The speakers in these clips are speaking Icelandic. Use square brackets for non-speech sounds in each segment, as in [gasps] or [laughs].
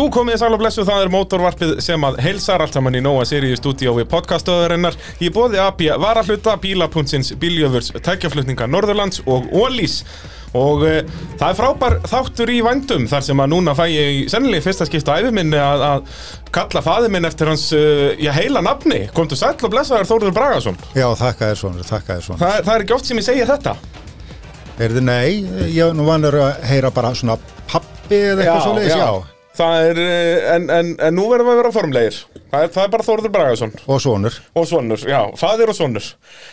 Jú, komið þið sæl og blessu, það er mótorvarpið sem að heilsar allt saman í Nóa Sirius stúdíó við podcastöðurinnar. Ég bóði AB varahluta, bílapuntsins, bíljöfurs, tækjaflutninga Norðurlands og Ólís. Og e, það er frábær þáttur í vændum þar sem að núna fæ ég í sennilega fyrsta skipta æfi minni að, að kalla faði minn eftir hans uh, já, heila nafni. Komdu sæl og blessaður Þórður Bragason. Já, þakka þér svona, þakka þér svona. Það, það er ekki oft sem ég segja þetta. Heyrðu, nei, ég er nú vanur að heyra bara svona pappi eða eitthvað svo leiðis, já. Það er, eh, en, en, en nú verðum við að vera formlegir. Það er, það er bara Þórður Bragason. Og sonur. Og sonur, já, faðir og sonur.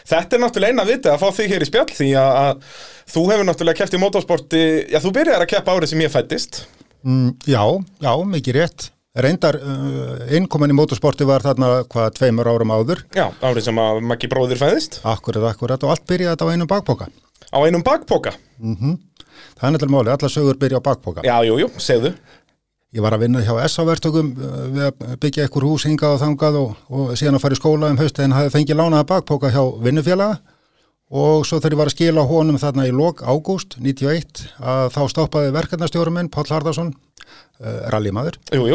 Þetta er náttúrulega eina vitið að fá þig hér í spjall því að, að þú hefur náttúrulega keppt í motorsporti, já þú byrjar að keppa árið sem ég fættist. Mm, já, já, mikið rétt. Reyndar, uh, innkomin í motorsporti var þarna hvað tveimur árum áður. Já, árið sem að Maggi bróðir fæðist. Akkurat, akkurat og allt byrjaði þetta á einum bakpoka. Á einum bakpoka? Mhm. Það er náttúrulega máli, alla sögur byrja á bakpoka. Já, jú, jú, segðu. Ég var að vinna hjá SA-vertökum við að byggja einhver hús hingað og þangað og, og síðan að fara í skóla um hausti en hafði fengið lánaða bakpoka hjá vinnufélaga og svo þegar ég var að skila honum þarna í lok ágúst 91 að þá stoppaði verkefnastjórum minn, Páll Hardarsson, uh,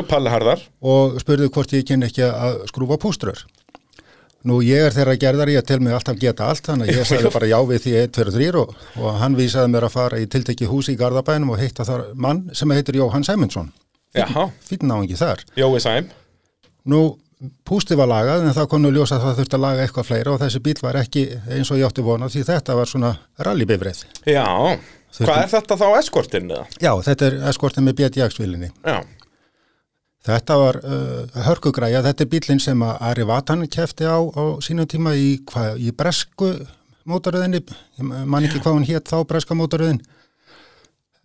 Palli Harðar. Og spurði hvort ég kynni ekki að skrúfa púströr. Nú ég er þeirra gerðar, ég tel mig alltaf geta allt, þannig að ég sagði bara já við því 1, 2 og 3 og, og hann vísaði mér að fara í tiltekki húsi í Garðabænum og heitta þar mann sem heitir Jóhann Sæmundsson. Fýtn náðingi þar. Jói Sæm. Nú, pústi var lagað en það konu ljósa að það þurfti að laga eitthvað fleira og þessi bíl var ekki eins og ég átti vona því þetta var svona rallybifrið. Já, Þurftum... hvað er þetta þá eskortinn? Já, þetta er eskortinn með BDX-vilinni. Já. Þetta var uh, hörkugræja, þetta er bílinn sem að Ari Vatan kefti á, á sínum tíma í, hva, í bresku mótaröðinni, mann ekki hvað hún hétt þá breska mótaröðin.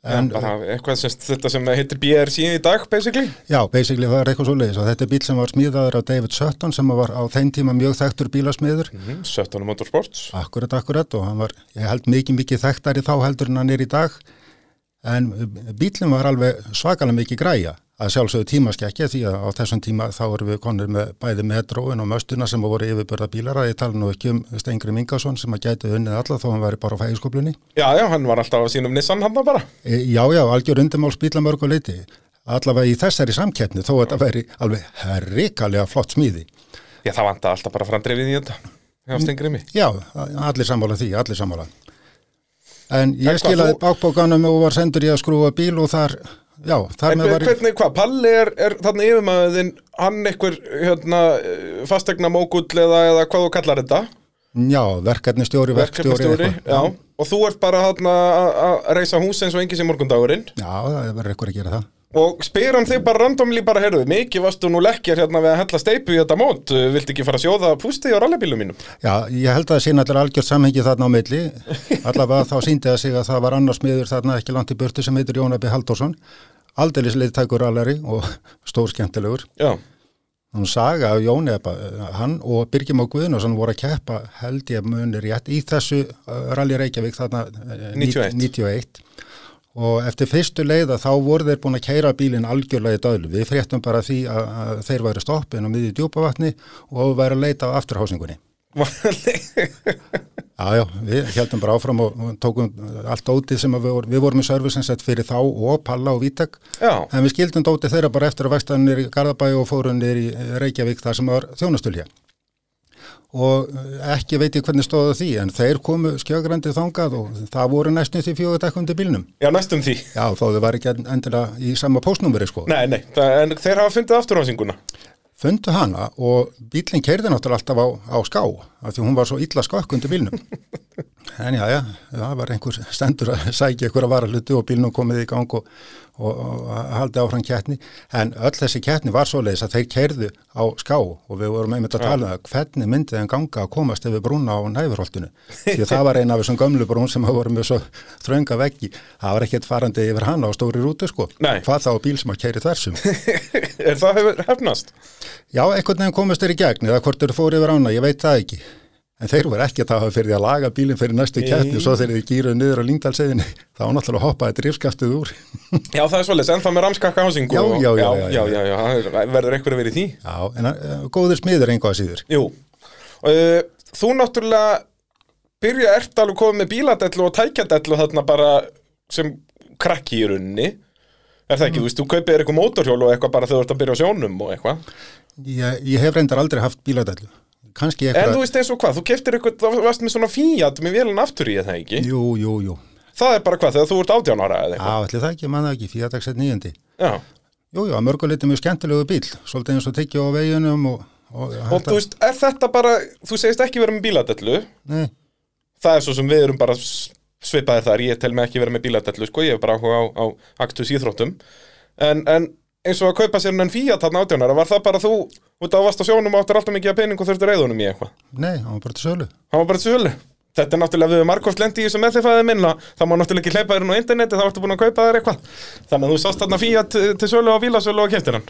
En, ja, eitthvað sem þetta sem heitir BRC í dag, basically? Já, basically það er eitthvað svo leiðis og þetta er bíl sem var smíðaður á David Sutton sem var á þeim tíma mjög þekktur bílasmiður. Mm -hmm, Sutton Motorsports. Akkurat, akkurat og hann var, ég held mikið mikið þekktari þá heldur en hann er í dag en bílinn var alveg svakalega mikið græja að sjálfsögðu tímaskekkja því að á þessum tíma þá erum við konur með bæði metróin og möstuna sem voru yfirbörða bílar að ég tala nú ekki um Stengri Mingasson sem að gæti unnið alla þó hann væri bara á fægiskoplunni. Já, já, hann var alltaf á sínum Nissan hann bara. E, já, já, algjör undirmáls bíla mörgu leiti. Allavega í þessari samkeppni þó að þetta veri alveg herrikalega flott smíði. Já, það vant alltaf bara framdrefið í þetta. Já, Stengri mig. Já, allir sammála því, allir sammála. En ég skilaði þú... bakbókanum og var sendur í að skrúa bíl og þar Já, en hvernig, hvað, Palli er, er þarna yfirmaðin, hann einhver hérna, fastegna mógull eða, eða hvað þú kallar þetta? Já, verkefni stjóri, verkstjóri og þú ert bara að reysa hús eins og engis í morgundagurinn? Já, það verður eitthvað að gera það Og spyr hann þig bara randomli bara, heyrðu, mikið varstu nú lekkjar hérna við að hella steipu í þetta mót, vilt ekki fara að sjóða pústi á rallybílum mínum? Já, ég held að það sína allir algjört samhengi þarna á milli, allavega þá síndi það sig að það var annars miður þarna ekki langt í burtu sem heitir Jónabi Halldórsson, aldeilis leiðtækur allari og [laughs] stór skemmtilegur. Já. Hún saga af Jónabi, hann og Birgjum og Guðnarsson voru að keppa held ég munir rétt í þessu rally Reykjavík þarna 91. 91 og eftir fyrstu leiða þá voru þeir búin að keira bílinn algjörlega í döðlu. Við fréttum bara því að, að þeir væri stoppin á miði djúpavatni og væri að leita á afturhásingunni. [laughs] já, já, við heldum bara áfram og, tókum allt dótið sem við, vor, við vorum í servisinsett fyrir þá og Palla og Vítek en við skildum dótið þeirra bara eftir að vextaðan nýri í Garðabæ og fórum nýri í Reykjavík þar sem var þjónastulja og ekki veit ég hvernig stóðu því en þeir komu skjögrandi þangað og það voru næstum því fjóðu dekkundi bílnum. Já, næstum því. Já, þó þau var ekki endilega í sama postnúmeri sko. Nei, nei, það, en þeir hafa fundið afturhásinguna Fundu hana og bílinn keirði náttúrulega alltaf á, á ská af því hún var svo illa skokkundi bílnum. [laughs] En já, já, það var einhver stendur að sækja ykkur að vara hluti og bílnum komið í gang og, og, og haldi áfram kjætni en öll þessi kjætni var svo leiðis að þeir keirðu á ská og við vorum einmitt að tala um hvernig myndið en ganga að komast yfir brúna á næfurholtinu? Því það var eina af þessum gömlu brún sem hafa voruð með svo þrönga veggi. Það var ekkert farandi yfir hana á stóri rútu sko. Nei. hvað þá bíl sem að keiri þversum? [laughs] Er það hefnast? Já, einhvern veginn komast þeir í gegn eða hvort þeir fóru yfir ána, ég veit það ekki En þeir voru ekki að það hafa fyrir því að laga bílinn fyrir næstu kætni og svo þegar þið gýruðu niður á lingdalseginni [laughs] þá náttúrulega hoppaði drifskaftið úr. [laughs] Já það er svolítið, ennþá með ramskakka hásingu. Já, já, já, já, já, já, já, verður að vera í því. Já, en uh, góður smiður einhvað síður. Jú, uh, þú náttúrulega byrja ert alveg komið með bíladellu og tækjadellu þarna bara sem krakki í runni. Er það ekki, þú veist, þú kaupir eitthvað mótorhjól og eitthvað bara þegar þú ert að byrja á sjónum og eitthvað Ég, ég hef reyndar aldrei haft bíladælu. Kannski En eitthvað... þú veist eins og hvað, þú keftir eitthvað, þú varst með svona fíat með vélun aftur í það ekki? Jú, jú, jú. Það er bara hvað, þegar þú ert 18 ára eða Já, eitthvað ætli það ekki, manna ekki, fíadagsett nýjandi. Já, Jú, jú, að mörguleiti mjög skemmtilegu bíl, svolítið eins og tekja á veginum og... Og, og þú veist, er þetta bara, þú segist ekki vera með bíladellu? Nei, Það er svo sem við erum bara svipaðir þar, ég tel mig ekki vera með bíladellu, sko, ég hef bara á, á aktus íþróttum. En, en eins og að kaupa sér enn fíat þarna átjónara, var það bara þú, út af að varst á sjónum og áttir alltaf mikið að pening og þurftir reyðunum í eitthvað nei, hann var bara til sölu. Það var bara til sölu. Þetta er náttúrulega við margóft lendi í þessu með því fæðið minna það má náttúrulega ekki hleypa þér inn á interneti þá ertu búin að kaupa þér eitthvað þannig að þú sást þarna fíat til, sölu á bílasölu og keftir hann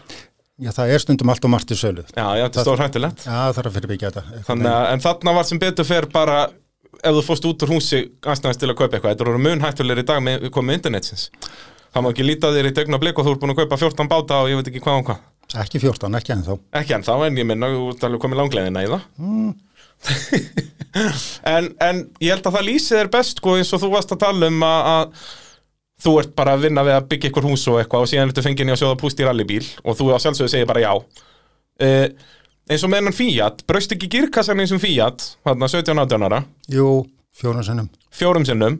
Já, það er stundum allt og margt til sölu. Já, já, þetta er stór hættulegt Já, það þarf að fyrirbyggja þetta. Þannig að, en þarna var sem betur fer bara ef þú fórst út úr húsi aðstæðast til að kaupa eitthvað þetta eru mun hættulegir í dag með komið internetsins það má ekki líta þér í degna blik og þú ert búin að kaupa 14 báta og ég veit ekki hvað og hvað Ekki 14, ekki ennþá. ekki en þá en ég minna, þú ert alveg komið langleiðina í það. [laughs] En, en ég held að það lýsi þér best sko eins og þú varst að tala um að, að þú ert bara að vinna við að byggja ykkur hús og eitthvað og síðan ertu fengið í að sjóða púst í rallybíl og þú á sjálfsögðu segir bara já. Uh, eins og með hennan Fiat braust ekki girkassan eins og Fiat þarna 17-18 ára, Jú, fjórun sinnum. fjórum sinnum.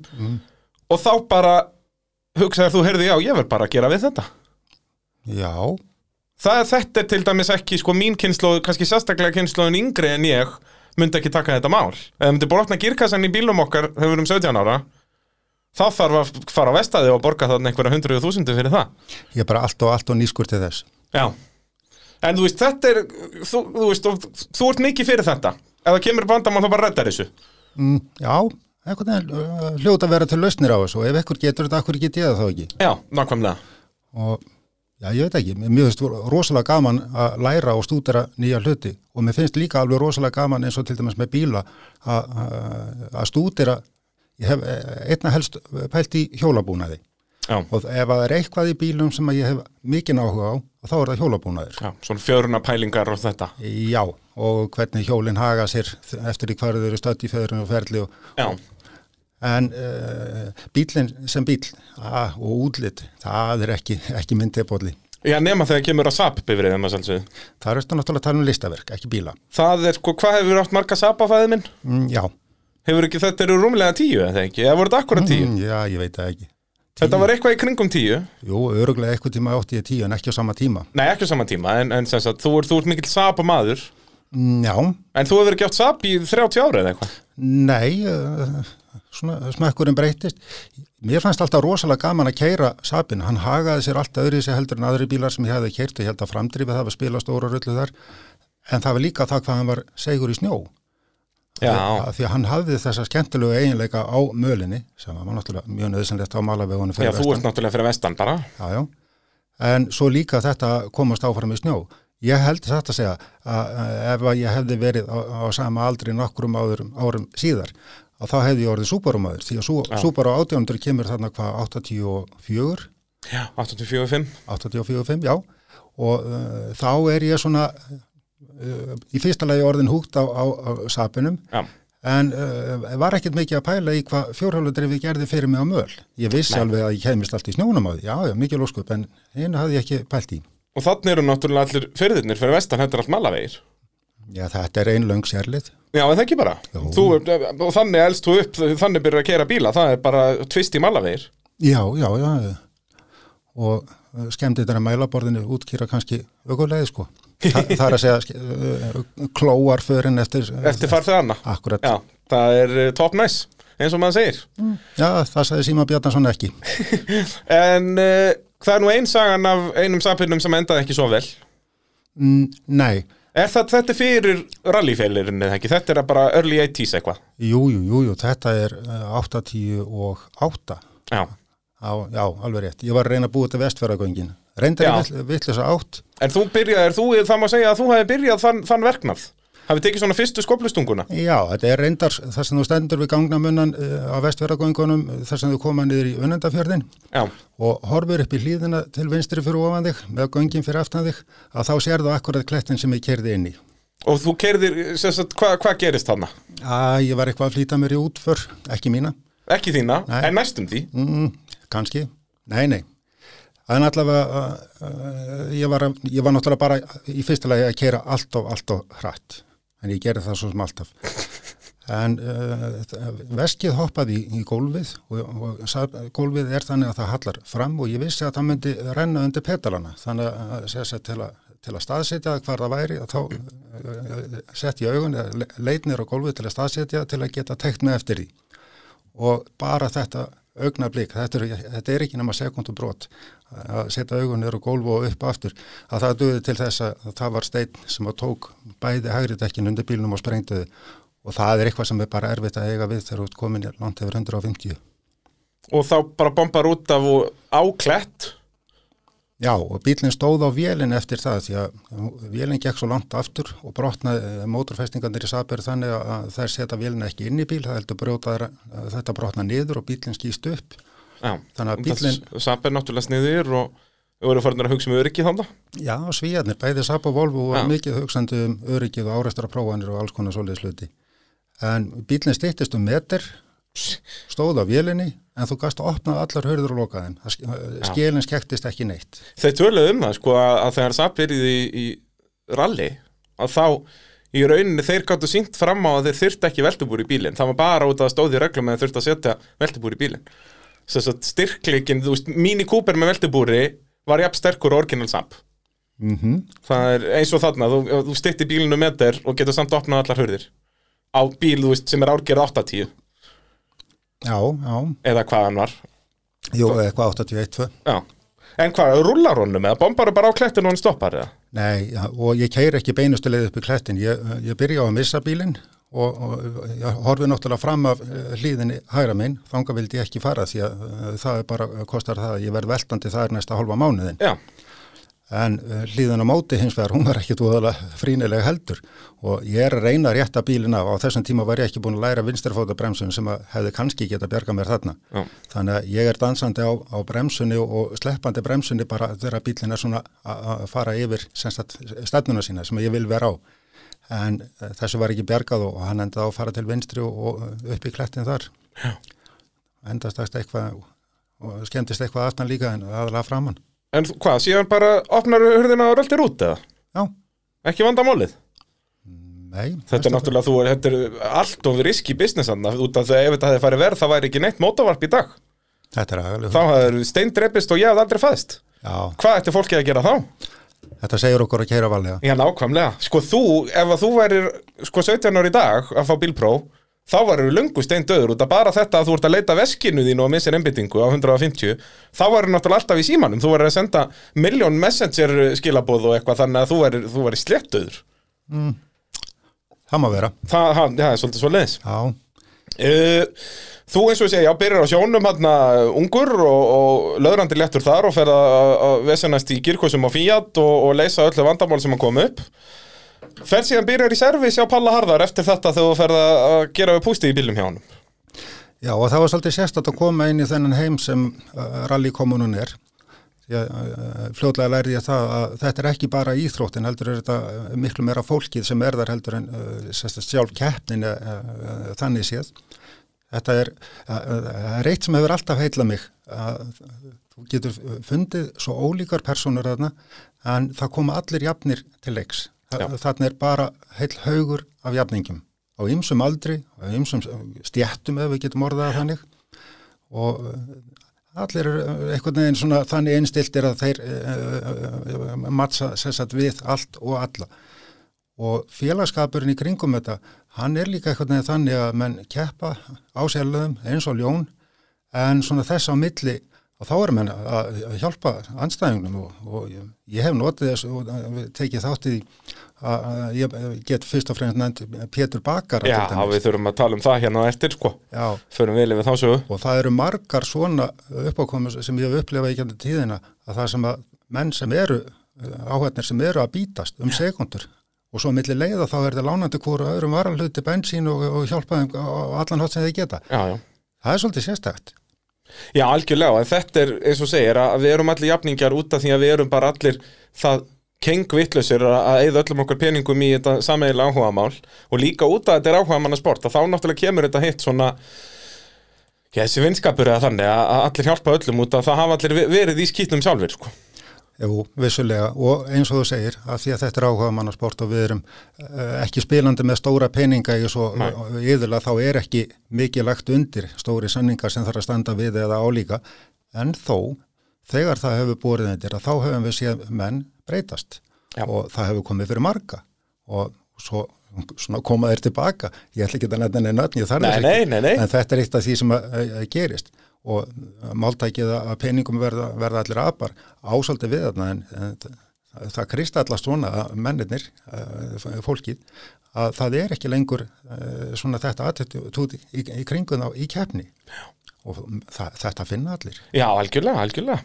Og þá bara hugsaðir þú, heyrðu já, ég verð bara að gera við þetta. Já, Það, þetta er til dæmis ekki, sko, mín kynnslóð, kannski sérstaklega kynnslóðin yngri en ég, myndi ekki taka þetta mál. Ef myndi brotna girkassan í bílum okkar þegar við erum 17 ára, þá þarf að fara á vestæði og borga þarna einhverja hundruðu þúsundu fyrir það. ég er bara allt og allt og nýskur til þess. Já. En þú veist, þetta er, þú, þú veist, og, þú ert mikið fyrir þetta. Ef það kemur vandamál, þá bara reddar þessu. Mm, já, einhvern veginn hljóta að vera til lausnir á þessu og ef ekkur getur þetta, ekkur get ég það þá ekki. Já, nákvæmlega. Og já, ég veit ekki, mér finnst rosalega gaman að læra og stúdera nýja hluti. Og mér finnst líka alveg rosalega gaman eins og til dæmis með bíla að- stúdera, ég hef eh, einna helst pælt í hjólabúnaði. Já, og ef það er eitthvað í bílum sem ég hef mikinn áhuga á, þá er það hjólabúnaður. já, svona fjöruna pælingar og þetta. Já, og hvernig hjólinn haga sér eftir í hverju þau eru stödd í föðurinn og ferli og, Já, en uh, bílinn sem bíl að, og útlit, það er ekki, ekki myndibóli. já nema þegar kemur að SAP bifrið þeim að sjálfsögðu. Það er eftir náttúrulega að tala um listaverk, ekki bíla. Það er, sko, hvað hefur átt marga SAP á fæði minn? Mm, já, Hefur ekki, þetta eru rúmlega tíu, eða ekki? Eða voru þetta akkurat tíu? mm, já, ég veit það ekki. Þetta var eitthvað í kringum tíu Jú, öruglega eitthvað tíma átti ég tíu en ekki á sama tíma. Nei, ekki á saman tíma, en, en sem sagt, þú, ert, þú ert mikill sap maður Mm, já, En þú hefur ekki átt sap í 30 ára eða eitthvað nei, uh, svona smekkurinn breytist. Mér fannst alltaf rosalega gaman að keira sapin. Hann hagaði sér alltaf öðru sér heldur en aðri bílar sem ég hefði keirt og ég held að framdrifið það var spila stóra rullu þar. En það var líka það hvað hann var segur í snjó. Já, Því að hann hafði þessa skemmtilegu eiginleika á mölinni sem var náttúrulega mjög nöðsynlegt á malavegunum já fyrir þú ert náttúrulega fyrir vestan bara Já, já. En svo líka þetta komast áfram í snjó. Ég held þetta að segja að ef að ég hefði verið á, á sama aldri nokkrum árum síðar að þá hefði ég orðið súbarumadur því að sú, Já. súbaru átjónundur kemur þarna hvað 84, Já, 84-5 84-5, já og uh, þá er ég svona uh, í fyrsta lagi orðin húgt á, á, á sapinum Já, en uh, var ekkert mikið að pæla í hvað fjórhjóludrifi gerði fyrir mig á möl. Ég vissi Nei. alveg að ég kemist allt í snjónum á því, já, já, mikið lóskup, en einu hafði ég ekki pælt í. og þannig eru náttúrulega allir fyrirðirnir fyrir vestan, þetta er allt malavegir Já, þetta er ein löng sérlið. Já, en það ekki bara? Þú, Og þannig elst þú upp, þannig byrjar að kera bíla Það er bara tvist í malavegir Já, já, já, og skemmdi þetta mælaborðinu útkýra kannski aukulegið, sko. [laughs] Þa, það er að segja klóarförin eftir... Eftir farþið hana Akkurat. Já, það er uh, top nice eins og maður segir. Já, það sagði Síma Bjarnason ekki. [laughs] En uh, það er nú ein sagan af einum sapinum sem endaði ekki svo vel. Mm, nei, Er það, þetta fyrir rallyfeilirinn eða ekki? Þetta er bara early 80s eitthvað jú, jú, jú, jú, þetta er uh, 80 og 8. Já, Já, já, alveg rétt. Ég var að reyna að búa til vestfjörðagöngin. Reyndar ég vittlisa átt. en þú byrjaðir, þú, það má segja að þú hefði byrjað þann, þann verknað Hafið tekið svona fyrstu skoplustunguna Já, þetta er reyndar þar sem þú stendur við gangnamunnan uh, á vestfjörðagöngunum þar sem þú koma niður í unnendafjörðin og horfur upp í hlýðina til vinstri fyrir ofan þig með göngin fyrir aftan þig að þá sérðu akkurat klettin sem ég kerði inn í. og þú kerðir, hvað hva gerist þarna? Að ég var eitthvað að flýta mér í útför, ekki mína, Ekki þína, Nei. en næstum því mm, kannski, nei, nei. En allavega, uh, ég, var, ég var náttúrulega bara í fyrsta lagi að keira allt of, allt of hratt. En ég gerði það svo sem alltaf. En uh, veskið hoppaði í, í gólfið og, og sab, gólfið er þannig að það hallar fram og ég vissi að það myndi renna undir petalana. Þannig að, að, til, að til að staðsetja hvar það væri að þá uh, sett ég augun, eða le- leit nýr á gólfið til að staðsetja til að geta tekt með eftir því. Og bara þetta augnablík, þetta þetta er ekki nema sekundum brot að setja augun nýr á gólfu og upp aftur, að það duði til þess að það var steinn sem að tók bæði hægri dekkin undir bílnum og sprengduði og það er eitthvað sem er bara erfitt að eiga við þegar ert komin langt yfir 150. Og þá bara bombar út af og áklett Já, og bílinn stóð á vélinn eftir það því að vélinn gekk svo langt aftur og brotnaði mótorfestingarnir í Saber þannig að þær setja vélinn ekki inn í bíl, það heldur brjóta þær, að þetta brotna niður og bílinn skýst upp. Já, Þannig að bíllinn- Saber náttúrulega sniður og við vorum farin að hugsa um öryggi þannig Já, svíjarnir, bæði Saab og Volvo Já. mikið hugsandi um öryggið og áreistra prófanir og alls konar svoleiðis hluti. En bílinn styttist um meter, stóð á vélinni, en þú gast að opna allar hörður og loka þeim. Það sk- Skilin skektist ekki neitt. Þeir töluðu um það sko að, að þegar Saber í, í rally að þá í rauninni þeir gáttu sínt fram á að þeir þyrfti ekki veltubúr í bílinn. Það var bara út að stóði reglum að þeir þurfti að setja veltubúr í bílinn. Að styrkleikin, þú veist, Mini Cooper með veltubúri var jafn sterkur og Original Samp. Mm það er eins og þarna, þú, þú stytti bílinu með þér og getur samt opnað allar hurðir á bíl, þú veist, sem er árgerð 80 Já, já, eða hvað hann var jú, eitthvað 81-2. Já. En hvað, rullar honum eða bombar bara á klettinu og hann stoppar eða? Nei, og ég keir ekki beinustu leið upp í klettin. Ég, ég byrja á að missa bílinn og, og ég horfi náttúrulega fram af eh, hlíðinni hægra minn. Þanga vildi ég ekki fara því að eh, það er bara kostar það að ég verð veltandi þar næsta hálfa mánuðin. Já, En uh, hlýðan á móti hins vegar, hún var ekki dvoðalega frínilega heldur og ég er að reyna að rétta bílinn af. Á þessum tíma var ég ekki búin að læra vinstarfóta bremsun sem hefði kannski geta bjarga mér þarna. Já. Þannig að ég er dansandi á, á bremsunni og, og sleppandi bremsunni bara þegar bílinn er svona að fara yfir stefnuna sína sem ég vil vera á. En uh, þessu var ekki bjargað og hann endaði á að fara til vinstri og, og upp í klettin þar. Já. Endast eitthvað og skemmtist eitthvað aftan líka en aðalega framann. En hvað, síðan bara opnar hurðina og röltir út eða? Já, Ekki vandamálið? nei. Þetta er náttúrulega, þú er, þetta er allt of riski business hann, út af því að ef þetta hefði farið verð, það væri ekki neitt mótavarp í dag. Þetta er aðalega. Þá hefði steindreipist og ég hefði aldrei fæðist. Já, Hvað ætti fólkið að gera þá? þetta segir okkur að keira valega. Já, nákvæmlega. Sko þú, ef þú værir sko 17 ári í dag að fá bílpróf, þá varir löngu steindöður út af bara þetta að þú ert að leita veskinu þínu og missir einbyttingu á 150, þá varir náttúrulega alltaf í símanum. Þú varir að senda miljón messenger skilabóð og eitthvað þannig að þú varir, þú varir sléttuður. Það má vera. Það, það, það er svolítið svo leiðis. Uh, þú eins og segja, já, byrjar á sjónum hann ungur og, og löðrandi léttur þar og fer að að vesenast í girkosum á Fiat og, og leysa öllu vandamál sem að koma upp fer síðan byrjar í servis hjá Palla Harðar eftir þetta þegar þú ferð að gera pústi í bílum hjá hann já og það var svolítið sérstætt að koma inn í þennan heim sem uh, rallykommunun er. Að uh, fljótlega lærði ég það að þetta er ekki bara íþróttin, heldur er þetta uh, miklu meira fólkið sem er þar heldur en uh, sjálf keppnin uh, uh, þannig séð. Þetta er, uh, uh, er eitt sem hefur alltaf heitla mig að þú getur fundið svo ólíkar personur þarna en það koma allir jafnir til leiks. Þarna er bara heil haugur af jafningum á ymsum aldri, á ymsum stjættum ef við getum orðað það þannig. Og uh, allir eru einhvern veginn svona þannig einstiltir að þeir uh, uh, mattsa sessat við allt og alla. Og félagskapurinn í kringum þetta, hann er líka einhvern veginn þannig að menn keppa á sérlöðum eins og ljón en svona þess á milli og þá erum menn að hjálpa anstæðingnum og, og ég, ég hef notið þess og tekið þáttið að ég get fyrst og fremst nefnt Pétur Bakar Já, við þurfum að tala um það hérna eftir sko. Já, förum vel yfir þá sögu. Og það eru margar svona uppákomur sem ég hef upplifað í kjöndu tíðina að það sem að menn sem eru áhætnir sem eru að bítast um sekundur og svo milli leiða þá er það lánandi hvora öðrum varalhuti bensín og, og hjálpa þeim á allan hótt sem þeir geta. Já, já. Það er svolítið sérstækt. Já, algjörlega, en þetta er eins og segir að við erum allir jafningjar út af því að við erum bara allir það kengvittlausir að eigða öllum okkur peningum í þetta sameigilega áhugamál og líka út af þetta er áhugamanna sport að þá náttúrulega kemur þetta hitt svona Já, þessi vinskapur eða þannig að allir hjálpa öllum út að það hafa allir ve- verið í skýtnum sjálfur, sko. Jú, vissulega. Og eins og þú segir að því að þetta er áhuga mannasport og við erum uh, ekki spilandi með stóra peninga svo Nei. yðurlega þá er ekki mikið lagt undir stóri sanningar sem þarf að standa við eða álíka. En þó þegar það hefur borið undir að þá hefum við séð menn breytast. Já. og það hefur komið fyrir marga. Og svo koma þeir tilbaka. Ég ætla ekki að nefna neina nöfn, ég þarf Nei, þess nei, ekki. nei, nei. en þetta er eitt af því sem að, að, að gerist og máltækið að peningum verða, verða allir apar ásaldi við þarna en, en það, það kristallast svona að mennirnir, uh, fólkið að það er ekki lengur uh, svona þetta attitút í, í, kringun á í keppni og þetta finna allir Já, algjörlega, algjörlega.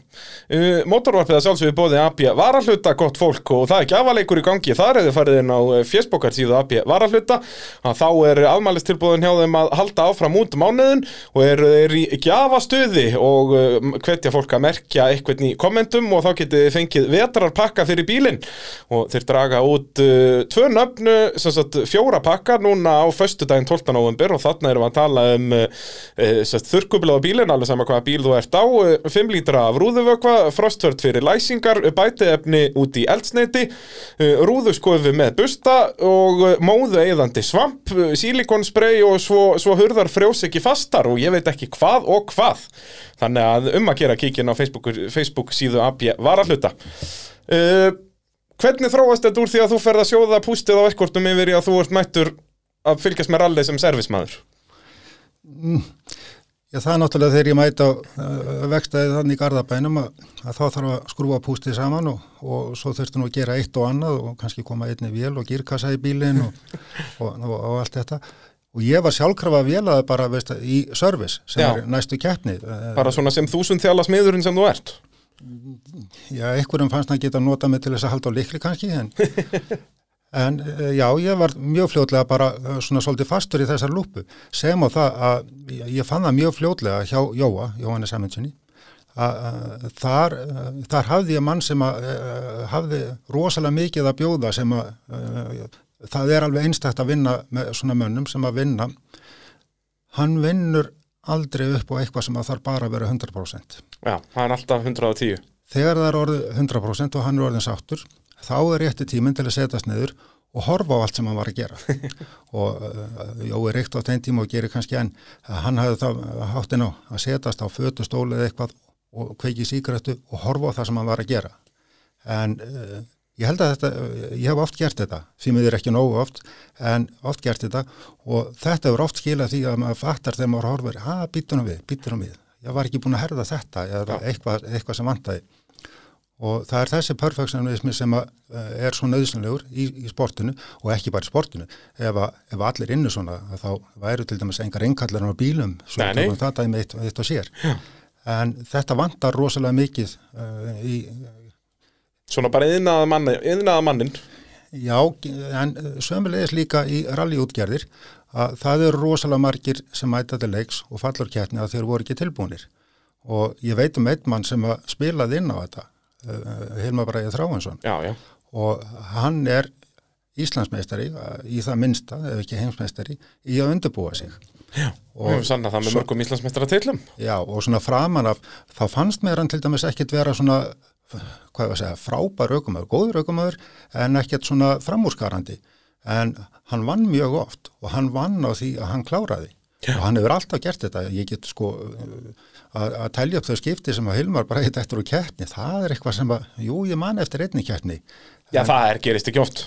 Uh, Mótorvarpið að sjálfsögðu bóði AB varahluta gott fólk og það er gjafaleikur í gangi. Þar hefur farið inn á fjersbókar síðu AB varahluta. Að þá er afmælistilbúðin hjá þeim að halda áfram út mánuðin og er, er í gjafastuði og uh, hvetja fólk að merkja eitthvað í kommentum og þá getið þið fengið vetrarpakka fyrir bílinn og þeir draga út uh, tvö nöfnu, sem sagt fjóra pakka núna á föstudaginn 12. november og þarna erum við að tala um uh, uh, á bílinn, alveg sama hvaða bíl þú ert á, 5 lítra af rúðuvökva, frostvörd fyrir læsingar, bætiefni út í eldsneiti, rúðuskofi með busta og móðu eðandi svamp, sílikonspray og svo, svo hurðar frjós ekki fastar og ég veit ekki hvað og hvað. Þannig að um að gera kíkin á Facebook, Facebook síðu AB varahluta. Uh, hvernig þróast þetta úr því að þú ferð að sjóða pústið á ekkortum yfir í að þú ert mættur að fylgjast með rallið sem servismæður? Já, það er náttúrulega þegar ég mæta uh, vextaði þannig í Garðabænum að, að þá þarf að skrúa pústið saman og, og svo þurfti nú að gera eitt og annað og kannski koma einni vél og girkassa í bílinn [laughs] og, og, og, allt þetta. Og ég var sjálfkrafa að vélaði bara veist, í service sem Já. er næstu keppni. Uh, Bara svona sem þúsund þjála smiðurinn sem þú ert? Já, einhverjum fannst hann geta nota mig til þess að halda á likli kannski, en, [laughs] en eh, já, ég var mjög fljótlega bara eh, svona svolítið fastur í þessar lúpu, sem á það að ég- fann það mjög fljótlega hjá Jóa, Jóhannes Samundssoni, að þar, eh, þar hafði ég mann sem að hafði rosalega mikið að bjóða sem að það er alveg einstætt að vinna með svona mönnum sem að vinna, hann vinnur aldrei upp á eitthvað sem að þarf bara að vera 100%. Já, það er alltaf 110. Þegar það er orðið 100% og hann er orðin sáttur, þá er rétti tíminn til að setjast niður og horfa á allt sem hann var að gera. [laughs] og uh, Jói reykt á þeim tíma og gerir kannski enn, hann hafði það háttin á að setjast á fötustóli eða eitthvað og kveiki síkrættu og horfa á það sem hann var að gera. En uh, ég held að þetta, uh, ég hef oft gert þetta, því miður ekki nógu oft, en oft gert þetta og þetta hefur oft skilað því að maður fattar þegar maður horfir, að býtunum við, býtunum við, ég var ekki búin að herða þetta eða eitthvað, eitthvað sem vantaði og það er þessi perfektionismi sem uh, er svo nöðsynlegur í, í sportinu og ekki bara í sportinu. Ef, að, ef allir innu svona þá væru til dæmis engar engallar á bílum svo tökum það dæmi eitt, eitt og sér. En þetta vantar rosalega mikið uh, í, Svona bara yðnaða manni, yðnaða mannin. já, en uh, sömulegis líka í rallyútgerðir að það eru rosalega margir sem mæta til leiks og fallur kjarni að þeir voru ekki tilbúinir og ég veit um einn mann sem að spilaði inn á þetta Hilma Bræði Þráinsson Já, já. og hann er Íslandsmeistari í það minnsta, ef ekki heimsmeistari, í að undirbúa sig. Og við höfum sannað það með mörgum Íslandsmeistara tillum. Já, og svona framan af, þá fannst mér hann til dæmis ekkit vera svona, hvað ég að segja, frábær aukumöður, góður aukumöður, en ekkit svona framúrskarandi. En hann vann mjög oft og hann vann á því að hann kláraði. Já. Og hann hefur alltaf gert þetta. Ég get sko að, að telja upp þau skipti sem að Hilmar eitt eftir úr keppni. Það er eitthvað sem að, jú, ég man eftir einni keppni. Já, það er gerist ekki oft.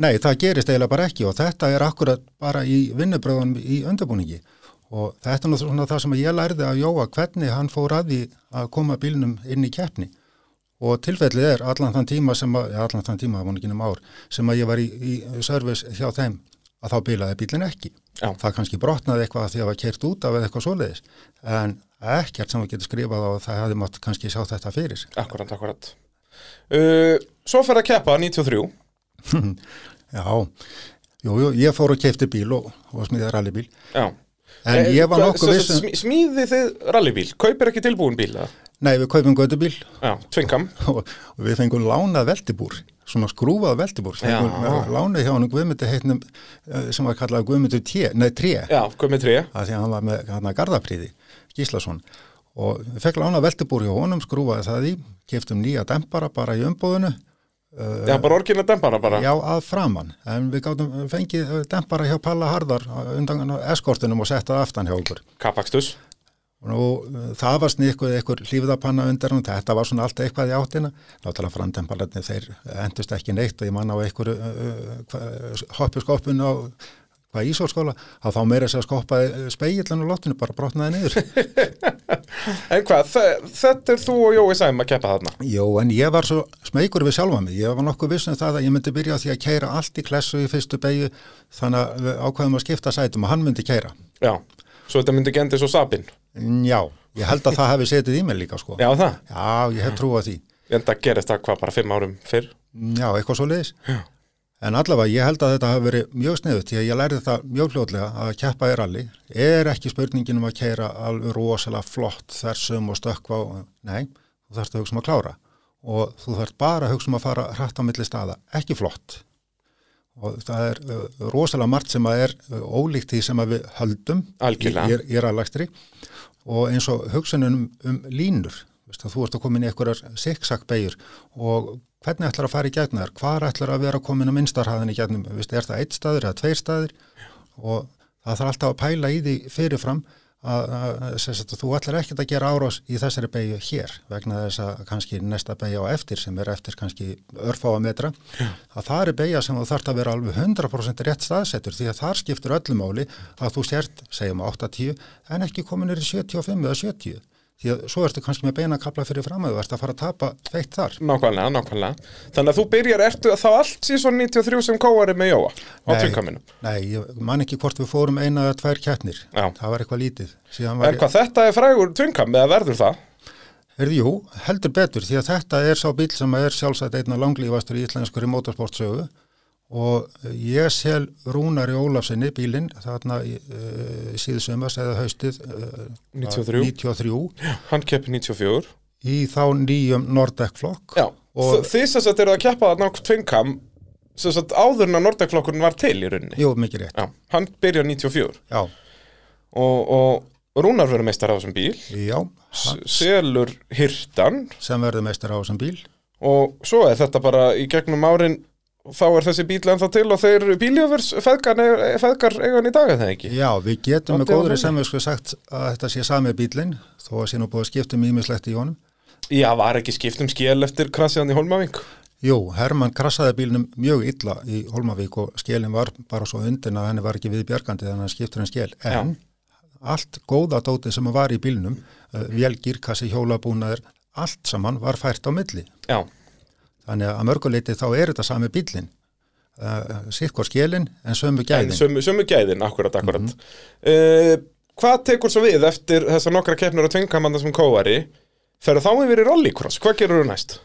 Nei, það gerist eiginlega bara ekki og þetta er akkurat bara í vinnubröðunum í undirbúningi og þetta er svona það sem ég lærði að Jóa hvernig hann fór að því að koma bílnum inn í keppni og tilfellið er allan þann tíma sem að, allan þann tíma, það var ekki um ár, sem að ég var í, í service hjá þeim að þá bílaði bílinn ekki. Já. Það kannski brotnaði eitthvað því að það var kert út af eitthvað svoleiðis en ekkert sem við getum skrifað á að það hefði mátt kannski sjá þetta fyrir. Akkurat, akkurat. Uh, svo fer að keppa 93. [laughs] Já, jú, jú, ég fór og keipti bíl og, og smíði rallybíl Já. En Eh, ég var nokkuð sem viss sagt, um, Smíðið þið rallybíl, kaupir ekki tilbúin bíl eða? nei við kaupum gödubíl Já, tvingam. og, [laughs] og við fengum lánað veltibúr svona skrúfað veltibúr sem Já. einhver lánið hjá hann Guðmundi heitnum eh, sem var kallað Já, komið tré. að hann var með hann að Garðapríði, Gíslason og við fekk lánað veltibúr hjá honum skrúfaði það í, keftum nýja dempara bara í umbúðinu Já, bara orginlega dempana bara. Já, að framann, en við gátum fengið eh, dempara hjá Palla Harðar undan eskortinum og settað aftan hjá okkur Kapakstus. Og það var snikkuð einhver hlífðapanna undir hann, þetta var svona alltaf eitthvað í áttina náttúrulega framtemparlarnir þeir endust ekki neitt og ég manna á einhverju uh, hoppu skoppun á hvað Ísólskóla, að þá meira sér að skoppaði speigillan og lottinu bara brotnaði niður [laughs] En hvað, þe- þetta er þú og Jói Sæm að keppa þarna? Jó, en ég var svo smeykur við sjálfa mig, ég var nokkuð viss um það að ég myndi byrja því að keira allt í klessu í fyrstu beigju, þannig ákveðum að skipta sætum og hann myndi keira Já, svo þetta myndi gendi svo Sabin. Já, ég held að það hefði setið í mig líka sko. Já, það. Já, ég hef trú á því. En það gerist það hvað bara fimm árum fyrr. Já, eitthvað svo leiðis. En allavega, ég held að þetta hafi verið mjög sniðut, því að ég lærði það mjög fljótlega að keppa í rally. Er ekki spurningin um að keira alveg rosalega flott þessum og stökkva og, nei, þú þarfst að hugsa um að klára. Og þú þarft bara að hugsa um að fara hratt á milli staða, ekki flott og það er uh, rosalega margt sem að er uh, ólíkt því sem að við höldum Algjörlega. í, í, rallakstri og eins og hugsunum um línur veist, að þú ert að koma inn í einhverjar siksak beigur og hvernig ætlar að fara í þær, hvar ætlar að vera að minnstarhaðin í gegnum, veist, er það eitt staður eða tveir staður og það þarf alltaf að pæla í því fyrirfram að, þú ætlar ekkert að gera árás í þessari beigju hér vegna þess að kannski næsta beigja á eftir sem er eftir kannski örfáa metra að það er beigja sem þú þarf að vera alveg 100% rétt staðsettur því að þar skiptur öllu máli að þú sért, segjum 8-10 en ekki komin er í 75 eða 70 því að svo ertu kannski með beina kapla fyrir fram að þú ert að fara að tapa feitt þar Nákvæmlega, nákvæmlega. Þannig að þú byrjar, ertu þá allt síðan 93 sem kóari með Jóa á tvinkaminu. nei, ég man ekki hvort við fórum eina eða tvær Já. það var eitthvað lítið Síðan var En hvað, þetta er frægur tvinkam eða verður það? Heyrðu, jú, heldur betur því að þetta er sá bíl sem er sjálfsagt einna langlífastur í íslenskur í motorsportsögu og ég sel Rúnari Ólafsinni bílinn þarna uh, síðsumast eða haustið uh, 93. 93 Hann keppi 94. í þá nýjum Nordek flokk Já, Og- og... þið sem sagt eru að keppa þarna á tvinkam sem sagt áður en að Nordek-flokkurinn var til í rauninni. Jú, mikið rétt, Já, hann byrjar 94 já, og, og Rúnar verður meistar á þessum bíl, já selur hirtan. sem verður meistar á þessum bíl. Og svo er þetta bara í gegnum árin þá er þessi bíl ennþá til og þeir bíljöfurs feðgar, feðgar eigan í dag það ekki? Já, við getum með góðri sko sagt að þetta sé sami bílinn þó að sé nú búið að skipta um ímislegt í honum Já, var ekki skipt um skil eftir krassiðan í Holmavík? Jú, Hermann krassaði bílnum mjög illa í Holmavík og skilin var bara svo undin að henni var ekki við bjargandi þannig að hann skiptur en skil. En allt góða dótið sem var í bílnum, uh, vélgýrkassi, hjólabúnaður, allt saman var fært á milli. Já, Þannig að mörguleiti þá er þetta sami bílinn. Uh, Sitt hvað skilin en sömu en gæðin. sömu, sömu gæðin, akkurat, akkurat. uh, hvað tekur svo við eftir þessar nokkra keppnir og tvingamanda sem kóari? Ferðu þá yfir í rallycross, hvað gerur þú næst?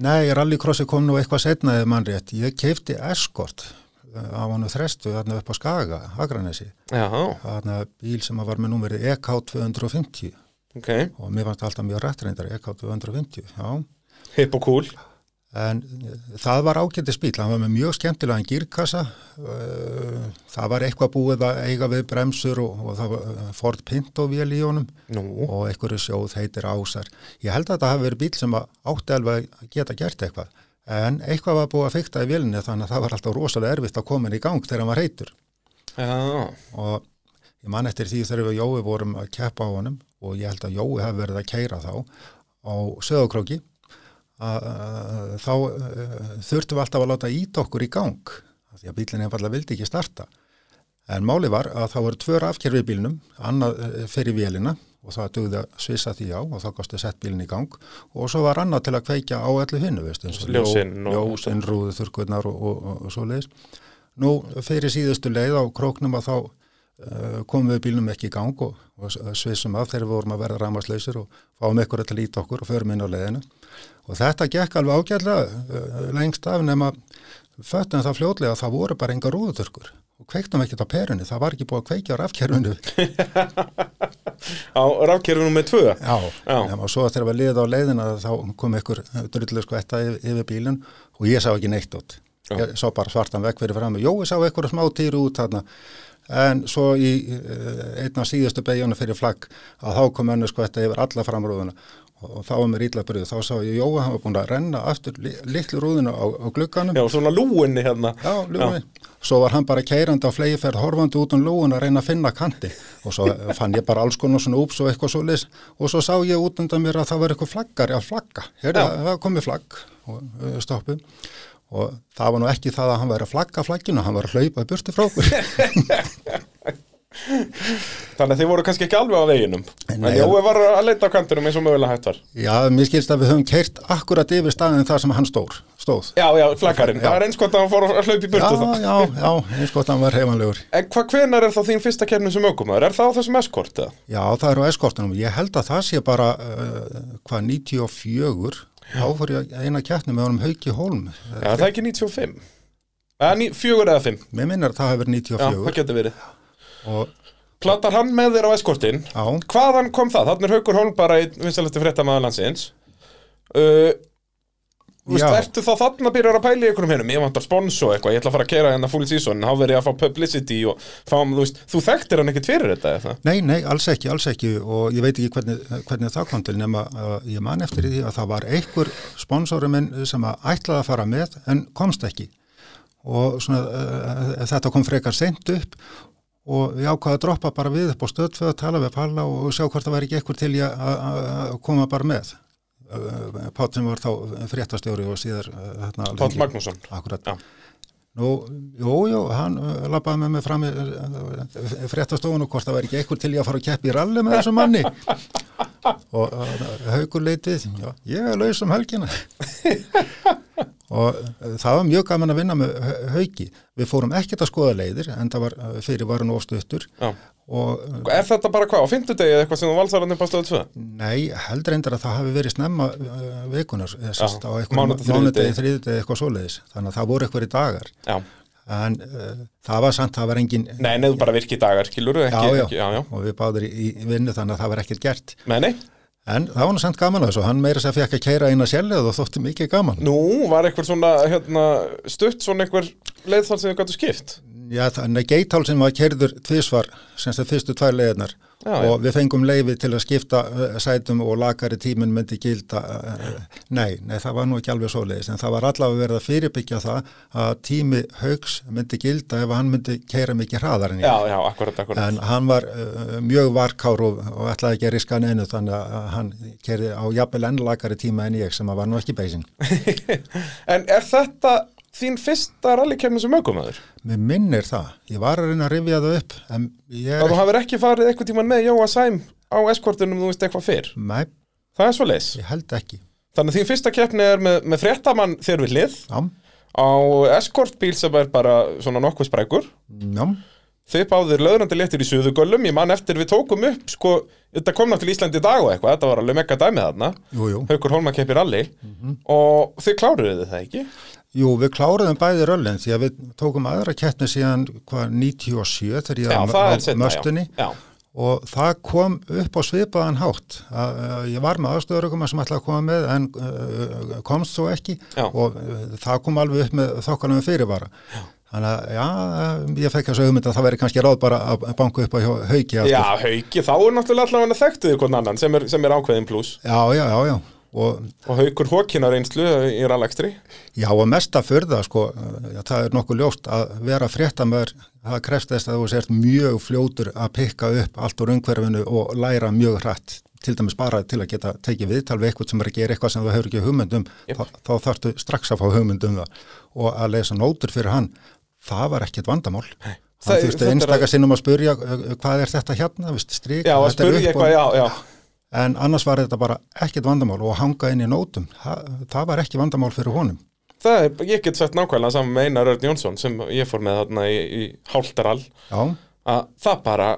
Nei, rallycrossi kom nú eitthvað setna eða mannrétt. Ég keipti eskort uh, á hannu þrestu þarna upp á Skaga, Hagranesi. Já, Þarna bíl sem var með númerið E EK 250 ok, og mér fannst alltaf mjög rætt reyndar EK 250, já. hip og cool. En eh, það var ágættis bíl, hann var með mjög skemmtilegan gírkassa, uh, það var eitthvað búið að eiga við bremsur og, og það var uh, Ford Pinto vél í honum Nú, og einhverju sjóð heitir Ásar. Ég held að þetta hafi verið bíl sem átti alveg að geta gert eitthvað, en eitthvað var búið að fykta í vélinni þannig að það var alltaf rosalega erfitt að koma í gang þegar hann var heitur já, og ég man eftir því þegar við Jói vorum að keppa á honum og ég held að Jói hafi verið að keira þá á söðokróki þá uh, þurftum við alltaf að láta ít okkur í gang því að bílinn einfallega vildi ekki starta. En máli var að það voru tvö rafkerfi í bílnum annað uh, fyrir vélina og það dugði að svissa því á og þá kosti sett bílinn í gang. Og svo var annað til að kveikja á allu hinnu veist, eins og Ljósin ljó- og- ljósin, rúðu, þurrkurnar og, og, og, og svo leiðis Nú, fyrir síðustu leið á króknum að þá komum við bílnum ekki í gang og, og svissum af þegar við vorum að verða rámaslausir og fáum ykkur að líta okkur og förum inn á leiðinu. Og þetta gekk alveg ágætlega uh, lengst af nema föttum það fljótlega að það voru bara enga rúðuturkur og kveiktum ekkert á perunni, það var ekki búið að kveikja á rafkerfinu. [laughs] á rafkerfinu með tvö Já, Já. og svo þegar við liðið á leiðina þá kom ykkur drullu sko etta yfir, yfir bílun og ég sá ekki neitt út. Já. Ég sá bara svartan vekk fyrir fram. Jó, ég sá ykkur smá týru út þarna. En svo í uh, einn af síðustu beigjónu fyrir flagg að þá kom önnu sko etta yfir alla framrúðuna og, þá var mér ítla byrjuð. Þá sá ég Jóa, hann var búin að renna aftur li, litlu rúðuna á, á glugganum. Já, svona lúinni hérna Já, ljúmi. Svo var hann bara keirandi á flegiferð, horfandi út um lúun að reyna að finna kanti og svo fann ég bara alls konar svona úps og eitthvað svo leys og svo sá ég út undan mér að það var eitthvað flaggar að flagga. Já. það komið flagg og uh, stoppum og það var nú ekki það að hann væri að flagga flagginu, hann var að hlaupa í burti frá okkur. [laughs] Þannig að þið voru kannski ekki alveg á veginum En Jói var að leita á kantinum eins og mögulega hægt var Já, mér skilst að við höfum keirt akkurat yfir staðin þar sem hann stór, stóð. Já, já, flaggarinn, Já. það er eins gott að hann fór að hlaupa í Já, það já, já, eins gott að hann var heimanlegur. En hvað hvenar er þá þín fyrsta kefnin sem aukumæður? Er það á þessum eskort eða? Já, það er á eskortunum. Ég held að það sé bara, uh, hvað, 94, þá fór ég eina keppni með honum Hauki Hólm. Já, það er ekki 95 Eða ní, fjögur eða fimm. Mér minnir að það hefur verið Já, það 94 getur verið. Og Platar hann með þér á eskortin já, Hvaðan kom það? Þannig er Haukur Holm bara í vinsalætti fréttamaður landsins. Uh, Vist, Já. ertu þá þarna að byrja að pæla í einhverjum hennum? Ég vantar spons og eitthvað, ég ætla að fara að kera hérna full season, þá verið ég að fá publicity og fá, þú veist, þú þekktir hann ekkert fyrir þetta eða nei, nei, alls ekki, alls ekki og ég veit ekki hvernig, hvernig það kom til nema að ég man eftir því að það var einhver sponsorum minn sem að ætlaði að fara með en komst ekki og svona, uh, þetta kom frekar seint upp og ég ákvaði að droppa bara við upp á stöðföð, tala við Palla og sjá hvort það væri ekki eitthvað til ég að koma bara með. Pátt sem var þá fréttastjóri og síðar Páll lengi. Magnússon Akkurat. Nú, jú, jú, hann labbaði með mig fram í fréttastofun og hvort það væri ekki eitthvað til ég að fara að keppi í ralli með þessum manni. [laughs] og haugur leitið, já, ég er laus um helgina. [laughs] og það var mjög gaman að vinna með Hau- hauki. Við fórum ekkert að skoða leiðir, en það var fyrir varun ofstuttur Já. Og Er þetta bara hvað, á fimmtudegi eða eitthvað sem þú valsar hann upp á stöðu 2? Nei, heldur endur að það hafi verið snemma uh, vikunar, sérst á eitthvað mánudegi, þriðdegi, eitthvað svoleiðis. Þannig að það voru eitthvað í dagar. Já. En uh, það var samt, það var engin, Nei, neðu bara virki dagar, skilur ekki, já, já, já, og við báður í, í vinnu þannig að það var ekkert gert. Nei, nei, En það var samt gaman að þessu, hann meira sér fekk að keira inn að sjælið og þótti mikið gaman. nú var eitthvað svona, hérna, stutt svona einhver leið þar sem þið gætu skipt Já, þannig að geithálsinn var keirður tvísvar, semst að fyrstu tvær leiðnar Já, og við fengum leiði til að skipta uh, sætum og lakari tíminn myndi gilda. Uh, nei, nei, það var nú ekki alveg svoleiðis, en það var allavega verið að fyrirbyggja það að tími haugs myndi gilda ef hann myndi keira mikið hraðar en ég. Já, já, akkurat, akkurat En hann var uh, mjög varkár og, og ætlaði ekki að riska neinu þannig að hann kerði á jafnvel ennlakari tíma en ég sem að var nú ekki beisin. [laughs] En er þetta þín fyrsta rallykefni sem aukumæður? Mér minnir það. Ég var að reyna að rifja það upp en ég Að er þú hafir ekki farið eitthvað tíman með Jóa Sæm á eskortunum, þú veist eitthvað fyrr? Nei, Það er svo leis ég held ekki. Þannig að þín fyrsta keppni er með, með fréttamann þér við hlið? Já, á eskortbíl sem er bara svona nokkuð sprækur? Já, Þið báðir löðrandi léttir í suðugöllum. Ég man eftir við tókum upp, sko Þetta kom náttúrulega Íslandi í dag og eitthvað. Þetta var alveg mega dæmið þarna. Jú, jú. Haukur Holma keppir rally Og þið kláruðu það ekki? Jú, við kláruðum bæði röllin því að við tókum aðra keppni síðan hvað 97 þegar ég var á möstunni já, já. og það kom upp á svipaðan hátt að, að ég var með aðstöðurökum sem ætlaði að koma með en uh, komst svo ekki Já. og uh, það kom alveg upp með þokkalum fyrirvara þannig að já, ég fekk þessu hugmynd að það veri kannski ráð bara að banka upp á hauki. Já, Hauki, þá er náttúrulega allavega þekktuðu hvern annan sem er, sem er ákveðin pluss já, já, já, já. Og, Og Haukur Hókinar einslu í rallekstri já, og mesta fyrða sko, uh, já, það er nokkuð ljóst að vera fréttamöður, það krefst þess að þú sért mjög fljótur að pikka upp allt úr umhverfinu og læra mjög hratt til dæmis bara til að geta tekið viðtal við eitthvað sem er að gera eitthvað sem þú hefur ekki hugmyndum Jep. þá, þá þarftu strax að fá hugmyndum það. Og að lesa nótur fyrir hann það var ekkert vandamál. Það- það þurfti þetta einstaka að- sinnum að spurja hvað er þetta hérna, strik, Já, að spurja upp og- eitthvað, já, já en annars var þetta bara ekkert vandamál og hanga inn í nótum. Það, það var ekki vandamál fyrir honum. Það er, ég get sett nákvæmlega saman með Einar Örn Jónsson sem ég fór með þarna í, í Háltaral já, að það bara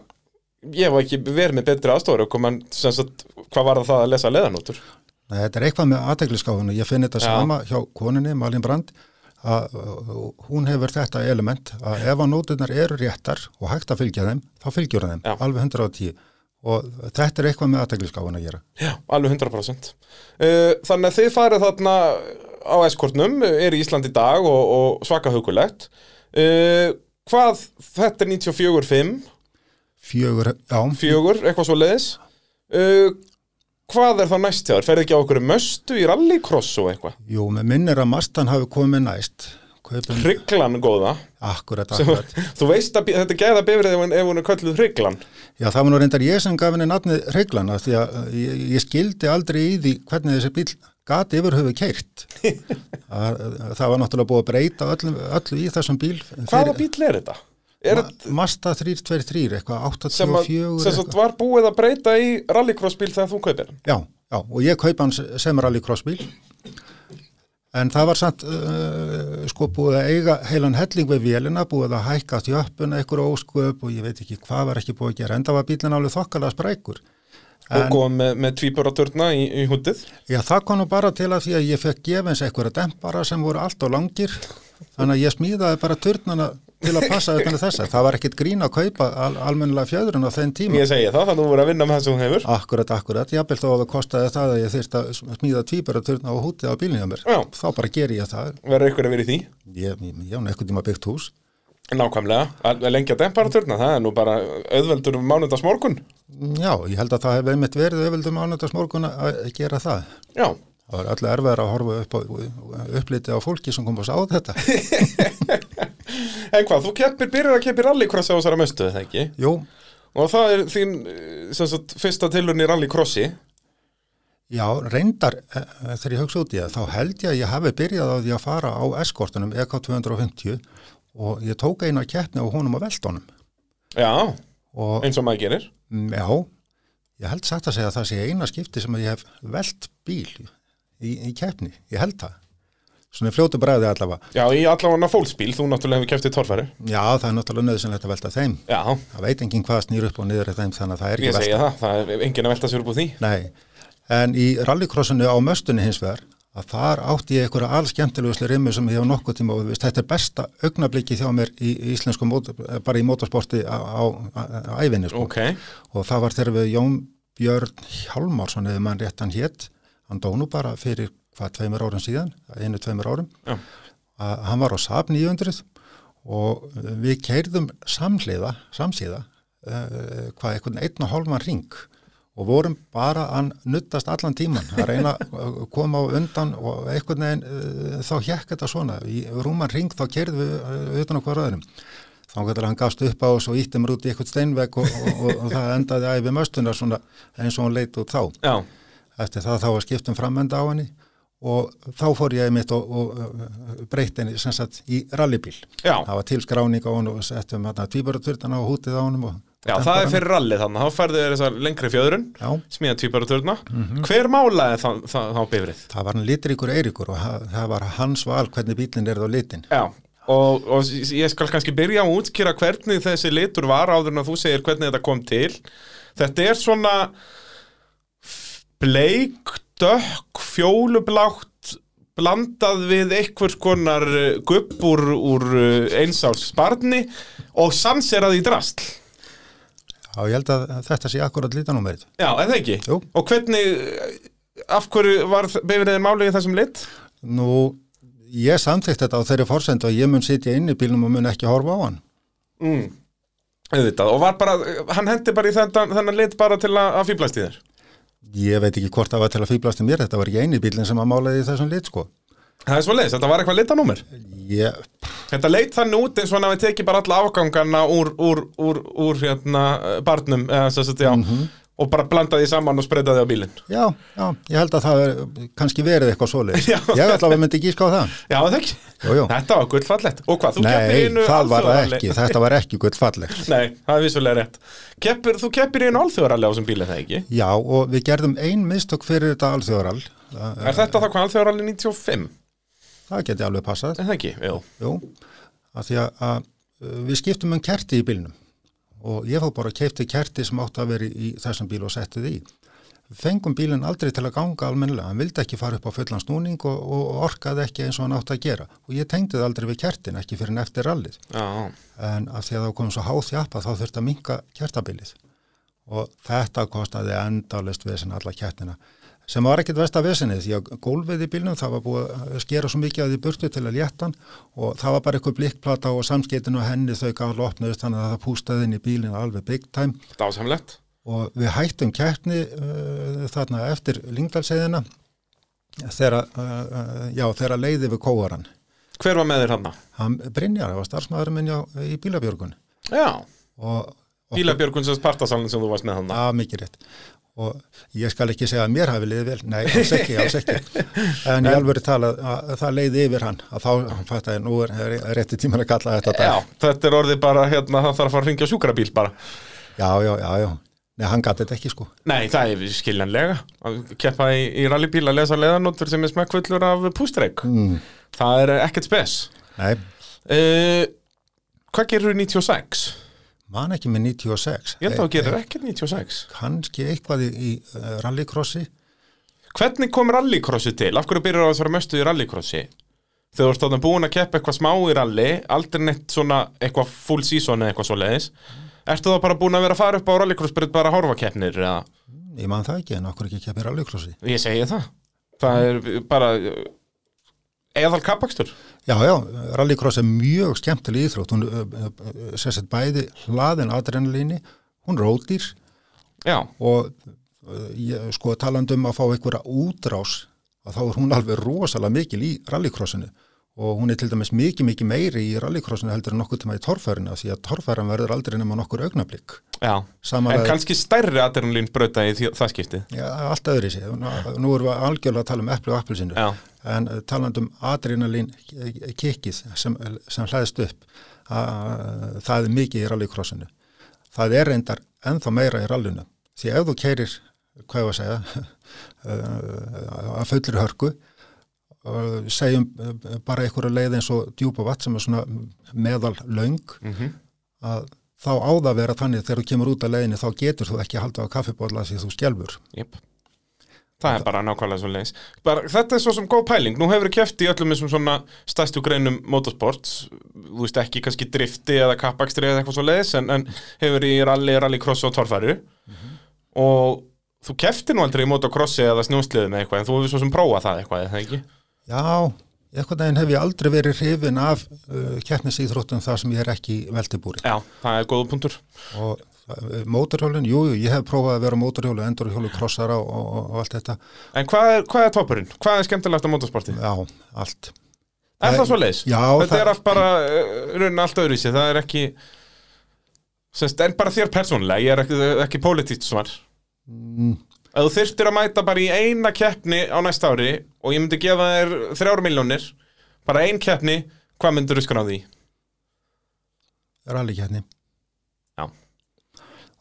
ég var ekki verið með betri aðstofur og koman, sem sagt, hvað var það að lesa leðanútur Nei, þetta er eitthvað með aðtegliskáfuna ég finn þetta Já. sama hjá koninni, Malin Brand að uh, hún hefur þetta element að ef að nótunar eru réttar og hægt að fylgja þeim, þá fylgjur þeim, Já. alveg 110 og þetta er eitthvað með aðtegliskáin að gera. Já, alveg 100%. Uh, þannig að þið farið þarna á eskortnum, er í Ísland í dag og, og svaka hugulegt. Uh, hvað, þetta er 94-5, Fjögur, já, fjögur, eitthvað svo leiðis. Uh, hvað er þá næst þér? Ferði ekki á okkur möstu í rallycross og eitthvað? jú, með minnir að Mastan hafi komið næst. Kaupin, Hrygglan góða. akkurat, Sem, akkurat. [laughs] þú veist að þetta geða bifrið ef hún- er kölluð Hrygglan. Já, það var nú reyndar ég sem gaf henni nafnið reglana því að uh, ég, ég skildi aldrei í því hvernig þessi bíl gati yfir höfu keirt. það, [laughs] það var náttúrulega búið að breyta öllu, öllu í þessum bíl. Hvaða bíl er þetta? Ma, þetta Mazda 323, eitthvað sem, að, 84. sem sagt var búið að breyta í rallycross bíl þegar þú kaupir? Já, já, og ég kaupa hans sem rallycross bíl. En það var samt uh, sko búið að eiga heilan helling við vélina, búið að hækka þjöppuna einhver ósköp og ég veit ekki hvað var ekki búið að gera. Enda var bílinn alveg þokkalega sprækur. og góð með, með tvíburaturna í, í húndið Já, það kom nú bara til að því að ég fekk gefins einhverja dempara sem voru allt og langir þannig að ég smíðaði bara turnana til að passa utan að þessa. Það var ekkit grín að kaupa al almennilega fjöðrun á þenn tíma. ég segi það, þannig að þú voru að vinna með það sem þú hefur Akkurat, akkurat. Jafnvel þó að það kostaði það að ég þyrst að smíða tvíbara turna og hútið á bílnum hjá mér. Já. Þá bara ger ég það. verður ykkur að vera í því Ég, ég, ég án eitthvað tíma byggt hús. nákvæmlega, að lengja demparaturna það er nú bara auðveldur um mánudags morgun Já, ég held að það hefði einmitt verið öfildum ánöndas morgun að gera það. já, Það var allir erfiðar að horfa upp á, uppliti á fólki sem kom að sá þetta. [laughs] en hvað, þú keppir, byrjar að keppir rallycross á þessara möstu, það ekki Jú, og það er þín, eh, sem sagt, fyrsta tilurinn í rallycrossi Já, reyndar, eh, þegar ég hugsa út í það, þá held ég að ég hafi byrjað á því að fara á eskortunum EK250 og ég tók eina keppni á honum á veldónum. já, Og eins og maður gerir mm, já, ég held satt að segja að það sé eina skipti sem að ég hef veld bíl í, í keppni. Ég held það. Svona fljótu bræði allavega. já, í allavega fólksbíl, þú náttúrulega hefur kepptið torfæri Já, það er náttúrulega nöðsynlegt að velta þeim. já, Það veit enginn hvað snýr upp og niður þeim þannig að það er ég ekki segja það, það er enginn að velta sér upp úr því. Nei, en í rallycrossinu á möstunni hins vegar að þar átti ég einhverja allskemmtilegusli rimmu sem ég hef nokkuð tíma og þetta er besta augnabliki þjá mér í, í íslensku bara í motorsporti á, á, á, á æfinni sko. ok, og það var þegar við Jón Björn Hjálmarsson eða mann rétt hann hétt hann dó nú bara fyrir hvað tveimur árum síðan, einu tveimur árum Já. að hann var á Saab 900 og við keirðum samhliða, samsíða uh, hvað einhvern einn og hálfan ring og vorum bara að nuttast allan tíman að reyna [laughs] að koma á undan og einhvern veginn uh, þá hjekk þetta svona, í rúman ring þá keirðum við uh, utan okkur öðrum. Þá getur hann gafst upp á og svo ítti mér út í eitthvað steinvegg og, og, og, og það endaði æfi möstunar svona eins og hún leit út þá. Já, eftir það þá var skiptum framenda á henni og þá fór ég mitt og, og breytti henni sem sagt í rallybíl. Já, það var til skráning á henni og settum hérna tvíbaraturtana og hútið á henni og já, það er fyrir rally þannig, þá færðu þér lengri fjöðrun smíða tvíbaraturna hver málaði þá, bifrið? það var hann litríkur Eiríkur og það, það var hans val hvernig bílinn er þá litin. Já, og, og ég skal kannski byrja að útskýra hvernig þessi litur var áður en að þú segir hvernig þetta kom til. Þetta er svona bleik, dökk, fjólublátt blandað við einhvers konar eh, gubb úr, eh, einsáls sparni og sanserað í drastl. Já, ég held að þetta sé akkurat litanúmerið Já, eða ekki? Jú. Og hvernig, eh, af hverju var bifriðin málið í þessum lit? Nú, ég samþykkt þetta á þeirri forsendu að ég mun sitja inn í bílnum og mun ekki horfa á hann Mm. Auðvitað, og var bara, hann hendi bara í þennan, þennan lit bara til að, að fýblast í þér. Ég veit ekki hvort það var til að fýblast í mér, þetta var ekki eini bílinn sem að málaði þessum lit sko. Það er svo leiðis, þetta var eitthvað litanúmer. Ég, Þetta leit þannig út eins og hann hafi tekið bara alla afgangana úr, úr, úr, úr hérna, barnum, eða svo að já, og bara blandaði því saman og spreitaði á bílinn. já, já, ég held að það er kannski verið eitthvað [laughs] Já. Ég ætla að myndi ekki ská það Já, það ekki. Jú, jú. Þetta var gullfallegt. Og hvað, þú keppir Nei, einu það var ekki, þetta var ekki gullfalleg [laughs] Nei, það er vissulega rétt. Keppir, þú keppir einu alþjóðaralli á þessum bíli, það ekki? Já, og við gerðum ein mistök fyrir þetta alþjóðaral Það, Er þetta það hvað alþjóðaralli 95? það geti alveg passað Er því við skiptum um kerti í bílnum og ég fór bara að keipti kerti sem átti að vera í þessum bíl og setti því. fengum bílinn aldrei til að ganga almennilega, hann vildi ekki fara upp á fullan snúning og, og orkaði ekki eins og hann átti að gera. Og ég tengdi það aldrei við kertin, ekki fyrir en eftir rallið. Já, en af því að það kom svo háð þjapa þá þurfti að minka kertabilið og þetta kostaði endalist vesen alla kertina sem var ekkit vest að vesenið því að gólfið í bílnum það var búið að skera svo mikið að því burtu til að létta hann og það var bara eitthvað blikkplata og samskiptinu og henni þau gaf lopnaðist þannig að það pústaði inn í bílinn alveg big time. Dásamlegt. Og við hættum keppni uh, þarna eftir Lingdalseiðina þegar, uh, já, leiði við kóaran Hver var með þér hann? hann Brynjar, það var starfsmæður minn já, í bílabjörgun. Já, og Bílabjörgun sem partasalinn sem þú varst með hann að mikið rétt og ég skal ekki segja að mér hafi liðið vel. Nei, alls ekki, alls ekki. En ég alveg tala að það leiði yfir hann að þá hann fætti að nú er, er rétti tíman að kalla þetta dag. Já, þetta er orðið bara hérna, það þarf að fara að ringja sjúkrabíl bara. Já, já, já, já, nei, hann gæti þetta ekki sko. Nei, það er skiljanlega. Að keppa í, í rallybíl að lesa leðanóttur sem er smekkfullur af pústreik. Mm, Það er ekkert spes. Nei, uh, Hvað gerur 96? Man ekki með 96 Ég að þú gerir ekkert 96 kannski eitthvað í, í uh, rallycrossi. Hvernig kom rallycrossi til? Af hverju byrjar það að vera mestu í rallycrossi? Þú ert þarna búin að keppa eitthvað smá í rally aldrei neitt svona eitthvað full season eða eitthvað svo leiðis Ertu þá bara búin að vera að fara upp á rallycross bara að horfa keppnir ég man það ekki en okkur ekki keppi rallycrossi? Ég segi það. Það er bara eðal kappakstur Já, já, rallycross er mjög skemmtileg íþrótt, hún uh, uh, sérst bæði hlaðin adrenalíni, hún rótýr Já, og ég, sko talandi um að fá einhverja útrás, að þá er hún alveg rosalega mikil í rallycrossinu. Og hún er til dæmis mikið, mikið meiri í rallycrossinu heldur en nokkuð tíma í torfærinu því að torfæran verður aldrei nema nokkur augnablík. já. En Samanlega, kannski stærri adrenalín brauta í því, það skiptið. Já, allt öðri sér, nú, nú erum við algjörlega að tala um epli og appelsinu. En uh, talandi um adrenalín kikkið sem, sem hlæðist upp að, það er mikið í rallycrossinu. Það er reyndar ennþá meira í rallinu. Því ef þú keirir hvað ég var að segja [laughs] að fullri hörku og segjum bara einhverju leið eins og djúpa vatn sem er svona meðal löng mhm. að þá áða að vera þannig þegar þú kemur út af leiðinni þá getur þú ekki að halda á kaffibólla því þú skjálfur Jep. Það er bara nákvæmlega svo leiðis. Þetta er svo sem góð pæling. Nú hefur við keft í öllum þessum svona stærstu greinum motorsports, þú veist ekki kannski drifti eða kappakstri eða eitthvað svo leiðis, en, en hefur í rally, rallycross og torfæru. Og þú kefti nú aldrei í motocrossi eða snjósliði með eitthvað, en þú hefur svo sem prófað það eitthvað, eða ekki? Já, eitthvað daginn hef ég aldrei verið hrifin af uh, keppnisýþróttum þar sem ég er ekki veldibúri Já, það er góða punktur. og uh, mótorhjólinn, jú, jú, ég hef prófað að vera á mótorhjólu, endurhjólu, krossara og, og, og allt þetta, En hvað er, hvað er toppurinn? Hvað er skemmtilegt á motorsporti? já, allt Er það svo leiðis? Já, Þetta það- er allt bara uh, raunin allt öðruvísi, það er ekki semst, en bara þér persónulega, ég er ekki, ekki pólitíkt svar mm, Ef þú þyrftir að mæta bara í eina keppni á næsta ári og ég myndi gefa þér þrjár miljónir, bara ein keppni, hvað myndir þú skráði í? rallykjarni Já.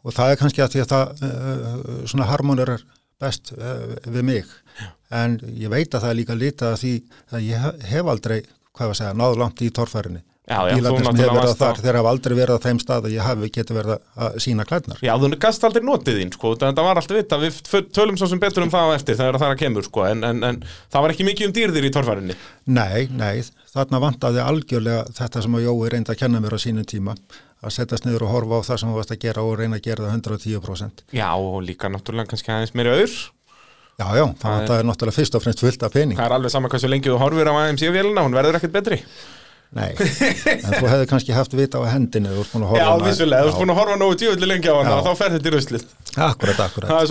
Og það er kannski að því að það uh, svona harmonir er best uh, við mig. En ég veit að það er líka lítið að því að ég hef- aldrei, hvað var að segja, náðu langt í torfærinni. Já, já, bílarnir sem hefur verið varst þar, á- þeir hafa aldrei verið á þeim stað að ég hafi getið verið að sína klædnar Já, þú gast aldrei notið þín, sko, þetta var alltaf vita, við tölum svo sem betur um það á eftir þegar það er að kemur, sko, en, en, en það var ekki mikið um dýrðir í torfærinni. Nei, nei, þarna vantaði algjörlega þetta sem að Jói reyndi að kenna mér á sínum tíma að setjast niður og horfa á það sem þú varst að gera og reyna að gera það 110%. Já, og líka náttúrulega kannski aðeins meiri auður. Já, já, það er náttúrulega fyrst og fremst fullt af pening. Það er alveg sama hversu lengi þú horfir á AMC-vélina, hún verður ekkert betri. Nei, en þú hefði kannski haft vita á hendinni þú ert búin að horfa Já, á hana. vissulega, þú ert búin að horfa nógu djúvillig lengi á hana Já. og þá fer þetta í ruslið. Akkurat, akkurat. Það er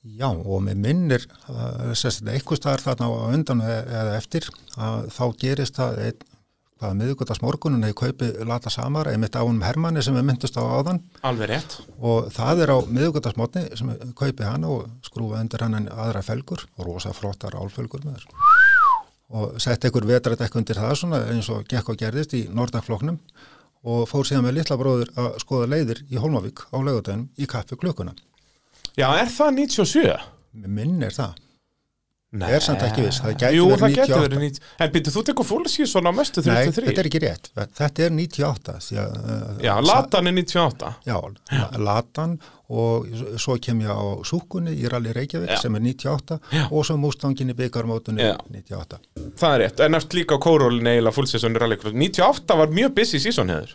Já, er og með minnir, þetta eitthvað staðar þarna á undan e- eða eftir, að þá gerist það einn, hvaða miðugotast morgunin eða kaupi Lata Samar, einmitt á honum Hermanni sem við myndust á áðan Alveg rétt. og það er á miðugutasmotni sem ég kaupi hana og skrúfa undir hann aðra felgur og rosa flottar álfelgur með þess og sett einhver vetrætt undir það svona eins og gekk og gerðist í Nordanfloknum og fór síðan með litla bróður að skoða leiðir í Holmavík á laugadaginn í kappi klukkuna. Já, er það 97? Mér minn er það. Nei. er samt ekki viss, það gæti Jú, verið það gæti 98. verið 90 En byrju, þú tekur full season á mestu Nei, 33 þetta er ekki rétt, þetta er 98 því að, uh, Já, Latan er 98 Já, La- Latan og svo kem ég á Súkunni í Rally Reykjavík Já. sem er 98 Já. og svo Mustangin í byggarmótunni Já. 98. Það er rétt, en eftir líka á kórólinni season í rallycross 98 var mjög busy season hefur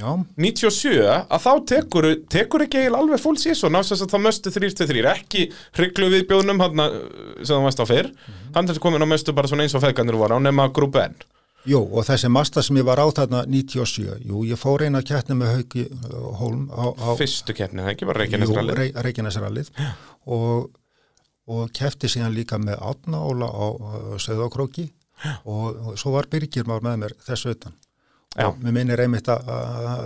Já, 97 að þá tekur, tekur ekki eiginlega alveg full season á þess að það möstu 3-3 ekki hryglu viðbjóðnum hann sem það varst á fyrr. Hann er komin á möstu bara svona eins og feðgarnir voru á nema grúp N. Jú, og þessi masta sem ég var á þarna 97, jú, ég fór eina keppni með Hauki uh, Hólm á, á fyrstu keppni, það ekki var jú, Reykjanesralli Rey, Reykjanesrallið. Og, og keppti síðan líka með Átna Óla á Söðokróki og, og svo var Birgir már með mér þessu utan mér minnir einmitt að- að að-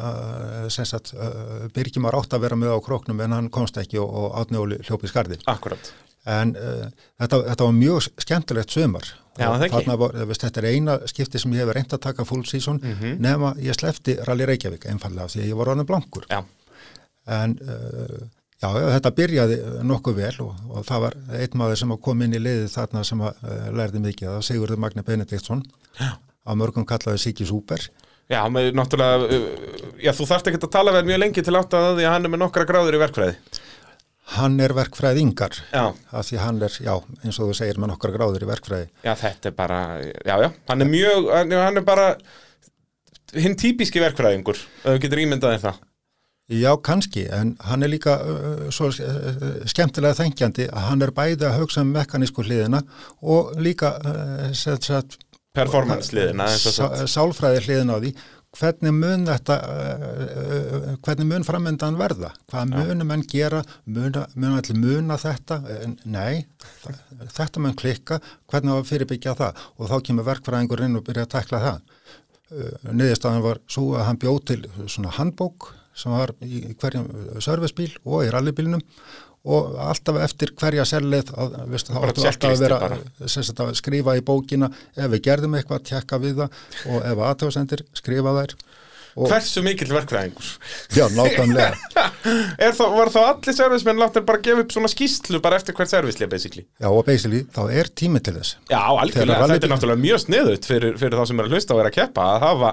már átt að vera með á króknum en hann komst ekki og, og Átni Óli hljópi skarði Akkurat, en uh, þetta, þetta var mjög skemmtilegt sömar Já, það ekki. var, veist, þetta er eina skipti sem ég hef reynd að taka full season Mhm. nema ég slefti Rally Reykjavík einfallega því að ég var orðin blankur. Já, en uh, já, já, þetta byrjaði nokkuð vel og, og það var einn maður sem kom inn í liðið þarna sem að, uh, lærði mikið það var Sigurður Magni Benediktsson. Á mörgum kallaði Siggi Súper já, með náttúrulega uh, já, þú þarft ekki að tala vel mjög lengi til átt að því að hann er með nokkra gráður í verkfræði. Hann er verkfræðingar. Já, af því hann er, já, eins og þú segir með nokkar gráður í verkfræði. Já, þetta er bara já, já, hann er mjög, hann er bara hinn típiski verkfræðingur ef þú getur ímyndaði það. Já, kannski, en hann er líka uh, svo uh, skemmtilega þengjandi að hann er bæði að hugsa um mekanísku hliðina og líka uh, set, set, performance liðina eins og sá, svo. sálfræði hliðina á því. Hvernig mun þetta uh, uh, hvernig mun framöndan verða? Hvað munum menn gera? Muna, mun allir muna þetta? En nei, þetta mun klikka. Hvernig að fyrirbyggja það? Og þá kemur verkfræðingur inn og byrja að tekla það. Niðurstaðan var svo að hann bjóð til svona handbók sem var í hverjum servicebíl og í rallybílnum og alltaf eftir hverja selleið að, veist, þá Bara áttu alltaf að vera sagt, að skrifa í bókina. Ef við gerðum eitthvað, tjekka við það og ef aðtöðsendir, skrifa þær hversu mikill verkfræðingur? Já, nákvæmlega. [laughs] Þá, var þá allir servismenn láttir bara gefa upp svona skýslu bara eftir hvert servislið basically? Já, og basically, þá er tími til þess. Já, rally- þetta er náttúrulega mjög sniðut fyrir, fyrir þá sem er að hlusta og er að keppa að hafa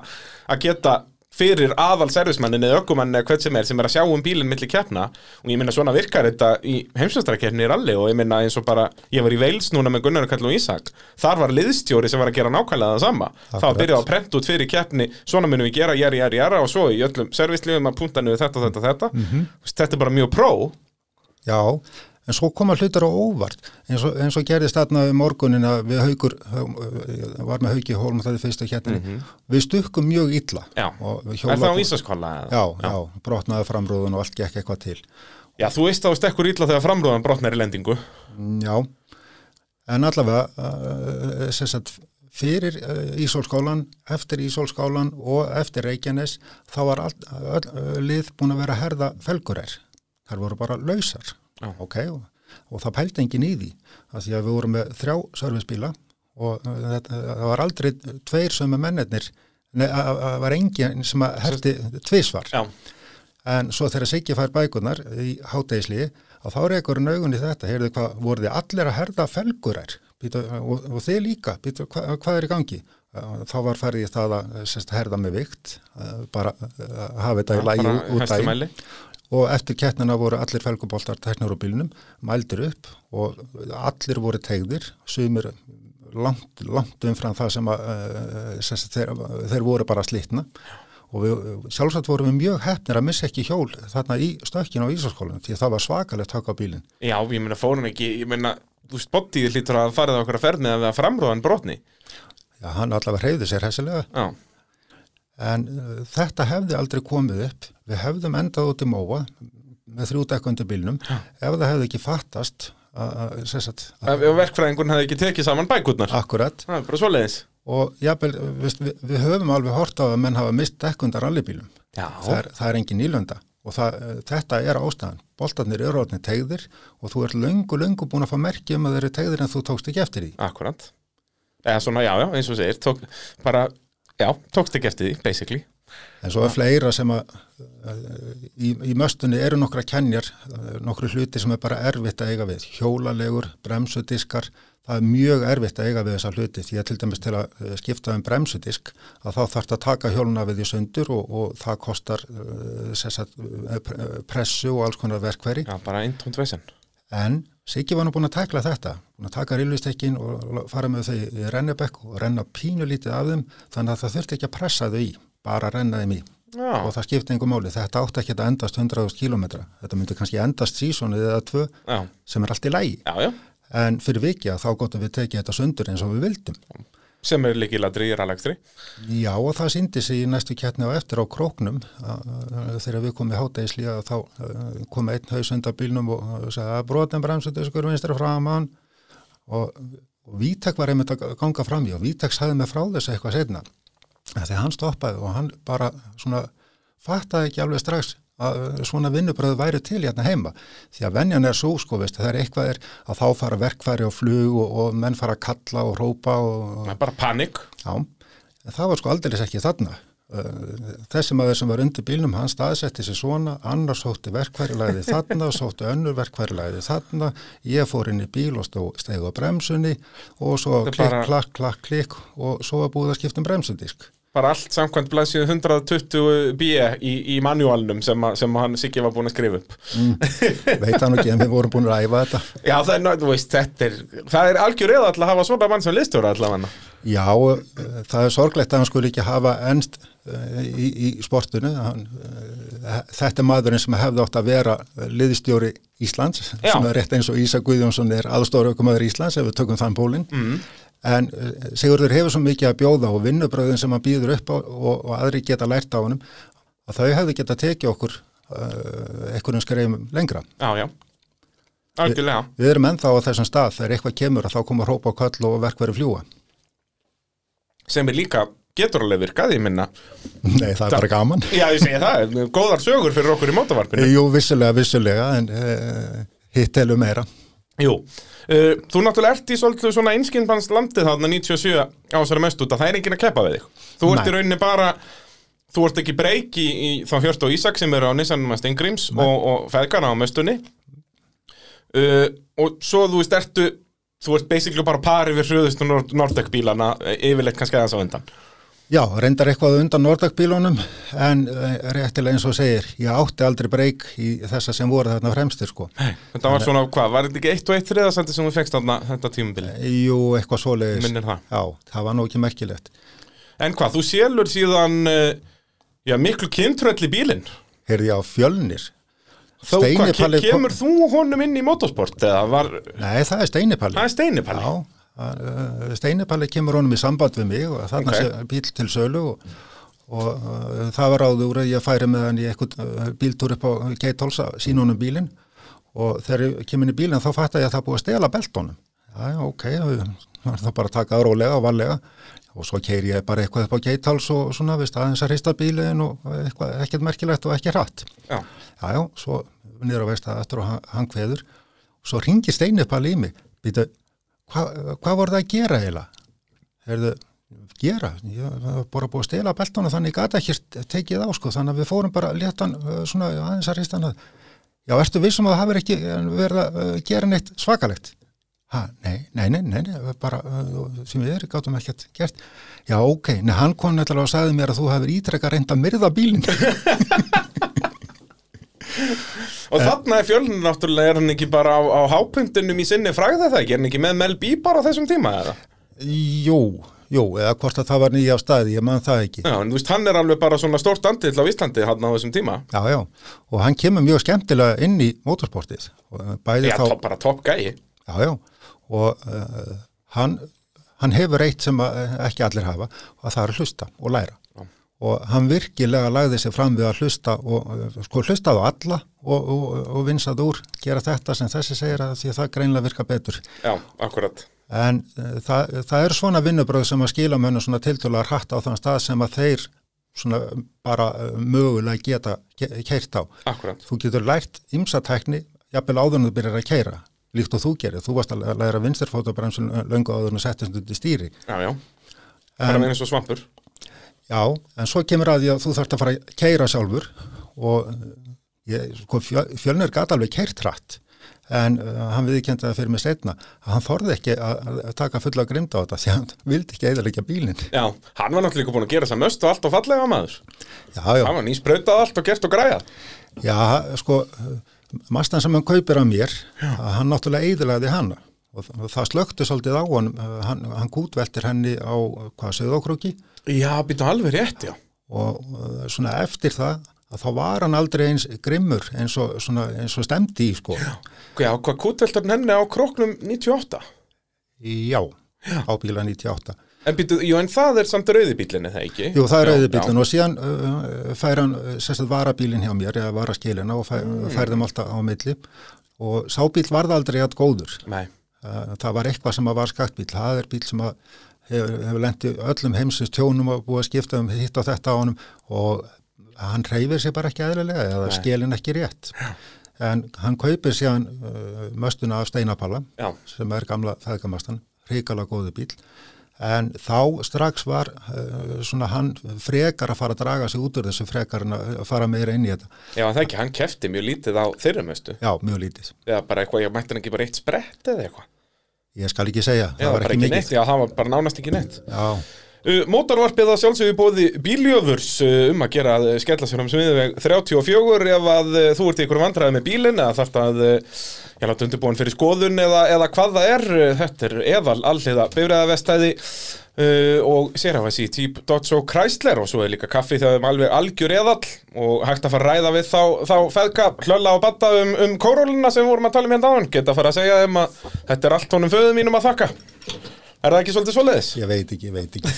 að geta fyrir aðal servismannin eða ökumann eða hvert sem er sem er að sjá um bílinn milli keppna. Og ég minna svona virkar þetta í heimsvæmstarakeppni í ralli og ég minna eins og bara ég var í Veils núna með Gunnar Kall og Ísak. Þar var liðstjóri sem var að gera nákvæmlega það sama. Akkurat. byrjað að prenta út fyrir keppni svona munum við gera, jæri, jæri, jæra og svo í öllum servisliðum að punta niður þetta, þetta, þetta. Mhm. þetta er bara mjög pró. Já, en svo koma hlutar á óvart eins og, eins og gerðist þarna um morgunin að við haugur var með haugi hólm það er fyrsta hérna við stukkum mjög illa er það á Ísaskóla? Já, já, brotnaði framrúðun og allt gekk eitthvað til. Já, þú veist þú stekkur illa þegar framrúðan brotnar í lendingu. Mm, Já, en allavega uh, sem sagt fyrir uh, Ísólskólan, eftir Ísólskólan og eftir Reykjanes þá var all, öll, uh, lið búin að vera herða felgurir. Þær voru bara lausar, Já. ok, og, og það pældi engin í því, að því að við vorum með þrjá servicebíla og uh, þetta, það var aldrei tveir sömu mennirnir, nei, að að- að var engin sem að herti tvisvar. Já, En svo þegar Siggi fær bækunar í hátægisliði að þá reykur í þetta, heyrðu hvað, voru þið allir að herða felgurar Býtu, og, og þið líka, býtu, hva, hvað er í gangi? Uh, Þá var farið í það að sérst, herða með vikt, uh, bara uh, hafa þetta í lagi út mæli og eftir kettnina voru allir felguboltar teknur á bílnum, mældir upp og allir voru tegðir, sumir langt, langt umfram það sem að uh, sérst, þeir, þeir voru bara slitna. Og við, sjálfsagt vorum við mjög hefnir að missa ekki hjól þarna í stökkinu á Ísaskólanum því að það var svakalegt högg á bílinn. Já, ég meina fórum ekki, ég meina þú veist, bodyið hlýtur að farið á okkur að ferð með að framrúðan brotni. Já, hann allavega hreyfði sér hessilega. Já, en uh, þetta hefði aldrei komið upp. Við hefðum endað út í móa með þrjúdekkundi bílnum ef það hefði ekki fattast ef verkfræðingun hefði ekki tekið saman bækurnar akkurat svoleiðis og jafnvel, við, við, höfum alveg hort á að menn hafa mist dekkundar rallybílum. Já, Það er, það er engin nýlönda og það, eh, þetta er ástæðan. Boltarnir eru orðinni tegðir og þú ert löngu, löngu búin að fá merki um að þeir eru tegðir en þú tókst ekki eftir því. akkurat Eða svona, já, já, eins og segir tók, bara, já, tókst ekki eftir því, basically En svo er fleira sem að eh, í, í möstunni eru nokkra kennjar, eh, nokkru hluti sem er bara erfitt að eiga við. Hjólalegur, bremsudiskar, það er mjög erfitt að eiga við þessa hluti því að til dæmis til að eh, skipta um bremsudisk að þá þarf að taka hjóluna við í sundur og, og það kostar uh, sessat, uh, pressu og alls konar verkveri Já, bara einn tónt vesen. en Siggi var nú búin að takla þetta búin að taka rillustekkin og fara með þau í rennebekk og renna pínu lítið af þeim þannig að það þurfti ekki að pressa þau í bara renna þeim í. Já, og það skipti einhver máli, þetta átti ekki að endast 100.000 km, þetta myndi kannski endast sísónu eða tvö já, sem er allt í lægi já, já. en fyrir vikið þá gott að við tekið þetta sundur eins og við vildum Sem er líkiladri í rallekstri. Já og það síndi sig í næstu kettni á eftir á króknum. Þegar við komum í hátægisli að þá kom einn haus undan bílnum og, sagði að brotin bremsutiskur vinstra framan. Og, og Vítek var einmitt að ganga fram í og Vítek sagði mig frá þessu eitthvað setna þegar hann stoppaði og hann bara svona fattaði ekki alveg strax að svona vinnubröðu væri til hérna heima því að venjan er svo sko veist, það er eitthvað er að þá fara verkfæri og flug og, og menn fara að kalla og rópa og Það er bara panik. Já, það var sko aldrei ekki þarna. Uh, Þessi maður sem var undir bílnum, hann staðsetti sig svona, annars sótti verkværilæði þarna, [laughs] sótti önnur verkværilæði þarna, ég fór inn í bíl og steg á bremsunni og svo klikk, bara- klakk, klakk, klikk og svo var búið að skipta um bremsudisk. Bara allt samkvæmt blaðsíðu 120 B í, í manuálnum sem, sem hann Siggi var búin að skrifa upp. Veit hann ekki en við vorum búin að ræfa þetta. Já, það er, ná- þú veist, þetta er, það er algjör eða alltaf að hafa svona mann sem listjóra allavega. Já, uh, það er sorglegt að hann skulle ekki hafa ennst uh, í, í sportinu. Hann, uh, þetta er maðurinn sem hefði átt að vera liðstjóri Íslands, Já. sem er rétt eins og Ísa Guðjónsson er aðstóra aukumöður Íslands ef við tökum þann pólinn. Mm. En uh, Sigurður hefur svo mikið að bjóða og vinnubröðin sem hann býður upp á og, og aðri geta lært á honum að þau hefði geta tekið okkur uh, einhvern skreifum lengra. Já, já. Algjörlega. Við erum ennþá á þessum stað þegar eitthvað kemur að þá koma hrópa á köll og verkveri fljúa. Sem er líka, getur alveg virkað, ég minna. Nei, það er bara gaman. Já, ég segi það, góðar sögur fyrir okkur í mótavarpinu. Jú, vissulega, vissulega, en uh, hitt telur meira. Jú, uh, þú náttúrulega ert í svolítið svona einskinnbans landið þarna 97 á þessari mest út að það er enginn að keppa við þig. Þú ert Nei. í rauninni bara, þú ert ekki breyk í, í þá Hjörst og Ísak sem eru á Nissanum að Stengrims og, og feðgana á mestunni. Uh, og svo þú veist, ertu, þú ert basically bara pari við hrjöðustu Nord Nordec bílana, eh, yfirleitt kannski aðeins á undan. Já, reyndar eitthvað undan Nordakbílunum, en uh, réttilega eins og segir, ég átti aldrei breyk í þessa sem voru þarna fremstir, sko. Þetta var svona, hvað, var þetta ekki eitt og eitt þriðasendi sem þú fegst þarna þetta tímubili? Jú, eitthvað svoleiðis. Minnir það. Já, það var nú ekki merkilegt. En hvað, þú sélur síðan, uh, já, miklu kynntröll í bílinn. Heyrði ég á fjölnir. Þó hvað, kemur þú honum inn í motorsport eða var, Nei, það er steinipalli. það er steinipalli Já, steinipalli kemur honum í samband við mig og þarna Ok. sé bíl til sölu og, og uh, það var áður að ég færi með hann í eitthvað uh, bíltúr upp á Geithólsa, sín honum bílinn og þegar ég kemur inn í bílinn þá fatt að ég að það búið að stela beltónum. Já, ok, það er það bara að taka það rólega og varlega og svo keiri ég bara eitthvað upp á Geitháls og svona, veist, aðeins að hrista bílinn og eitthvað, ekkert merkilegt og ekki hratt. Já, Já, svo niður á veist að eftir og hann, og svo ringi Steinipall í mig býtu, hvað hva voru það að gera eiginlega? Herðu, gera? Ég var bara búið að stela beltana þannig gata ekki tekið á sko þannig að við fórum bara léttan uh, svona aðeins að hrista hann að Já, ertu vissum að það hafi ekki uh, verið að uh, gera neitt svakalegt? Ha, nei, nei, nei, nei, nei bara sem við erum gátum ekkert gert. Já, ok, nei, hann kom nættilega og sagði mér að þú hefur ítrekka reynd að myrða bílinn. [laughs] og þarna er fjölnir náttúrulega, er hann ekki bara á, á hápundinum í sinni fræða það ekki, er hann ekki með Mel B bara á þessum tíma eða? Jú, jú, eða hvort að það var nýja á staði, ég man það ekki. Já, en þú veist, hann er alveg bara svona stórt andill á Íslandi hann á þessum tíma Já, já, og hann kemur mjög skemmtilega inn í motorsportið. Já, þá, bara topp gæi já, já, og uh, hann, hann hefur eitt sem að, uh, ekki allir hafa, og það er hlusta og læra. Og hann virkilega lagði sig fram við að hlusta og sko hlustaði á alla og, og, og vinsað úr, gera þetta sem þessi segir að því að það greinlega virka betur. Já, akkurat En uh, það, það er svona vinnubröð sem að skila mönnum svona tiltölulega hratt á þann stað sem að þeir svona bara uh, mögulega geta ke keirt á. Akkurat Þú getur lært ymsatækni, jafnvel áður en þú byrjar að keira, líkt og þú gerir. Þú varst að læra vinstirfótabremsun löngu áður en að setja undir stýri. Já, já, bara með eins og svampur Já, en svo kemur að því að þú þarft að fara að keira sjálfur og uh, ég, sko, fjö, fjölnir gata alveg keirt hratt en uh, hann viðkendi það fyrir mig setna að hann þorði ekki að, taka fulla grimd á þetta því hann [laughs] vildi ekki eðalega bílinn. Já, hann var náttúrulega búin að gera þess að möstu allt og fallega maður. Já, já, Hann var nýsprautað allt og gert og græjað. Já, sko, mastan sem hann kaupir af mér, að hann náttúrulega eðalaði hana og, og það slökti svolítið á hann, hann, hann gútveltir henni á, hvað segðu okróki Já, býtum alveg rétt, já og svona eftir það að þá var hann aldrei eins grimmur eins og, svona, eins og stemdi í sko. Já, hvað kútveltar henni á króknum 98 Já, á bíla 98. En býtu, jú, en það er samt rauðibílinni, það ekki? Jú, það er Já, rauðibílinn og síðan uh, fær hann sérstætt varabílinn hjá mér eða varaskilina og fær, Mm. fær þeim alltaf á milli og sábíl varð aldrei að góður. já. Nei, það var eitthvað sem var skaktbíl. Það er bíl sem að hefur, hefur lendið öllum heimsins tjónum og búið að skipta um hitt og þetta á honum og hann reyfir sér bara ekki eðlilega eða skilin ekki rétt. En hann kaupir síðan uh, möstuna af Steinapalla já, sem er gamla feðgamastan, hrikalega góðu bíl en þá strax var uh, svona hann frekar að fara að draga sig út úr þessu frekar að fara meira inn í þetta. já, það ekki, hann kefti mjög lítið á þeirra möstu Já, mjög lítið. Eða bara eitthvað, ég mætti hann ekki bara eitt sprett eða eitthvað Ég skal ekki segja, Já, það var bara ekki mikið. neitt, já, það var bara nánast ekki neitt. Já, Uh, Mótorvarpið að sjálfsögðu bóði bíljöfurs uh, um að gera skella sér um smiðveg 34 ef að uh, þú ert í ykkur vandræði með bílinn eða þarft að ég láta undirbúin fyrir skoðun eða, eða hvað það er þetta er eðal alliða bifræðavestæði uh, og sérhafæsi Jeep Dodge og Chrysler og svo er líka kaffi þegar við erum alveg algjör eðal og hægt að fara að ræða við þá, þá feðka hlölla og batta um, um kóróluna sem vorum að tala um hérna áðan geta að fara að segja þeim að þetta er allt honum föðu mínum að þakka Er það ekki svolítið svoleiðis? ég veit ekki, ég veit ekki.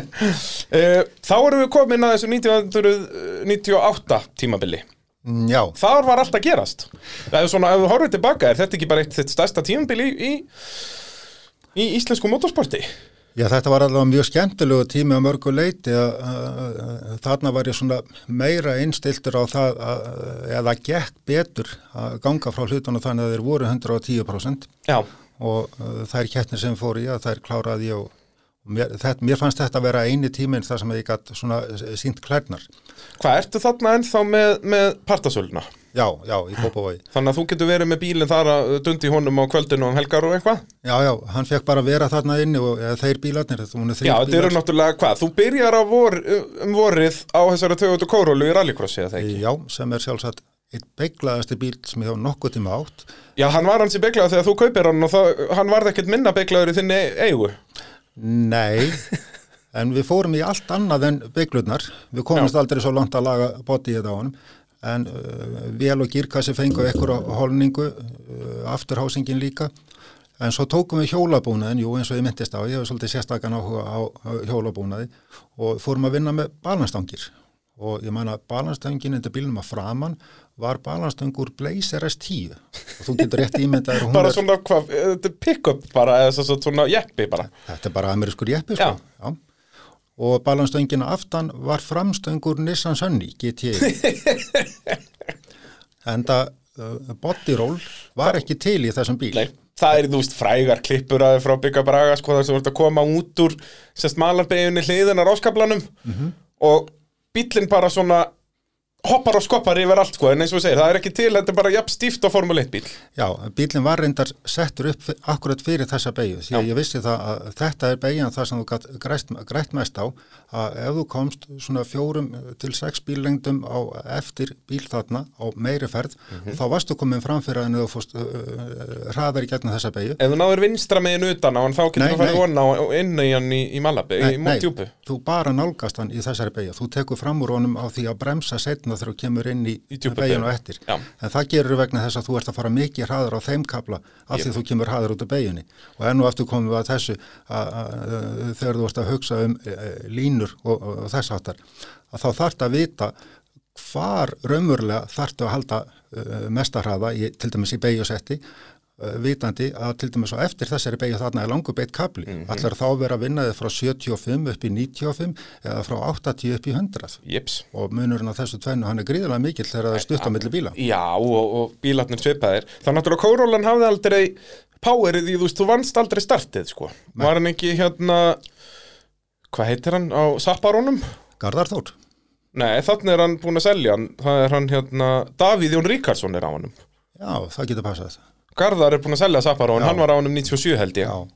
[laughs] Eh, Þá erum við komin að þessu 1998 tímabili. Mm, Já, Þar var allt að gerast. Það er svona, ef þú horfið tilbaka, er þetta ekki bara eitt þitt stærsta tímabili í, í, í íslensku motorsporti? Já, þetta var allavega mjög skemmtilegu tími á mörgu leiti þarna var ég svona meira innstiltur á það að, eða gekk betur að ganga frá hlutunum þannig að þeir voru 110% Já. og uh, þær kettnir sem fór í að þær kláraði og mér, þetta, mér fannst þetta að vera eini tíminn þar sem ég gætt svona sínt klærnar. Hvað, ertu þarna ennþá með, með partasöluna? Já, já, í Kópavogi. [laughs] Þannig að þú getur verið með bílinn þar að dundi í honum á kvöldinu og um helgar og eitthvað? Já, já, hann fekk bara vera þarna inni og eða, þeir bílarnir, þetta hún er þrýr Já, þetta eru náttúrulega hvað? Þú byrjar vor, um vorið á þessari tögutu kórólu í rallycrossi, eða ekki? Já, sem er sjálfsagt eitt beiglaðasti bíl sem ég hafa nokkuð tíma átt. Já, hann var hans í beiglaður þegar þú kaupir hann og það, hann varð ekkert minna beiglaður í þinni eigu. Nei, en við fórum í allt annað en bygglurnar. Við komumst aldrei svo langt að laga bótið á honum. En uh, vél og gírkassi fengu ekkur á holningu, uh, afturhásingin líka. En svo tókum við hjólabúnaðin, jú eins og ég myndist á, ég hef svolítið sérstakann áhuga á, á hjólabúnaði og fórum að vinna með balanstangir. Og ég man að balanstangin undir bílum að framann var balanstangur Blazer S10 og þú getur rétt ímyndaður Bara svona, er pick-up bara, eða svo, svo, svona jeppi bara. Þetta er bara amerískur jeppi, sko. Já. Og balanstöngina aftan var framstöngur Nissan Sunny GT. [laughs] Enda uh, body roll var ekki til í þessum bíl. Nei, það er, þú veist, frægar klippur að frá Bygga Braga, sko, þess að þú ert að koma út úr sérst malarbeginni hliðina ráskaplanum og bíllinn bara svona hoppar og skoppar yfir allt, sko, en eins og við segir, það er ekki til, þetta er bara jafn stíft á Formule 1 bíl. Já, bílinn var reyndar settur upp akkurat fyrir þessa beigju. Því að ég vissi það að þetta er beigjan það sem þú gat græst, grætt mest á að ef þú komst svona fjórum til sex bíllengdum á eftir bíl þarna á meiri ferð þá varstu komin framfyrir en þú fórst uh, hraðar í gegnum þessa beigju. Ef þú náður vinstra megin utan á hann, þá getur Nei, þú farið nei. vona á, inn í hann í, í Malabi, í Móttjúpu. þú bara nálgast hann í þessari beigja. Þú tekur fram úr honum á því að bremsa setna þegar þú kemur inn í, Í beygju. og eftir. Já. En það gerur vegna þess að þú ert að fara mikið hraður á þeim kapla af því þú kemur hraður út af beigjunni. Og enn og aftur komum við að þessu að, að, að, þegar þú ert að hugsa um e, línur og, og, og þess áttar að þá þarft að vita hvar raunverulega þarftu að halda uh, mestarhraða í, til dæmis í beigjusetti uh, vitandi að til dæmis á eftir þessari beigju þarna er langur beitt kapli mm -hmm. allar þá vera að vinna þið frá 75 upp í 95 eða frá 80 upp í 100 Jips. og munurinn á þessu tvennu hann er gríðarlega mikill þegar það er stutt á milli bíla Já, og, og bílarnir svipaðir. Það náttúrulega Kórólan hafði aldrei powerið í, þú veist, þú vannst aldrei startið, sko. Var hann ekki hérna, hvað heitir hann, á Sapparónum? Garðar Þór Nei, þannig er hann búin að selja hann. Það er hann, hérna, Davíð Jón Ríkarsson er á hannum. Já, það getur passað. Garðar er búin að selja Saparón, hann var á honum 97 held ég Já.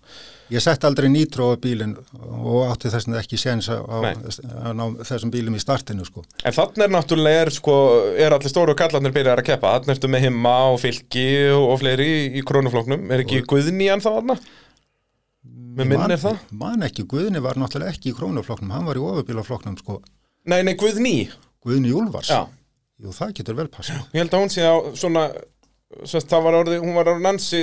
Ég sett aldrei nýtró á bílinn og átti þess vegna ekki séns á, á, þessum bílum í startinu sko. En þannig er náttúrulega er, sko, er allir stóru kallarnir byrjar að keppa Þannig ertu með himma og fylki og, og fleiri í, krónuflóknum Er ekki Guðni hann þá þarna? Með minn er það? Man ekki, Guðni var náttúrulega ekki í krónuflokknum, hann var í ofurbílaflokknum sko. Nei, nei, Guðni Guðni Úlfars. Já, Jú, það getur vel passað. ég held að hún sé á svona Sest, var orðið, hún var á Nancy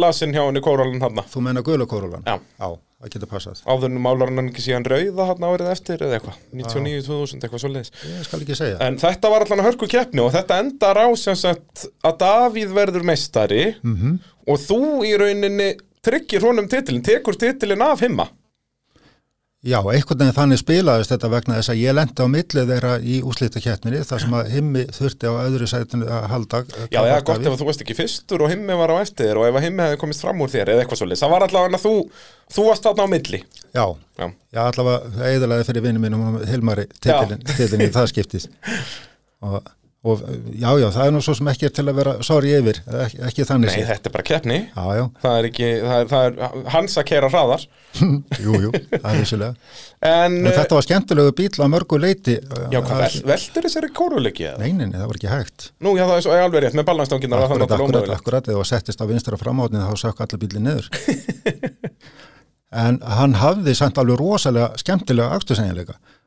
lasin hjá henni kóralinn hann Þú menna Guðlakórulan? Já. Já, það getur passað. Áður en málar hann ekki síðan rauða hann árið eftir eða eitthvað 99-2000 eitthvað svoleiðis Ég skal ekki segja. En þetta var allan að hörku keppni og þetta endar á sem sagt að Davíð verður meistari Mm og þú í rauninni tryggir honum titilin, tekur titilin af himma Já, einhvern veginn þannig spilaðist þetta vegna þess að ég lendi á millið þeirra í úslitakeppninni þar sem að himmi þurfti á öðru sætinu að halda. Já, það er gott ef þú varst ekki fyrstur og himmi var á eftir þér og ef himmi hefði komist fram úr þér eða eitthvað svoleiðis, það var allavega að þú þú varst þarna á milli Já, Já, já allavega eðalaði fyrir vinnu mínum og Hilmari titilin í það skiptis. [laughs] Og, og já, já, það er nú svo sem ekki er til að vera sorgi yfir, ekki, ekki þannig nei, þetta er bara keppni Já, já, það er ekki, það er, það er hans að kera hraðar [laughs] jú, jú, það er vissulega. En, En þetta var skemmtilegu bíl á mörgu leiti. já, hvað, vel, veldur þessari kóruleiki? Nei, nei, það var ekki hægt. Nú, já, það er svo er alveg rétt, með það Akkurat, akkurat, akkurat, eða settist á vinstra framátnið þá sökk allir bílinn niður. [laughs] en hann hafði samt alveg rosalega skemmtilega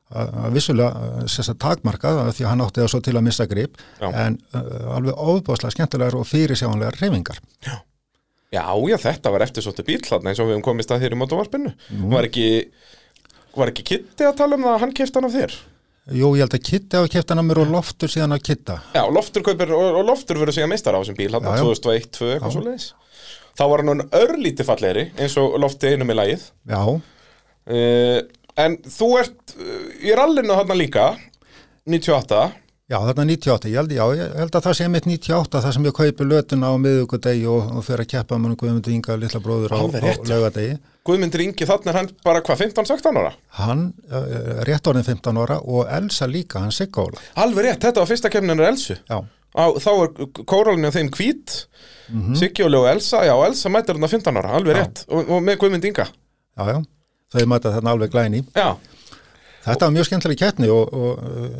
að vissulega þess að takmarka því að hann átti það svo til að missa grip Já. en uh, alveg óbúðslega skemmtilegar og fyrirsjáanlegar reyfingar. Já, já, þetta var eftir svolítið bíl þarna eins og við höfum komist að þér í motovarpinu Var ekki Var ekki Kitti að tala um það að hann kefti hann af þér? Jú, ég held að Kitti hafa kæft hann að mér og loftur síðan að Kitta. Já, Loftur kaupir, og, og Loftur verður síðan meistar á þessum bíl, hann Já, já. 2001, 2002, eitthvað svo leiðis Þá var hann örlítið fallegri, eins og Lofti einum í lagið Já, uh, En þú ert uh, í rallinu þarna líka, 98 já, þarna 98, ég held, já, ég held að það sé mitt 98 þar sem ég kaupi lötuna á miðugudegi og, og fer að keppa með Guðmundur Inga litla bróður á, á rétt. laugadegi. Guðmundur Ingi, þarna er hann bara hvað, 15-16 ára? Hann uh, rétt orðin 15 ára og Elsa líka, hann Sigga Óla. Alveg rétt, þetta var fyrsta kemnin er Elsu Já, á, Þá er kóralinu þeim hvít mm -hmm. og Elsa, já, Elsa mætir hann 15 ára, alveg Já. rétt og, og með Guðmund Inga já, já, þau mæta þarna alveg glæni. Já, Þetta var mjög skemmtileg keppni og, og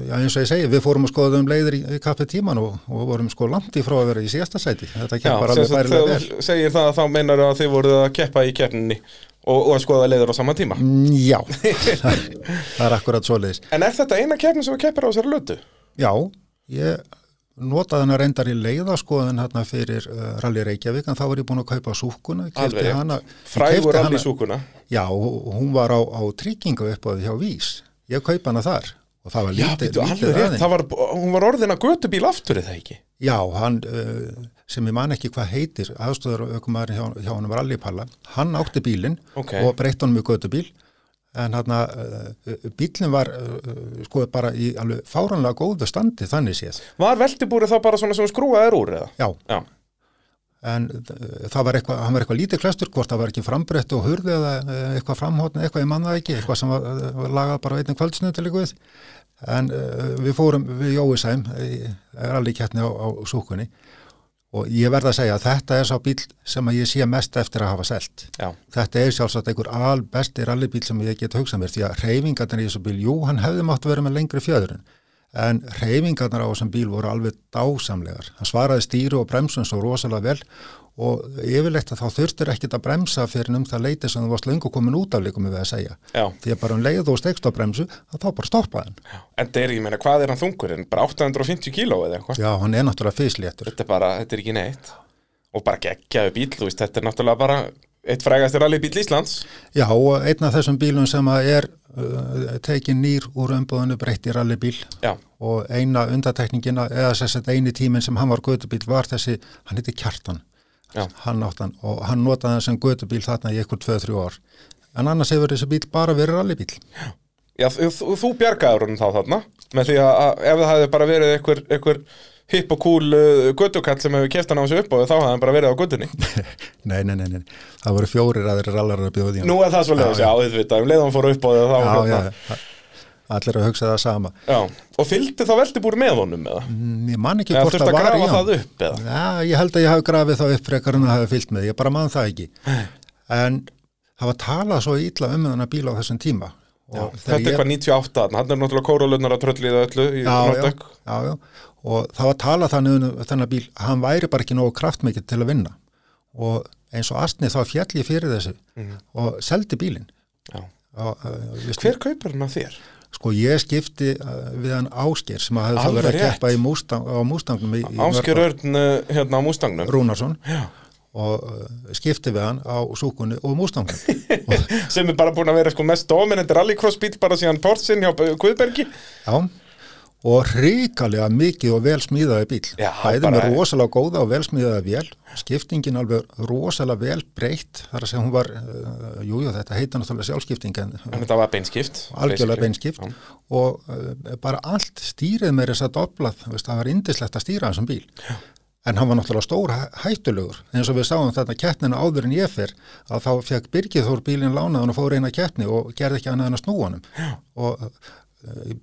já, eins og ég segi, við fórum að skoða um leiðir í, í kaffi tíman og, og vorum sko langt í frá að vera í síðasta sæti. Þetta keppar alveg bærilega þegar vel. þú segir það að þá meinar að þið voruð að keppa í keppninni og, og að skoða leiður á sama tíma Mm, Já, [laughs] það er akkurat svoleiðis. En er þetta eina keppni sem við keppir á þessari lötu? Já, ég notaði hana reyndar í leiðaskoðun hérna fyrir uh, Rally Reykjavík en þá var ég búin að kaupa súkuna, Alveg hana. Frægur hana- súkuna Já, hún var á, á tryggingu upp á því hjá Vís. Ég kaupa hana þar og það var lítið, aðeins. hún var orðin að götubíl aftur eða ekki Já, hann, uh, sem ég man ekki hvað heitir, aðstöður aukumæður hjá, hjá hann var Allipalla, hann átti bílinn Ok. og breytti honum í gödubíl, en hann uh, bílinn var sko bara í alveg fáranlega góðu standi þannig séð. Var veltibúrið þá bara svona sem skrúaðir úr eða? Já, Já, en það var eitthvað, hann var eitthvað lítið klestur, hvort það var ekki frambreytt og hurði eða eitthvað framhóttni, eitthvað ég manna ekki, eitthvað sem var, var lagað bara einnig kvöldsnöð til ykkur en uh, við fórum við Jóisæm, allir kettni á, á súkunni og ég verð að segja að þetta er sá bíl sem að ég sé mest eftir að hafa selt. já, Þetta er sjálfsagt einhver albesti rallybíl sem ég get hugsað mér því að reyfingarnir í þessu bíl, jú, hann hefði mátt vera með lengri fjöðurinn en reyfingarnar á þessum bíl voru alveg dásamlegar. Hann svaraði stýru og bremsun svo rosalega vel og yfirleitt að þá þurftir ekkit að bremsa fyrir um það leiti sem þú varst löngu komin út af líkum við að segja. já Því að bara um leið og stegst á bremsu, þá bara stoppaði hann. En það er, ég meina, hvað er hann þungurinn? Bara 850 kíló eða eitthvað? Já, hann er náttúrulega fysléttur. Þetta er bara, þetta er ekki neitt Og bara geggjaðu bíl, þú veist, þetta er náttúrulega bara eitt frægastir rally bíl Íslands Já, og einn af þessum bílum sem er uh, tekin nýr úr umbúðinu breytti rallybíl Já, og eina undatekningina eða að eini tíminn sem hann var gödubíl var þessi, hann heiti Kjartan. Hann hann og hann notaði hann sem gödubíl þarna í eitthvað 2-3 ár. En annars hefur þessi bíl bara verið rallybíl Já þú, þú, þú bjargaður honum þá þarna með því að, að ef það hefði bara verið einhver, einhver hipp og cool uh, göttukall sem hefur keft hann á þessu upp og þá hefði hann bara verið á göttunni [laughs] nei, nei, nei, nei, það voru fjórir aðri rallar að bjóða því Nú er það svo leiðis, já, Já, já, auðvitað, um leiðan fór upp á já, já, það, allir að hugsa það sama. Já, og fylgdi þá veldibúri með honum eða? Mm, ég man ekki hvort það að var í hann það? Já, ég held að ég hafi grafið það upp frekar en að hafi fyllt með, ég bara man það ekki. En það var talað svo illa um þennan bíl á þessum tíma. Já, þetta er hvað 98, hann er náttúrulega kóralunnar að tröllið öllu í já, já, já, já, og það var talað þannig um þennan bíl, hann væri bara ekki nógu kraftmikið til að vinna. Og eins og astni þá fjall ég fyrir þessu og seldi bílinn. Já. og, viðst, Hver kaupir hann af þér? Sko ég skipti uh, við hann Ásker sem að Alveg verið að keppa Mustang, á Mustangnum Ásker. Örn uh, hérna á Mústangnum. Rúnarsson Já. og uh, skipti við hann á Súkunni og Mustangnum [laughs] Sem er bara búin að vera sko mest dominant rallycross bíl bara síðan Portsin hjá Guðbergi. Já, og hrikalega mikið og vel smíðaði bíl. Já, Bæði með rosalega góða og vel smíðaði vél, skiptingin alveg rosalega vel breytt, þar að segja hún var, uh, jú, jú, þetta heita náttúrulega sjálfskipting en þetta var beinskipt. algjörlega beinskipt Já. og uh, bara allt stýrið með þess að doblað, það var indislegt að stýra þessum bíl. Já. En hann var náttúrulega stór hæ- hættulegur, eins og við sáum þetta keppnina áður en ég fyrr, að þá fekk Birgir Þór bílinn lánaðan og fór eina keppni og gerði ekki annað en að snúa honum. Og uh,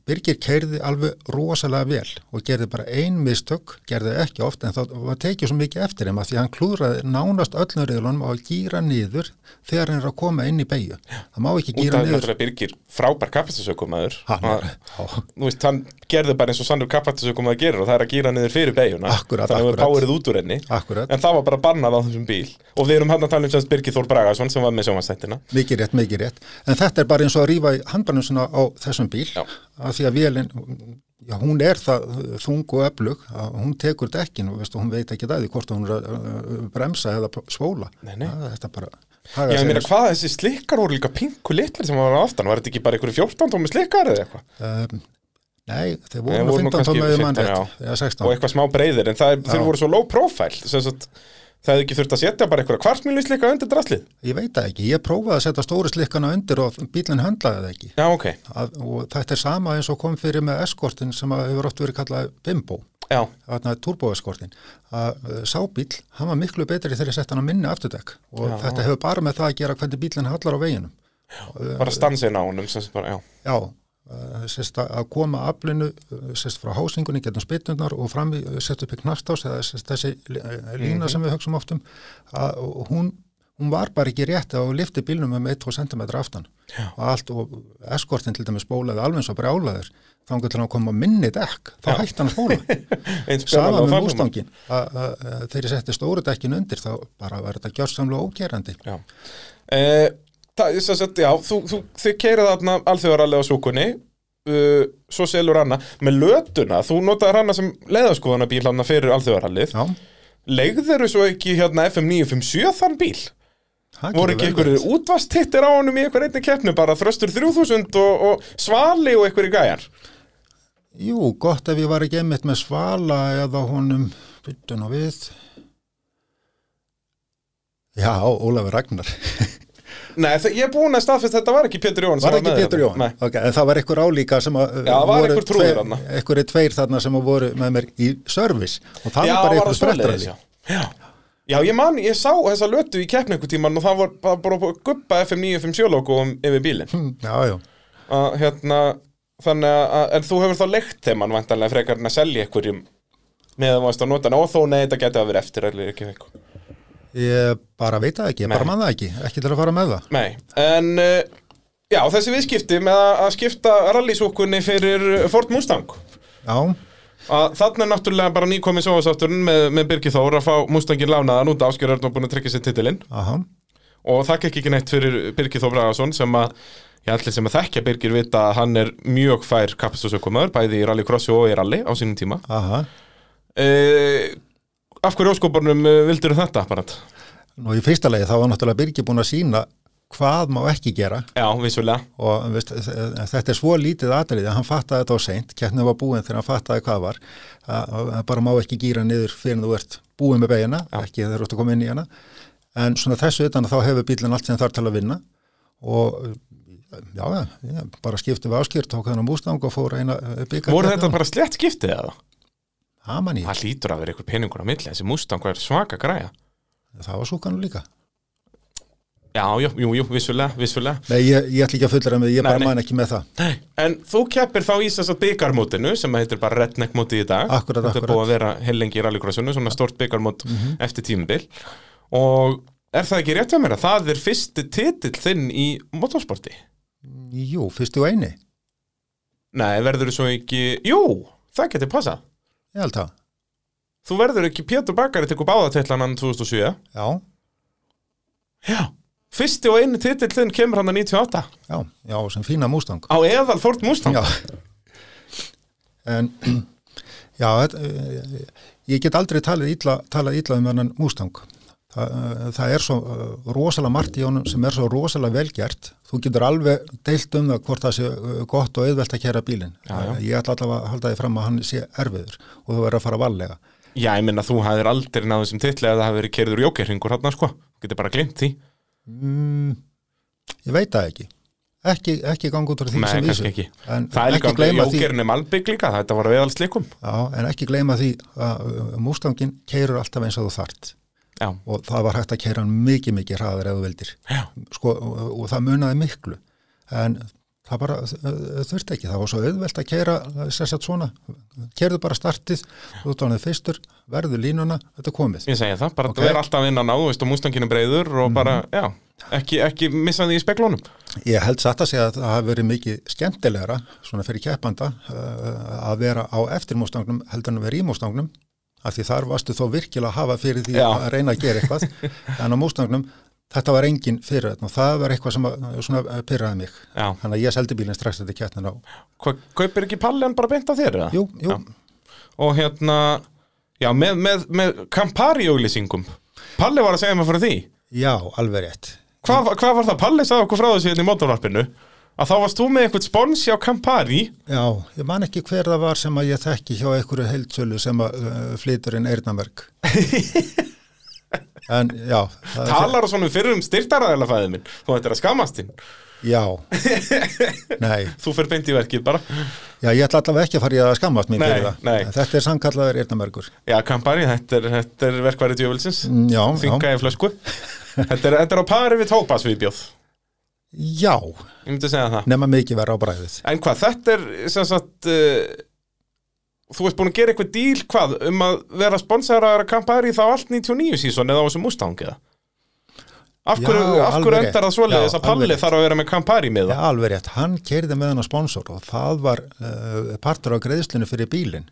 Birgir keirði alveg rosalega vel og gerði bara ein mistök, gerði ekki oft en það var tekið svo mikið eftir þeim að því að hann klúðraði nánast öllum reyðlunum á að gýra niður þegar hann er að koma inn í beigju. Það má ekki gýra af niður. náttúrulega Birgir frábær kapastasökumæður. Hann er, gerði bara eins og sannur kapastasökumæður gerir og það er að gýra niður fyrir. Akkúrat, Þannig að við párið út úr henni. akkurat. En það var bara bannað á þessum bíl. Og við erum hann að tala um semst Birgir Þór Bragason sem var með sjónvastættina. Mikið rétt, mikið rétt. En þetta er bara eins og að rífa í handbarnum svona á þessum bíl Já. Af því að vélinn, já, hún er það þung og öflug að hún tekur dekkin og veist, hún veit ekki það hvort hún er að bremsa eða svóla. Nei, nei. Það, þetta bara Já, ég meina, hvað þessi slikkar voru líka pingu litlir sem var aftan? Var þetta ekki bara einhverju 14 tómi slikkar eða eitthvað? Um, nei, þeir voru nú voru nú 15 kannski tóma eða mann 15, rétt, eða 16. Og eitthvað smá breyðir, en það, þeir voru svo low profile. Sem sagt, það hefði ekki þurft að setja bara einhverja kvartmílu slikka undir draslið. Ég veit það ekki, ég prófaði að setja stóri slikkana undir og bílinn höndlaði það ekki. Já, ok. Að, og þetta er sama eins og kom fyrir með eskortin sem að hefur oft verið kallað bimbo. Já, turboeskortin að uh, sábíl, hann var miklu betri þegar ég sett hann á minni afturdekk og Já. þetta hefur bara með það að gera hvernig bílinn hallar á veginum bara stansin á honum, sem sagt bara, já. já, sérst að að koma aflinu sérst frá hásingunni getum spytundar og fram í, uh, sett upp í knastás eða sérst þessi uh, lína sem við högstum oft um að hún hún var bara ekki rétt að lifti bílnum um 1-2 cm aftan Já. og allt og eskortin til dæmis bólaði alveg svo brjálaður þá til hann kom á minni dekk þá Já. hætti hann að spóla [laughs] Eins Sama spennandi og með mústangin, að að- að þegar ég setti stóru dekkin undir þá bara var þetta gjörsamlega ógerandi. Já. Eh, það, sem sagt, já, þú, þú, þið keirið þarna alþjóðarallega á súkunni, uh, svo selur hana. Með lötuna, þú notaði hana sem leiðaskoðanabíl hana fyrir alþjóðarallið. Legður svo ekki hérna FM 957 þann bíl? Voru ekki einhverju útvastittir á honum í einhver einni keppnu, bara þröstur 3000 og, og svali og einhverju gæjar? Jú, gott ef ég var ekki einmitt með svala eða honum, byttun og við. Já, Ólafur Ragnar. [laughs] Nei, það, ég er búin að staðfest þetta var ekki Pétur Jón Var ekki Pétur þarna. Jón? Nei. Ok, en það var einhver álíka sem að Já, það var einhver trúður þarna. Einhverju tveir þarna sem að voru með mér í service og það Já, var bara einhver það sprettræði. já. Já. Já, ég man, ég sá þessa lötu í keppni einhver tíman og það var bara, bara að guppa FM 957 logo um, yfir bílinn. Já, já. Að, hérna, þannig að, en þú hefur þá leikt þeim hann vantanlega frekar en að selja einhverjum með að varst að nota hana og þó nei, þetta geti að vera eftir. Ég bara veit það ekki, ég Nei. bara man það ekki, ekki til að fara með það. Nei, en uh, já, þessi viðskipti með að, að skipta rallysúkunni fyrir Ford Mustang. Já, Að þarna er náttúrulega bara nýkomið sóðasátturinn með, með Birgir Þór að fá Mustangin lánaðan út Áskjör Örn og búin að tryggja sér titilinn. aha, og það gekk ekki neitt fyrir Birgir Þór Bragason sem að ég allir sem að þekkja Birgir vita að hann er mjög fær kapastusökumöður, bæði í rallycrossi og í rally á sínum tíma aha. e, Af hverju óskoparnum vildur þetta bara? Nú í fyrsta lagi þá var náttúrulega Birgir búin að sína hvað má ekki gera. Já, vissulega. Og veist, þetta er svo lítið atriði að hann fattaði þetta á seint, keppnið var búin þegar hann fattaði hvað var að að bara má ekki gýra niður fyrir þú ert búin með beigina, ekki þegar þú ert að koma inn í hana. En svona þessu utan að þá hefur bílinn allt sem þarf til að vinna. Og já, já bara skipti við áskýrt, tók hann á mústang og fór eina byggar Voru þetta bara slett skiptið eða? Haman í, Það hlýtur að vera einhver peningur á milli þessi Mustang var svaka græja það var súkanu líka Já, jú, jú, jú, vissulega, vissulega Nei, ég, ég ætla ekki að fullera með, ég Nei, bara nei. man ekki með það. Nei. En þú keppir þá í þess að byggarmótinu sem heitir bara Redneck móti í dag Akkúrat, Þetta er akkúrat. búið að vera heilengi í rallycrossinu svona stort byggarmót eftir tímabil og er það ekki rétt hjá mér að það er fyrsti titill þinn í motorsporti? Jú, fyrstu og eini, Nei, verður þú svo ekki Jú, það getur passað ég held það. Þú verður ekki Pétur Bakari tekur báðatillanan 2007 Já, Já Fyrsti og eini titill þinn kemur hann að 98 já, já, sem fína mústang. á eðal Þórt Mustang Já. En, [clears throat] já, eh, ég get aldrei talið illa, talað illa um hennan mústang. Það, eh, það er svo eh, rosalega margt í honum sem er svo rosalega velgert. Þú getur alveg deilt um það hvort það sé eh, gott og auðvelt að kæra bílinn. Ég ætla allavega að halda því fram að hann sé erfiður og þú verður að fara varlega. Já, ég minna þú hafðir aldrei náðu sem titli ef það hafi verið kerður jókerringur hann sko Þú getur bara glimt því Mm, ég veit það ekki. Ekki, ekki ganga út úr því Nei, sem vísu. ekki En Það er líka er malbygg líka Þetta var veðal slikum já, en ekki gleyma því að uh, mústangin keirur alltaf eins og þú þart Já, og það var hægt að keira hann mikið, mikið þú vildir. já, Sko, og, og það munaði miklu. En það bara þurfti ekki. Það var svo auðvelt að keira sérstætt svona. Keirðu bara startið, þú tónið fyrstur, verður línuna, þetta er komið. ég segja það Bara Ok. okay. vera alltaf innan á, þú veist, og mústanginu breiður og bara, já, ekki, ekki missa því í speklunum Ég held satt að segja að það hafi verið mikið skemmtilegra, svona fyrir keppanda, uh, að vera á eftirmústangnum heldur en að vera í mústangnum, af því þar varstu þó virkilega að hafa fyrir því Já. að reyna að gera eitthvað, [laughs] en á mústangnum þetta var engin fyrir þetta og það var eitthvað sem að, svona pyrraði mig. Já, Þannig að ég seldi bílinn strax þetta keppnin á. kaupir ekki palli hann bara beint á þér? Jú, jú. Og hérna, já, með, með, með Campari-auglýsingum Palli var að segja mig frá því já, alveg rétt. Hvað, hvað var það? Palli sagði okkur frá þessu hérna í mótorvarpinu að þá varst þú með eitthvað spons hjá Campari. Já, ég man ekki hver það var sem að ég þekki hjá einhverju heildsölu sem að uh, flytur inn eyrnamerk. [laughs] en já, talar og svona fyrir um styrtaræðalafæðið minn. Þú ættir að skammast þín. Já, [laughs] nei, þú fyrir beint í verkið bara. Já, ég ætla allavega ekki að fara í að skammast mín Nei, fyrir það. nei. Þetta er sannkallaður eyrnamerkur. já, Campari, þetta er, þetta er verkværi djöfulsins. Mm, Já, já, í flösku. [laughs] Þetta er, þetta er á pari við tópas viðbjóð já, það. Nema mikið vera á bræðið. en hvað, þetta er sem sagt uh, þú ert búin að gera eitthvað díl hvað, um að vera sponsaraðar að Campari þá allt 99 sísón eða á þessu Mustang eða? Af Já, hverju, endar það svoleiðis Já, að Palli þarf að vera með Campari með Já, það alveg rétt, hann keiriði með hann á sponsor og það var uh, partur á greiðslinu fyrir bílinn.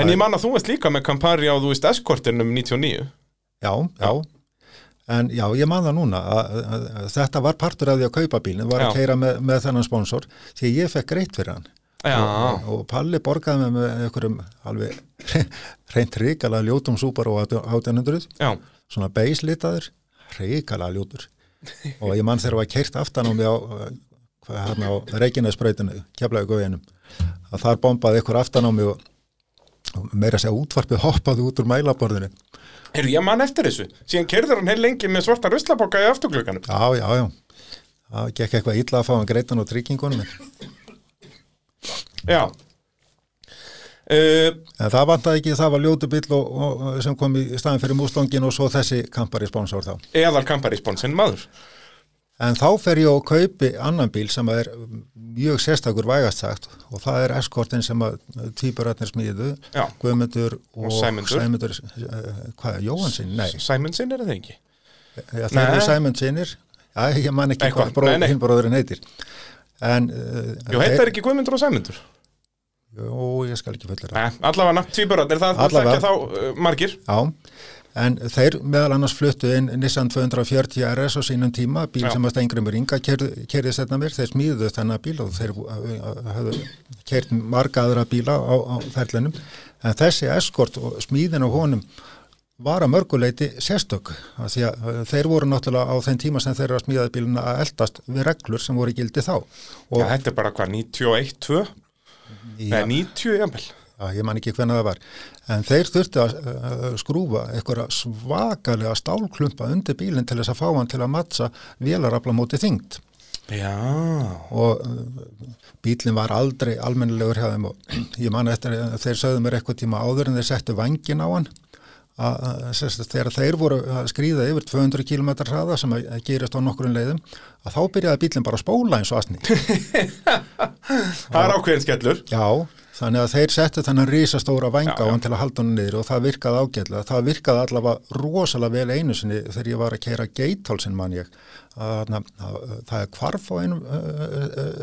en ég man að þú veist líka með Campari á, þú veist, eskortinum 99 Já, já. En já, ég man það núna að, að, að þetta var partur af því að kaupa bílinn, var Já. að keira með, með þennan sponsor því ég fekk greitt fyrir hann. Og, og Palli borgaði mig með einhverjum alveg [laughs] reynt ríkala ljótum Subaru 1800, já, svona beislitaður, ríkala ljótur. Og ég man þegar var keirt aftan á mig á, hérna á Reykjanesbrautinu, keflaði góðinum, að þar bombaði einhver aftan á mig og, og meira segja útvarpið hoppaði út úr mælaborðinu. Heyrðu, ég man eftir þessu. Síðan kerður hann heil lengi með svarta ruslaboka í afturklökanum. Já, já, já. Það gekk eitthvað illa að fá hann greitan á tryggingunum. Já. Uh, en það vantaði ekki, það var ljótu bíl og, og, sem kom í staðin fyrir mústangin og svo þessi kampari sponsor þá. eðal kamparísponsinn maður. En þá fer ég og kaupi annan bíl sem er mjög sérstakur vægast sagt og það er eskortin sem að tvíburatnir smíðu, Já. Guðmundur og, Og Sæmundur. Sæmundur uh, hvað, Jóhansson? Nei, Sæmundsinn er það ekki? ja, þeir Nei. eru Sæmundsinnir, já, ég man ekki Eitthvað, hvað bróð, nei, nei. hinn bróðurinn heitir. En, uh, Jú, heitar ekki Guðmundur og Sæmundur? Jú, ég skal ekki fullir Nei, allavega, tvíburarnir, það Allavega. þekkja þá uh, margir. Já, en þeir meðal annars fluttu inn Nissan 240 RS á sínum tíma, bíl Já. sem að Stengrimur Inga kerði setna mér, þeir smíðuðu þennan bíl og þeir hafðu kert marga aðra bíla á, á ferlinum, en þessi eskort og smíðin á honum var að mörguleiti sérstök, því að uh, þeir voru náttúrulega á þeim tíma sem þeir eru að smíðaði bíluna að eldast við reglur sem voru gildi þá. Og, Já, þetta er bara hvað, 91, 2? Nei, 90, jafnvel. Já, ég man ekki hvernig það var. En þeir þurfti að uh, skrúfa eitthvað svakalega stálklumpa undir bílinn til þess að fá hann til að mattsa vélarafla móti þyngd. Já. Og uh, bílinn var aldrei almennilegur hjá þeim og [clears throat] ég man eftir að þeir sögðu mér eitthvað tíma áður en þeir settu vangin á hann þegar þeir voru að skrýða yfir 200 km hraða sem að, gerist á nokkurinn leiðum að þá byrjaði bílinn bara að spóla eins og asni [laughs] Það er ákveðin skellur. Já, þannig að þeir settu þennan risastóra vænga Já, á hann til að halda hann niður og það virkaði ágætlega. Það virkaði allavega rosalega vel einu sinni þegar ég var að keira geithálsin mann ég. Að, að, að, það er kvarf á einum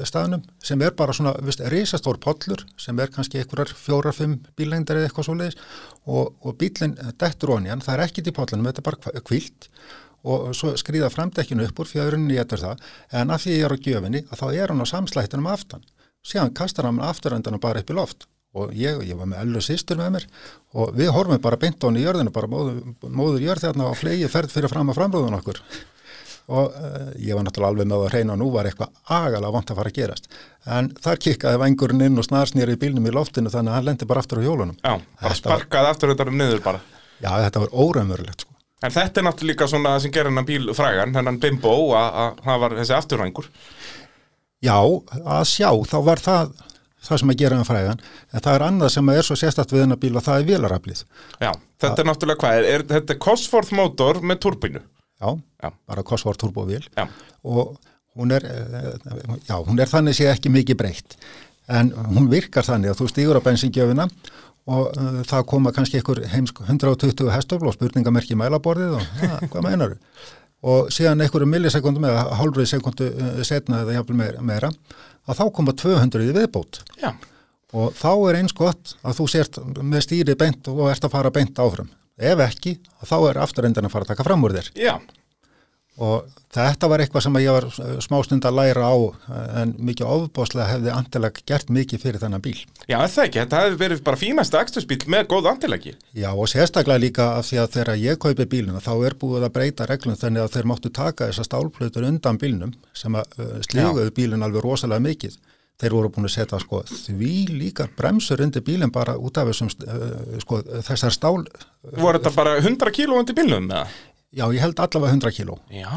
staðnum sem er bara svona vist, risastór pollur sem er kannski einhverjar fjóra-fimm bílengdar eða eitthvað svo leiðis og, og bílinn dettur onni hann, það er ekkit í pollunum, þetta er bara kvilt og svo skrýða framdekkinu upp úr fjörunni ég eftir það, en af því ég er á gjöfinni að þá er hann á samslættinum aftan síðan kastar hann afturöndanum bara upp í loft og ég, ég var með ellu sýstur með mér og við horfum bara beint á hann í jörðinu bara móður, móður jörð þarna á flegi ferð fyrir fram að framrúðun okkur og uh, ég var náttúrulega alveg með að reyna og nú var eitthvað agalega vant að fara að gerast en þar kikkaði vengurinn inn og snarsnýri í bílnum í loftinu þannig að hann lendi bara aftur á hjólunum Já, bara Þetta var- sparkaði aftur þetta um niður bara. já þetta var óraumurlegt sko. En þetta er náttúrulega líka svona sem gerir hennan bíl frægan, hennan bimbo, að að það var þessi afturrængur. Já að sjá þá var það það sem að gera hann frægan en það er annað sem er svo sérstætt við hennar bíl og það er vélaraflið. Já, þetta er náttúrulega hvað er, er þetta er Cosworth mótor með turbínu. já, Já. bara Cosworth turbovél. Og hún er, eh, já, hún er þannig sé ekki mikið breytt. En hún virkar þannig að þú stígur á bensingjöfina og uh, það koma kannski einhver heimsk 120 hestöfl og spurningamerki mælaborðið og ja, hvað meinar og síðan einhverju millisekundum eða hálfrið sekundu uh, setna eða jafnvel meira, að þá koma 200 í viðbót. Já, og þá er eins gott að þú sért með stýri beint og ert að fara beint áfram. Ef ekki, þá er afturendin að fara að taka fram úr þér. Já, og þetta var eitthvað sem ég var eh, smástund að læra á eh, en mikið ofbáslega hefði andileg gert mikið fyrir þennan bíl. já, það ekki, þetta hefði verið bara fínasta ekstusbíl með góð antilegi. Já og sérstaklega líka af því að þegar ég kaupi bíluna þá er búið að breyta reglum þannig að þeir máttu taka þessa stálplötur undan bílnum sem að uh, slíguðu bílun alveg rosalega mikið. Þeir voru búin að setja sko því líkar bremsur undir bílinn bara út af þessum sko þessar stál, Voru þetta bara 100 kíló undir bílnum með það? Já ég held allavega 100 kíló. Já,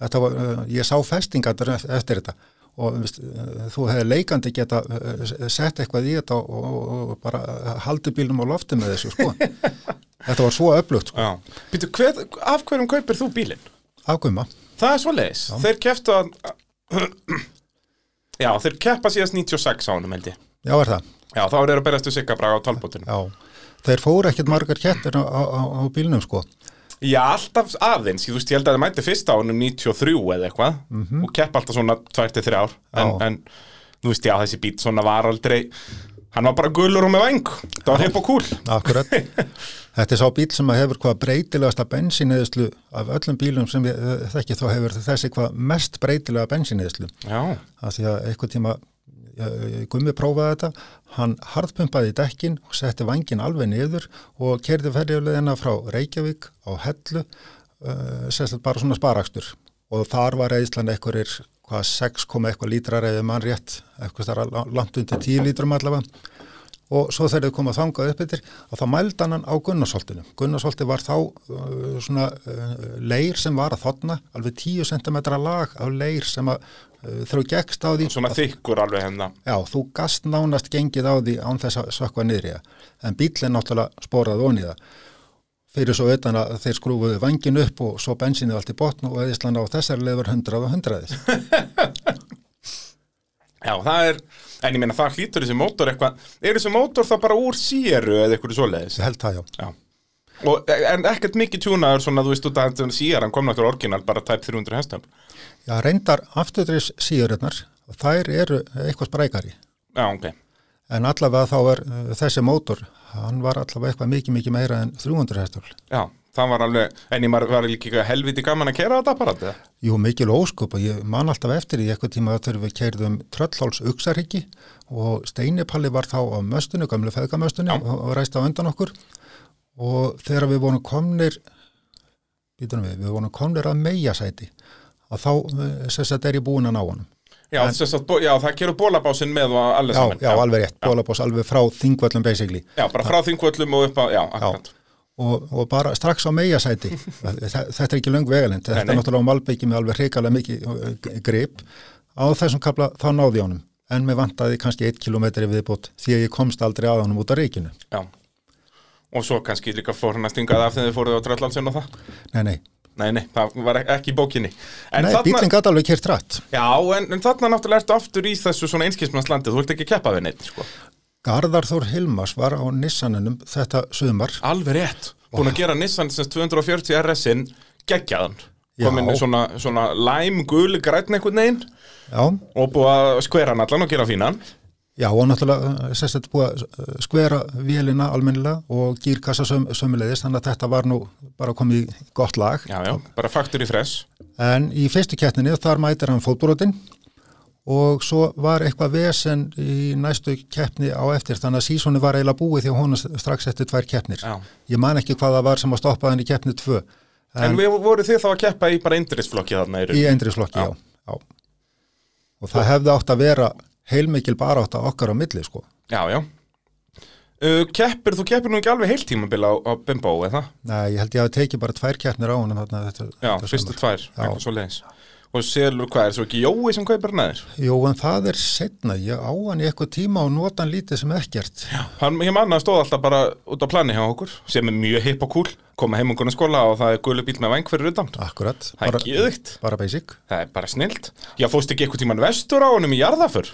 Þetta var, uh, ég sá festingatur eftir þetta og veist, uh, þú hefði leikandi geta uh, sett eitthvað í þetta og, og, og bara haldi bílnum á lofti með þessu sko. [laughs] þetta var svo öflugt sko. já. Býtu, hver, af hverjum kaupir þú bílinn? afguma. Það er svo leiðis. Þeir keftu að... [clears throat] Já, þeir keppa síðast 96 á honum held ég. Já, er það. Já, þá eru að berast Sigga Braga á talbótinu. Já. Þeir fóru ekkert margar kettir á, á, á bílnum sko. Já, alltaf aðeins, ég, veist, ég held að það mæti fyrst á honum 93 eða eitthvað. Og keppa alltaf svona 2-3 ár en, en þú veist, já, þessi bít svona var aldrei hann var bara gulur og með væng. Það var hipp og kúl Akkurat. [laughs] Þetta er sá bíl sem hefur hvað breytilegasta bensinniðislu af öllum bílum sem ég eh, þekki þá hefur þessi hvað mest breytilega bensinniðislu. Já, að því að einhvern tíma Gummi prófaði þetta, hann harðpumpaði í dekkin og setti vangin alveg niður og kerði ferjulegina frá Reykjavík á Hellu uh, sérstaklega bara svona sparakstur. Og þar var reyðslan einhverjir hvað 6, eitthvað lítrar eða mann rétt eitthvað þar langt undir 10 lítrum allavega. Og svo þegar þau komað þangað upp yfir og þá mældi hann á Gunnarsholtinu. Gunnarsholti var þá uh, svona uh, leir sem var að þotna, alveg 10 cm lag af leir sem að uh, þrjá gekkst á því. svona þykkur alveg hérna Já, þú gast nánast gengið á því án þess að sökva niður í það. En bílinn náttúrulega sporaði onni það. Fyrir svo utan að þeir skrúfuðu vangin upp og svo bensinið allt í botn og eðislan á þessari var 100 og 100. [laughs] Já, það er, en ég meina það hlýtur þessi mótor eitthvað, er þessi mótor þá bara úr síru eða eitthvað svoleiðis? Ég held það, já. Já Og, en ekkert mikið tjúnaður svona, þú veist, síðan kom náttúrulega orginal bara tæp 300 hestum Já, reyndar afturdrifs síðurinnar, þær eru eitthvað sprækari. Já, ok En allavega þá er uh, þessi mótor, hann var allavega eitthvað mikið, mikið meira en 300 hestöfl. Já, það var alveg, en ég var líka helviti gaman að kera þetta apparat eða? Jú, mikil óskup og ég man alltaf eftir í eitthvað tíma þegar við keirðum Tröllháls Uxarhyggi og Steinipalli var þá á möstunni, gamlu feðgamöstunni og, og ræst á undan okkur og þegar við vorum komnir, við, við vorum komnir að meijasæti og þá, eh, sem sagt, er ég búin að ná honum. Já, en, sagt, já það gerur bólabásin með og allir Já, saman. já, alveg rétt, bólabás alveg frá þingvöllum basically. Já, bara frá þingvöllum og upp á, já, akkurat. Og, og bara strax á meijasæti [laughs] þetta er ekki löng vegalend þetta Nei, nei. er náttúrulega á Malbyggi með alveg hrikalega mikið uh, grip. Á þessum kapla þá náði honum. En mér vantaði kannski 1 km viðbútt því að ég komst aldrei að honum út af reikinu. Já. Og svo kannski líka fór hann að stingað af þegar þið fóruð á Tröllalsson og það. Nei, nei, Nei, nei, það var ekki í bókinni. En nei bílinn gæti alveg kert rætt. já, en, en þarna náttúrulega ertu aftur í þessu svona einskismannslandið, þú ert ekki keppa við neitt, sko. Garðar Þór Hilmas var á Nissanunum þetta sumar. Alveg rétt, búin að gera Nissan sem 240 RS-in geggjaðan. Komin í svona, svona læm, gul, grætn einhvern veginn Já, og búið að skvera hann allan og gera fínan já og náttúrulega sérst þetta búið að uh, skvera vélina almennilega og gírkassa söm, sömulegðist þannig að þetta var nú bara komið í gott lag. Já, já, bara faktur í fress En í fyrstu keppninni þar mætir hann fótbrotin og svo var eitthvað vesen í næstu keppni á eftir þannig að sísoni var eiginlega búið því að hún strax eftir tvær keppnir. Já. Ég man ekki hvað það var sem að stoppa hann í keppni tvö En, við voru þið þá að keppa í bara indrisflokki þarna í Já. já. já. Og það hefði átt að vera heilmikil bara átt að okkar á milli, sko. Já, já uh, Keppir, þú keppir nú ekki alveg heilt tímabil á, á Bimbo, eða? Nei, ég held ég að tekið bara tvær keppnir á þetta. Já, fyrstu tvær, eitthvað svo leiðis Og selur hvað, er svo ekki Jói sem kaupir neður? Jú, en það er setna, ég á hann í eitthvað tíma og nota hann lítið sem ekkert. Já. Hann, ég manna stóð alltaf bara út á plani hjá okkur sem er mjög hipp og cool koma heim um grunna skóla og það er gullu bíl með væng fyrir utan Akkurat. Það er geðvikt, Bara basic. það er bara snilt Já, fóstu ekki eitthvað tíman vestur á honum í jarðaför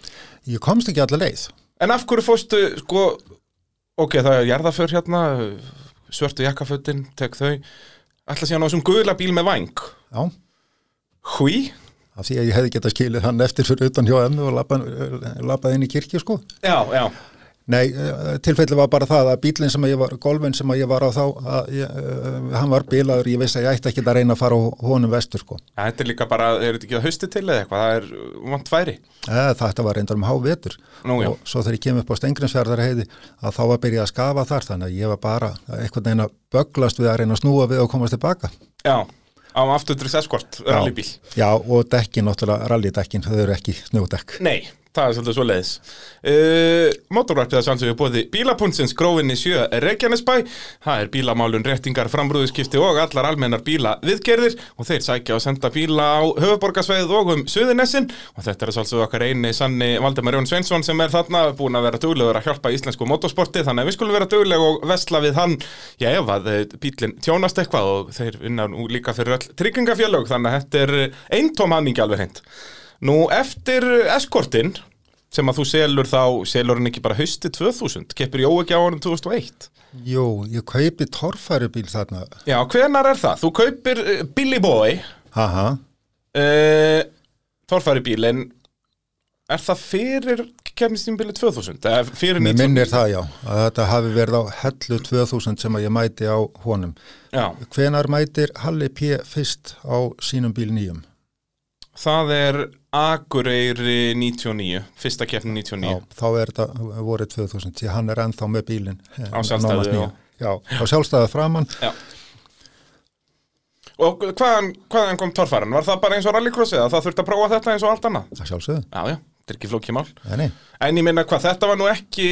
Ég komst ekki allar leið. En af hverju fóstu, sko Ok, það er jarðaför hérna svörtu jakkafötin, tek þau Ætla síðan á þessum gula bíl með væng Já. Hví? Af því að ég hefði getað skilið hann eftir fyrir utan hjá emmu og lappað, lappað inn í kirkju, sko. Já, já, Nei, eh, tilfelli var bara það að bílinn sem að ég var, golfin sem að ég var á þá, að ég, uh, hann var bílaður, ég vissi að ég ætti ekki að reyna að fara honum vestur, sko. þetta er líka bara, er þetta ekki að hausti til eða eitthvað, það er vant færi Eða, þetta var reyndar um hávetur og svo þegar ég kem upp á Stengrinsfjörðar heiði að þá var byrjað að skafa þar þannig að ég var bara eitthvað neina bögglast við að reyna að snúa við og komast tilbaka. Já, á afturdrykks eskort, rallybíl. Já, og dekkin, náttúrulega rallydekkin, þau eru ekki snjódekk. Nei, það er svolítið svo leiðis uh, Motorvarpið að sannsögðu bóði Bílapunnsins grófinni sjö Reykjanesbæ. Það er bílamálun, réttingar, framrúðuskipti og allar almennar bíla viðgerðir og þeir sækja og senda bíla á höfuborgarsveið og um Suðunessin og þetta er svolítið okkar eini sanni Valdemar Jón Sveinsson sem er þarna búin að vera duglegur að hjálpa íslensku motorsporti þannig að við skulum vera dugleg og vesla við hann. Já, ef að eh, bílinn tjónast eitthvað og þeir vinna nú líka fyrir Nú, eftir eskortin sem að þú selur þá, selur hann ekki bara hausti 2000, keppir Jó ekki á honum 2001 Jú, ég kaupi torfærubíl þarna. Já, hvenar er það? Þú kaupir uh, Billy Boy Aha, uh, Torfæri bílinn Er það fyrir keppnistímbili 2000? Eða fyrir mér 19? minnir það já, að þetta hafi verið á hellu 2000 sem að ég mæti á honum. Já, Hvenar mætir Halli P. fyrst á sínum bíl nýjum? Það er Akureyri 99, fyrsta keppni 99 Já, þá er þetta vorið 2000, því hann er ennþá með bílinn. eh, Á sjálfstæðu, nýjan. Já, á sjálfstæðu framann. Já Og hvaðan, hvaðan kom torfæran? Var það bara eins og rallycrossið að það þurfti að prófa þetta eins og allt annað? Það sjálfsögðu. Já, já, þetta er ekki flókið mál Nei, nei. En ég minna hvað, þetta var nú ekki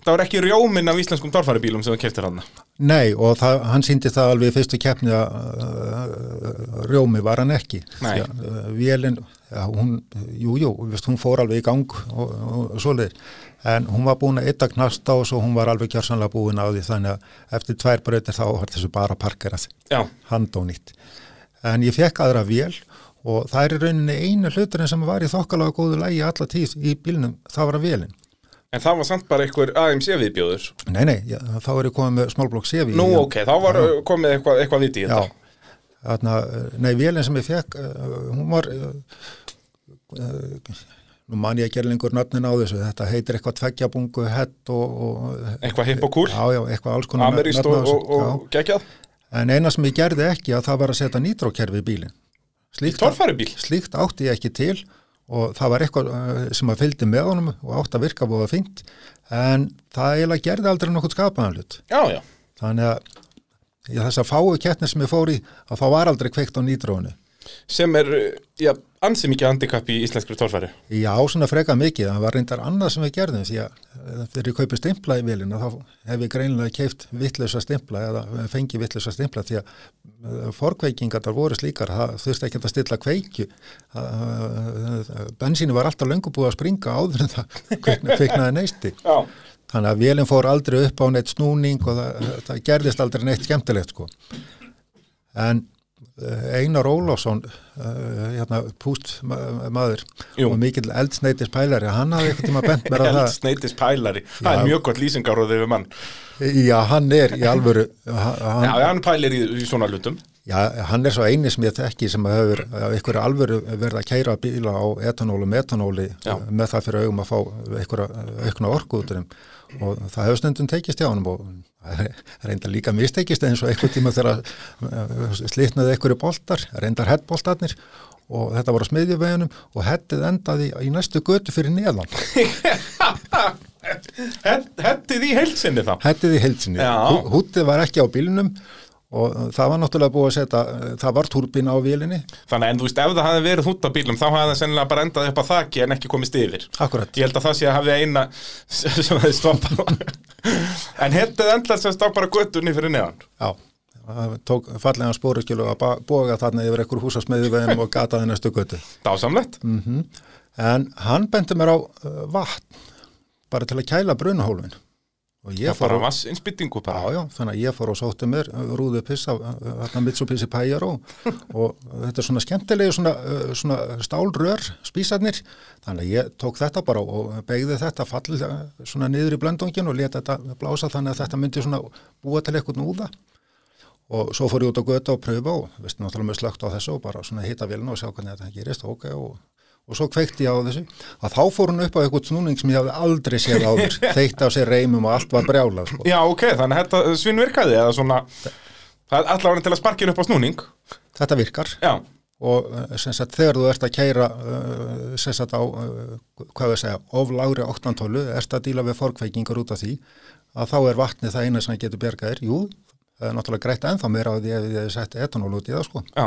Það var ekki rjóminn af íslenskum torfæribílum sem þú keftir hann Nei, og það, hann síndi það alveg í fyrstu keppni að uh, rjómi var hann ekki. Nei. Uh, vélinn, ja, hún, jú, jú, veist, hún fór alveg í gang og, og, svoleiðir. En hún var búin að ytta knasta og svo hún var alveg kjörsanlega búin á því þannig að eftir tvær breytir þá var þessu bara parkerað handónýtt. En ég fekk aðra vél og það er rauninni einu hluturinn sem var í þokkalega góðu lægi alla tíð í bílnum, það var að vélinn. En það var samt bara einhver AMC viðbjóður. Nei, nei, já, þá er ég komið með smálblokk sefi. Nú, ok, þá var uh, komið eitthvað, eitthvað viti í Já, þetta þarna, nei, vélinn sem ég fekk, uh, hún var, uh, nú man ég ekki er lengur nöfnin á þessu, þetta heitir eitthvað tveggjabungu, hett og, og Eitthvað hipp og cool, Já, já, eitthvað alls konar ameríst nöfn á þessu, og, og geggjað? Já. En eina sem ég gerði ekki að það var að setja nýtrókerfi í bílinn. Slíkt, Torfæribíl, slíkt átti ég ekki til og það var eitthvað uh, sem að fylgdi með honum og átti að virka búið að fint, en það eiginlega gerði aldrei nokkuð skapaðan hlut. já, já Þannig að í þess að fáu kettni sem ég fór í, að þá var aldrei kveikt á nýtrónu. Sem er, uh, já, ansi mikið handikap í íslenskri torfæri Já, svona freka mikið, það var reyndar annað sem við gerðum því að eh, þegar ég kaupi stimpla í vilina þá hef ég greinilega keift vittlösa stimpla eða fengi vittlösa stimpla því að forkveikingar þar voru slíkar, það þurfti ekki að stilla kveikju. Uh, bensínu var alltaf löngu búið að springa áður en það [laughs] kveikna, kveiknaði neisti. Já, þannig að vélinn fór aldrei upp á neitt snúning og það, það gerðist aldrei neitt skemmtilegt sko. En eh, Einar Ólafsson uh, hérna, púst ma- maður Jú. og mikill eldsneitis pælari hann hafði eitthvað tíma bent mér að [laughs] það Eldsneitis pælari, það Já. er mjög gott lýsingar og þeir við mann já, hann er í alvöru ha- hann, Já, hann pælir í, í svona hlutum Já, hann er svo eini sem ég þekki sem hefur af einhverju alvöru verið að keira bíla á etanólu, metanóli Já. með það fyrir augum að fá aukna orku út úr þeim og það hefur stundum tekist hjá hann og reyndar líka mistekist eins og einhver tíma þegar slitnaði einhverju boltar, reyndar hettboltarnir og þetta var á smiðjuveginum og hettið endaði í næstu götu fyrir neðan. [laughs] Hettið í heilsinni þá. Hettið í heilsinni, Já. Hú- hútið var ekki á bílnum og það var náttúrulega búið að setja, það var túrbína á vélinni Þannig en þú veist, ef það hefði verið út á bílum þá hefði það sennilega bara endað upp á þaki en ekki komist yfir Akkurat. Ég held að það sé að hafi eina [laughs] sem hefði stoppað En hettið endað sem stá bara göttunni fyrir neðan Já, það tók fallega spóruskilu að ba- boga þarna yfir einhver húsasmiðjuvegum og gataði næstu götu. Dásamlegt En hann bendi mér á uh, vatn bara til að kæla brunahólfin. Og ég Það og, vassinsbyttingu já, bara já, þannig að ég fór og sótti mér uh, rúðu pissa, uh, þarna Mitsubishi Pajero. [laughs] Og þetta er svona skemmtilegi svona, uh, svona stálrör spísarnir, þannig að ég tók þetta bara og beigði þetta fallega svona niður í blöndungin og leta þetta blása þannig að þetta myndi svona búa til eitthvað núða. Og svo fór ég út á götu og pröfa og veist náttúrulega með slögt á þessu og bara svona hitta vilna og sjá hvernig þetta gerist. Ok og, og svo kveikti ég á þessu. Að þá fór hún upp á eitthvað snúning sem ég hafði aldrei séð áður. [laughs] Þeitt af sér reymum og allt var brjálað sko. Já, ok, þannig að þetta svinn virkaði eða svona Það er allavega til að sparkja upp á snúning. Þetta virkar. Já, og sem sagt þegar þú ert að keira uh, sagt á uh, hvað við segja, oflári oktantólu ert að díla við forkveikingar út af því að þá er vatnið það eina sem getur bjargaðir jú, það er náttúrulega greitt ennþá meira á því ef þið hefði sett etanól út í það sko. Já,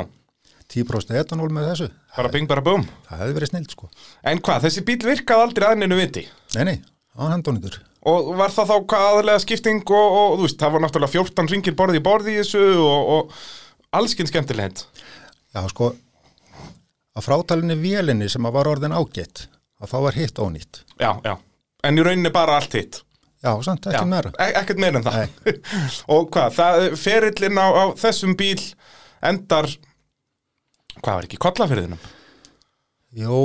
10% etanól með þessu, bara bing bara búm það hefði verið snilt sko. En hvað, þessi bíl virkaði aldrei aðninu viti? Nei, nei, á hendónitur Og var það þá hvað aðlega skipting og, og þú veist, það var náttúrulega 14 ringir borði í borði í þessu og, og allskinn skemmtilegt. Já, sko, að frátalinni vélinni sem að var orðin ágætt, að þá var hitt ónýtt. Já, já, en í rauninni bara allt hitt. Já, samt ekki Já, meira. e ekkert meira en það. [laughs] Og hvað, það, ferillin á, á þessum bíl endar Hvað var ekki, kollafyrðinum? Jú,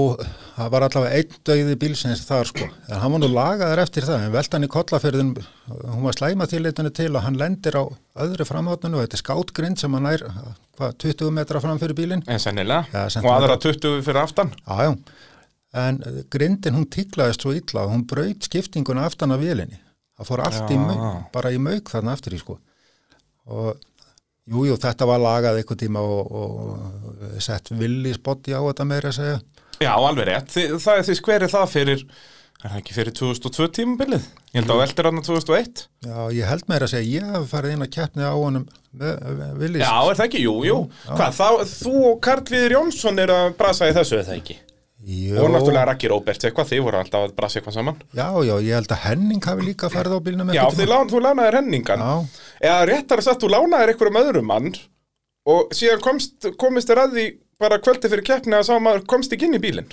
það var allavega einn döiði bílsins þar, sko. En hann var nú lagaður eftir það, en veltan í kollafyrðin, hún var slæma tilitinu til og hann lendir á öðru framhátninu og þetta er skátgrind sem hann nær, hvað, 20 metra fram fyrir bílinn. En sennilega, Já, og aðra 20 fyrir aftan Já, já. En eh, grindin, hún tiklaðist svo illa og hún braut skiptinguna aftan af vélinni. Það fór allt í Já. mauk, bara í mauk þarna aftur í, sko. Og jú, jú, þetta var lagað eitthvað tíma og, og sett villi spotti á þetta meira að segja. Já, alveg rétt, Þi, það er því skverið það fyrir Er það ekki fyrir 2002 tímabilið? Ég held að veldur hann 2001 Já, ég held meira að segja, ég hef farið inn að keppni á honum villis. Já, er það ekki? Jú, jú Hvað, þá, þú og Karl Viður Jónsson er að brasa í þessu, er það ekki? Jú, Og náttúrulega Raggi Róberts eitthvað, þið voru alltaf að brasa eitthvað saman Já, já, ég held að Henning hafi líka farið á bílnum Já, einhvern lán, þú lánaðir henningan Já. Eða réttar að sagt, þú lánaðir einhverjum öðrum mann Og síðan komst, komist þér að því bara kvöldi fyrir keppni að sá maður komst ekki inn í bílinn.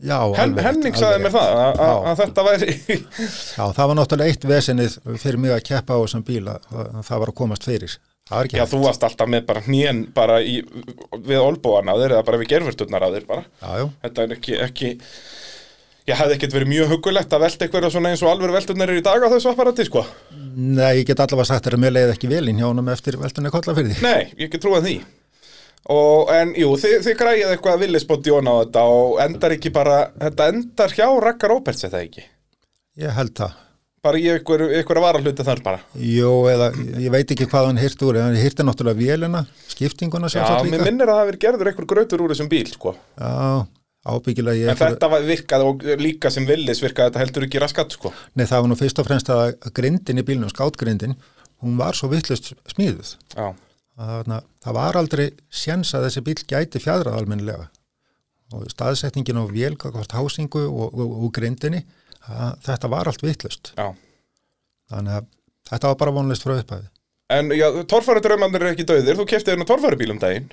Já, Hen, alveg Henning sagði mér það að, þetta væri Já, það var náttúrulega eitt vesenið fyrir mig að keppa á þessum bíla, það var að komast fyrir. Já, þú varst alltaf með bara hnén bara í, við olbúan á þér eða bara við gerfurturnar á þér bara. Já, já, Þetta er ekki, ekki ég hefði ekkert verið mjög hugulegt að velta eitthvað svona eins og alveg velturnar eru í dag á þessu apparati, sko. nei, ég get allavega sagt að mér leiði ekki vel inn hjá honum eftir veltunni kollafyrði. Nei, ég get trúið því. Og, en jú, þið, þið græðið eitthvað að villisbótt Jón á þetta og endar ekki bara, þetta endar hjá Raggar Róberts, þetta ekki? Ég held það. Bara í ykkur, ykkur að vara hluti þar bara. Jú, eða ég veit ekki hvað hann hýrti úr, en hann hýrti náttúrulega vélina, skiptinguna Já, sjálfsagt mér líka. minnir að það verið gerður einhver grautur úr þessum bíl, sko. Já, ábyggilega ég... En þetta var virkað og líka sem villis virkaði þetta heldur ekki raskat, sko. Nei, það var nú fyrst og fremst að grindin í bílnum, skátgrindin, hún var svo vittlust smíðuð. Já. þarna, það var aldrei séns að þessi bíl gæti fjadrað almennilega og staðsetningin á vélgakvart hásingu og, og, og grindinni að, þetta var allt vittlust Já. þannig að þetta var bara vonlist frá upphæði En já, torfærudraumandir eru ekki döðir, þú kefti þérna torfærubíl um daginn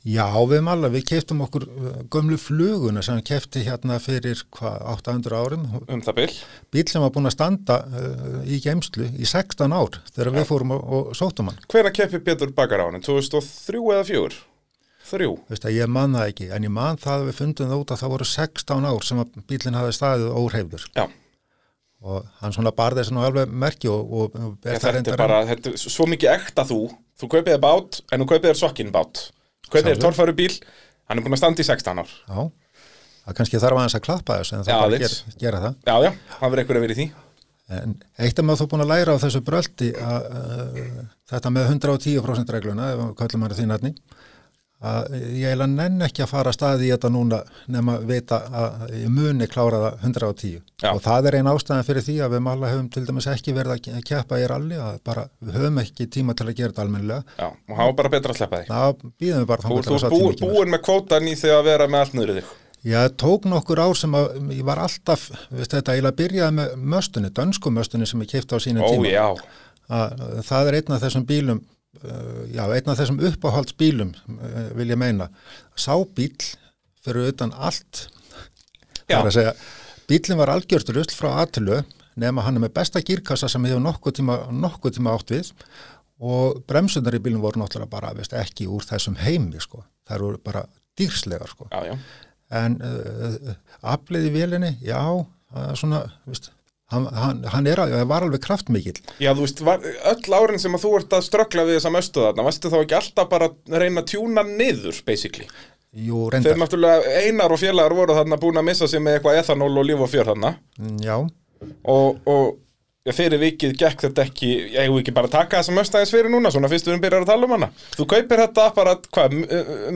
Já, við malla, við keftum okkur uh, gömlu fluguna sem við kefti hérna fyrir hvað, 800 árum. um það bil Bíl sem var búin að standa uh, í geimslu í 16 ár þegar við fórum og, og sóttum hann. Hvenær keppi Pétur Bakar á hann? 2003 eða 4? Þrjú Veist að ég man það ekki, en ég man það að við fundum það út að það voru 16 ár sem að bílinn hafði staðið óhreyfður Já, og hann svona barði þessu nú alveg merki og, og, ber þetta er bara þetta er svo mikið ekta þú Þú kaupið bát, en þú kaupið þér sokkin bát Kaupið þér Sjálfur. torfærubíl, hann er búin að standa í 16 ár Já, það kannski þarf aðeins að klappa þessu en það bara aðeins. ger, gera það. Já, já, það verður einhver að vera í því En eitt er maður þó búin að læra á þessu bröldi að uh, þetta með 110% regluna, ef við kallum maður því nafni, að ég eiginlega nenn ekki að fara að staði í þetta núna nema vita að ég muni klára það 110. Já. Og það er einn ástæðan fyrir því að við mála höfum til dæmis ekki verið að ke- keppa í ralli, að bara við höfum ekki tíma til að gera þetta almennilega. Já, og var bara betra að sleppa því Það býðum við bara Þú að ert bú, tími kemur. búin með kvótan í því að vera með allt í þig Ég tók nokkur ár sem að ég var alltaf, veist þetta, ég byrjaði með möstunni, dönsku möstunni sem ég kipta á sínum Ó, tíma. já, að það er einn af þessum bílum já, einn af þessum uppáhaldsbílum uh, vil ég meina. Sá bíl fyrir utan allt. Það er að segja bílinn var algjört rusl frá aðtölu nema hann er með besta gírkassa sem hefur nokkuð tíma, nokkuð tíma átt við. Og bremsunar í bílinn voru náttúrulega bara veist, ekki úr þessum heimi sko. það eru bara dýrslegar sko. já, já. En uh, aflið í vélinni, já svona, veist hann, hann, hann er, var alveg kraftmikill. Já, þú veist, var, öll árin sem að þú ert að ströggla við þessa möstu þarna, varstu þá ekki alltaf bara að reyna að tjúna niður, basically? Jú, Þeir reyndar, náttúrulega einar og félagar voru þarna búin að missa sig með eitthvað ethanól og líf og fjör þarna. Mm, já, og, og já, fyrir vikið gekk þetta ekki, ég hefur ekki bara að taka þessa möstu aðeins fyrir núna, svona fyrst við erum byrjar að tala um hana. Þú kaupir þetta bara, hvað,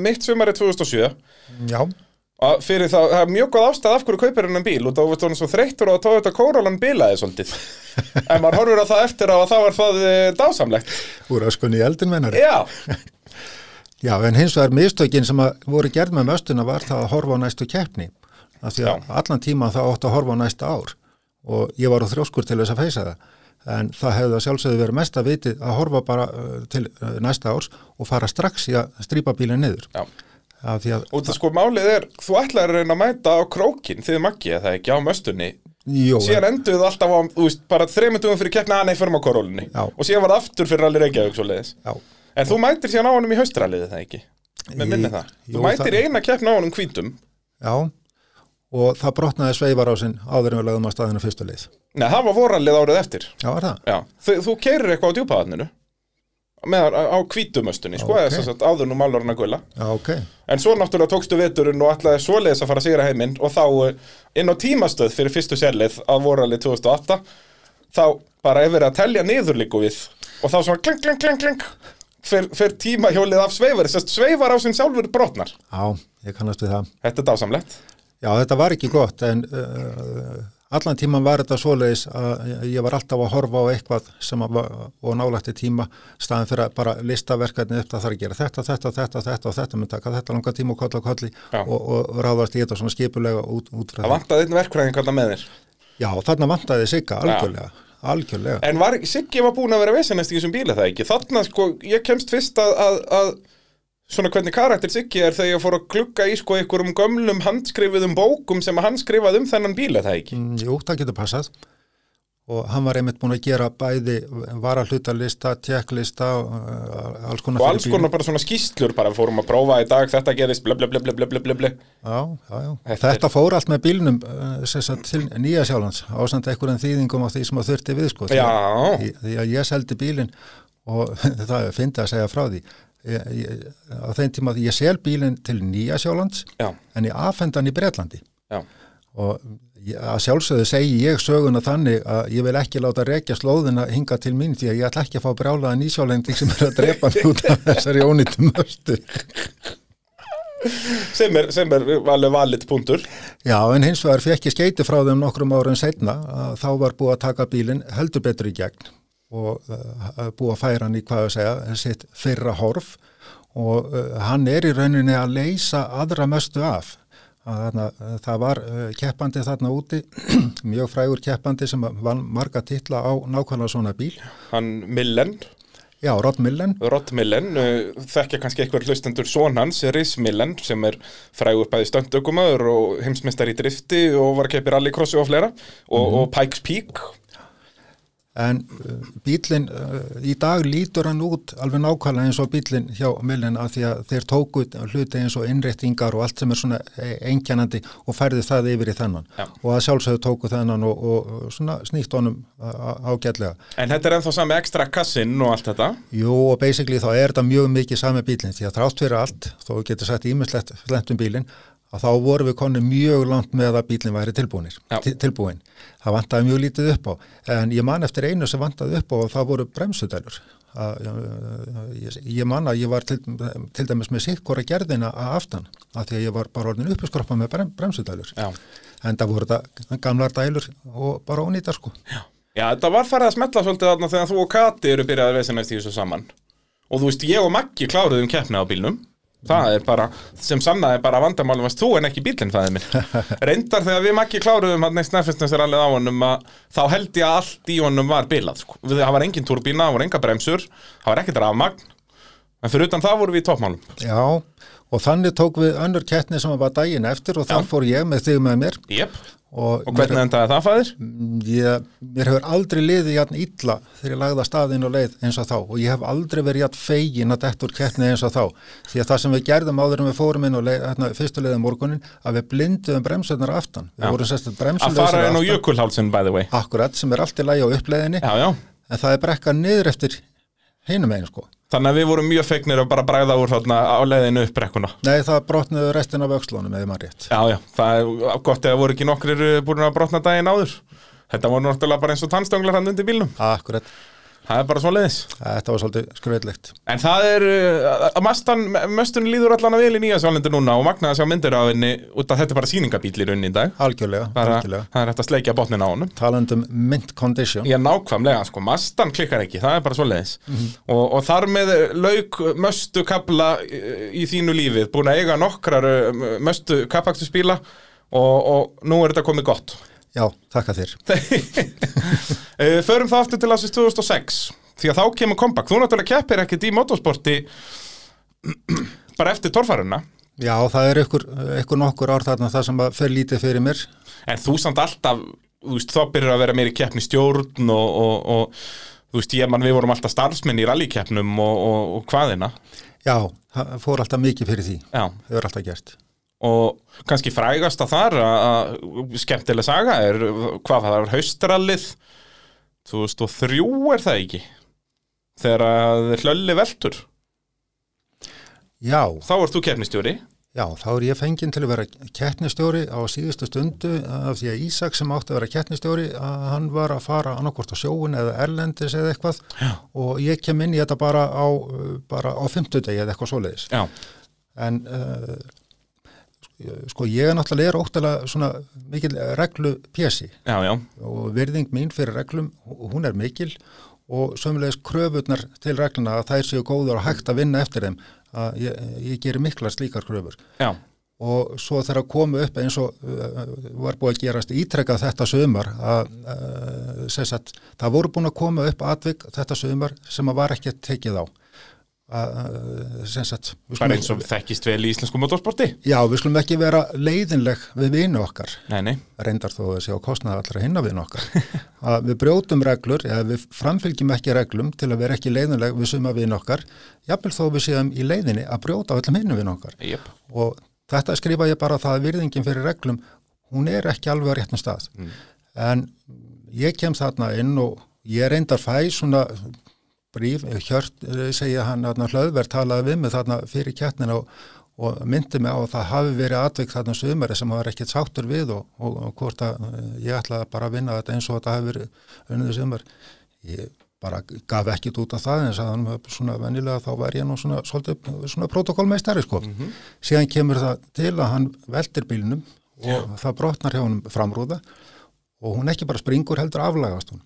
mitt sumari 2007 já, fyrir það, það er mjög góð ástæð af hverju kaupir hennan bíl og þá varst hann svo þreyttur og að tóða þetta kóralan bilaði svolítið. [laughs] en maður horfir á það eftir á að þá var það eh, dásamlegt. úr öskunni í eldin mennari. Já, [laughs] Já, en hins vegar mistökin sem að voru gerð með möstuna var það að horfa á næstu keppni. Af því að Já. allan tíma það átti að horfa á næsta ár og ég var á þrjóskur til þess að feysa það. En það hefði að sjálfsögðu verið mesta vitið að horfa bara uh, til uh, næsta árs og fara strax í að strýpa bílinn niður. já. Því að, Og það sko málið er, þú ætlaðir að reyna að mæta á krókin, þið Maggi, eða ekki á möstunni. Jú, síðan enduðu það alltaf á, þú veist, bara þreymundum fyrir keppna að nei, förum á korólunni. Og síðan var það aftur fyrir allir Reykjavík svo leiðis já, En þú mætir síðan á honum í haustraliði það ekki? Með minni það. Þú Jú, mætir það- eina keppna á honum hvítum. Já, og það brotnaði sveifar á sinn áður en við lagðum að staðinu fyrstu leið. Nei, það var voralið árið eftir. Já, var það? Já, þú, þú keirir eitthvað á djúpaðarninu með á hvítumöstunni, sko, Ok. eða sem sagt áður nú málurinn að gulla Já, ok. En svo náttúrulega tókstu veturinn og ætlaði svoleiðis að fara að sigra heiminn og þá eh, inn á tímastöð fyrir fyrstu sérleið á voralið 2008 þá bara verið að telja niður líku við og þá svona kleng, kleng, kleng, kleng fyrir, fyrir tímahjólið af að sveifar á sinn sjálfur brotnar Já, ég kannast við það. Þetta er dásamlegt Já, þetta var ekki gott en uh, allan tíman var þetta svoleiðis að ég var alltaf að horfa á eitthvað sem var, og nálætti tíma staðin fyrir að bara lista verkefni upp það þarf að gera þetta, þetta, þetta, þetta og þetta mun taka þetta langa tíma og koll og kolli Já. og, og, ráðast í þetta svona skipulega út, út Það vantaði einn verkfræðing hvernig með þér Já, þarna vantaði sigga algjörlega, algjörlega. En var, Siggi var búin að vera vesenest í þessum bíla það ekki Þarna sko, ég kemst fyrst að, að, að svona hvernig karakter Siggi er þegar ég fór að klukka í sko einhverjum gömlum handskrifuðum bókum sem hann skrifaði um þennan bíla það ekki? Mm, jú, það getur passað. Og hann var einmitt búin að gera bæði varahlutalista, tjekklista uh, alls konar og alls konar bara svona skýstlur bara fórum að prófa í dag þetta gerist bla bla bla bla bla bla Já, já, já, Eftir. þetta fór allt með bílnum uh, sagt, til nýja sjálfans ásand ekkur en þýðingum á því sem að þurfti við sko, því, því að ég seldi bílin og [laughs] það finnst að segja frá því ég, á þeim tíma að ég sel bílinn til Nýja Sjálands Já, en ég afhendan í Bretlandi. Já, og ég, að sjálfsögðu segi ég söguna þannig að ég vil ekki láta rekja slóðina hinga til mín því að ég ætla ekki að fá brjálaða nýsjálending sem er að drepa mig út af þessari ónýttum möstu sem er, sem er alveg valit punktur. Já, en hins vegar fekk ég skeiti frá þeim nokkrum árum setna að þá var búið að taka bílinn heldur betur í gegn og uh, búið að færa hann í hvað að segja, sitt fyrra horf. Og uh, hann er í rauninni að leysa aðra mestu af. Þarna, uh, það var keppandi þarna úti, [clears throat] mjög frægur keppandi sem vann marga titla á nákvæmlega svona bíl. Hann Millen? Já, Rod Millen, Rod Millen, þekkja kannski einhver hlustendur son hans, Riz Millen sem er frægur bæði stöndaukumöður og heimsmeistar í drifti og var að keipi rallycrossi og fleira. Og, og Pikes Peak en uh, bílinn, uh, í dag lítur hann út alveg nákvæmlega eins og bílinn hjá Millen að því að þeir tóku hluti eins og innréttingar og allt sem er svona einkjænandi og færði það yfir í þennan Já. og að sjálfsögðu tóku þennan og, og svona snýtt honum ágætlega. En þetta er ennþá sami ekstra kassin og allt þetta Jú og basically þá er þetta mjög mikið sami bílinn því að þrátt fyrir allt, þó við getum sagt ímislegt um bílinn, að þá vorum við konni mjög langt með að bílinn væri tilbúinir, Já. til, tilbúin. Það vantaði mjög lítið upp á, en ég man eftir einu sem vantaði upp á og það voru bremsudælur. Að, ég, ég man að ég var til, til dæmis með sikkora gerðina að aftan, að því að ég var bara orðin uppskroppa með brem, bremsudælur. Já, En það voru þetta gamlar dælur og bara ónýtar sko. Já þetta var farið að smetla svolítið þarna þegar þú og Kati eru byrjaði að vesenast í þessu saman og þú veist, ég og Maggi kláruðum keppni á bílnum það er bara, sem sannaði bara vandamálum varst þú en ekki bílinn það er minn. [laughs] Reyndar þegar við Maggi kláruðum hann neist nefnstnæsir alveg á honum að þá held ég að allt í honum var bilað sko. Það var engin turbína, það voru enga bremsur það var ekkert rafmagn. En fyrir utan það voru við í toppmálum. Já, og þannig tók við önnur keppni sem var daginn eftir og þar fór ég með þig með mér. Yep. Og, og hvernig endaði það fæðir? ég, mér hefur aldrei liðið jafn illa þegar ég lagði að staðinn og leið eins og þá. Og ég hef aldrei verið jafn fegin að detta úr keppni eins og þá. Því að það sem við gerðum áður en við fórum inn og leið, hérna, fyrstu leiðum morgunin að við blinduðum bremsunar aftan. Að fara inn á jökulhálsin by the way. Akkurat sem er allt í lagi á uppleiðinni. Já, já. En það er brekka niður eftir hinum einu sko Þannig að við vorum mjög fegnir að bara bræða úr þarna á leiðinu upp brekkuna. nei það brotnuðu restin af öxlunum eða maður rétt Já, já, það er gott eða voru ekki nokkrir uh, búin að brotna daginn áður. Þetta voru náttúrulega bara eins og tannstönglar hann undir bílnum. akkurat, Það er bara svo leiðis. þetta var svolítið skröðlegt En það er, að mastan, möstunni líður allan að vel í nýja svalendur núna og magnaði að sjá myndir á henni út að þetta bara sýningabíl í rauninni í dag. algjörlega, Bara, algjörlega. það er hægt að sleikja botnin á honum. talandum mint condition Já, nákvæmlega, sko, mastan klikkar ekki, það er bara svo leiðis. og, og þar með lauk möstu kapla í þínu lífið, búin að eiga nokkrar uh, möstu kappakstusbíla og, og nú er þetta komið gott. Já, þakka þér Uh, [laughs] Förum það aftur til ásins 2006 Því að þá kemur comeback Þú náttúrulega keppir ekkert í motorsporti [clears throat] bara eftir torfæruna Já, það er ykkur, ykkur nokkur ár þarna það sem fer lítið fyrir mér. En þú samt alltaf þú veist, Þá byrjar að vera meiri keppni stjórn og, og, og þú veist, ég mann við vorum alltaf starfsmenn í rallikeppnum og, og, og hvaðina Já, það fór alltaf mikið fyrir því. Já, Hefur alltaf gert. Og kannski frægast að þar að, skemmtileg saga er hvað það var haustrallið 2003 er það ekki? Þegar að hlölli veltur. Já, þá ert þú keppnistjóri. Já, þá er ég fenginn til að vera kettnistjóri á síðustu stundu af því að Ísak sem átti að vera kettnistjóri að hann var að fara annarkvort á sjóun eða erlendis eða eitthvað. Já. og ég kem inn í þetta bara á, bara á fimmtudegi eða eitthvað svoleiðis. Já, En uh, sko ég er náttúrulega er óttalega svona mikil reglu já, og virðing mín fyrir reglum, hún er mikil. Og sömulegis kröfurnar til regluna að þær séu góður og hægt að vinna eftir þeim að ég, ég gerir mikla slíkar kröfur. Já, og svo þegar að koma upp eins og uh, var búið að gerast ítrekka þetta sömar að uh, það voru búin að koma upp atvik þetta sömar sem að var ekki tekið á að, uh, sagt, við bara skulum- eins og þekkist vel í íslensku motorsporti. Já, við skulum ekki vera leiðinleg við vinu okkar. Nei, nei, reyndar þó að sé á kostnaði allra hinna við okkar. [laughs] Að við brjótum reglur eða við framfylgjum ekki reglum til að vera ekki leiðinleg við suma við okkar jafnvel þó við séum í leiðinni að brjóta á öllum hinnum við okkar. Jöp og þetta skrifa ég bara það að virðingin fyrir reglum hún er ekki alveg á réttum stað. En ég kem þarna inn og ég reyndar fæ svona bríf, hjört eh, segja hann hlöðverð talaði við mig þarna fyrir kjarnina og, og myndi mig á að það hafi verið atvik þarna sumari sem var ekkert sáttur við og, og, og hvort að eh, ég ætlaði bara að vinna þetta eins og þetta hafi verið unnið sumar. Ég bara gaf ekkit út af það en sagði hann svona venjulega þá var ég nú svona svona protokólmeistari sko. Síðan kemur það til að hann veltir bílnum og það brotnar hjá hann framrúða og hún ekki bara springur heldur aflagast hún.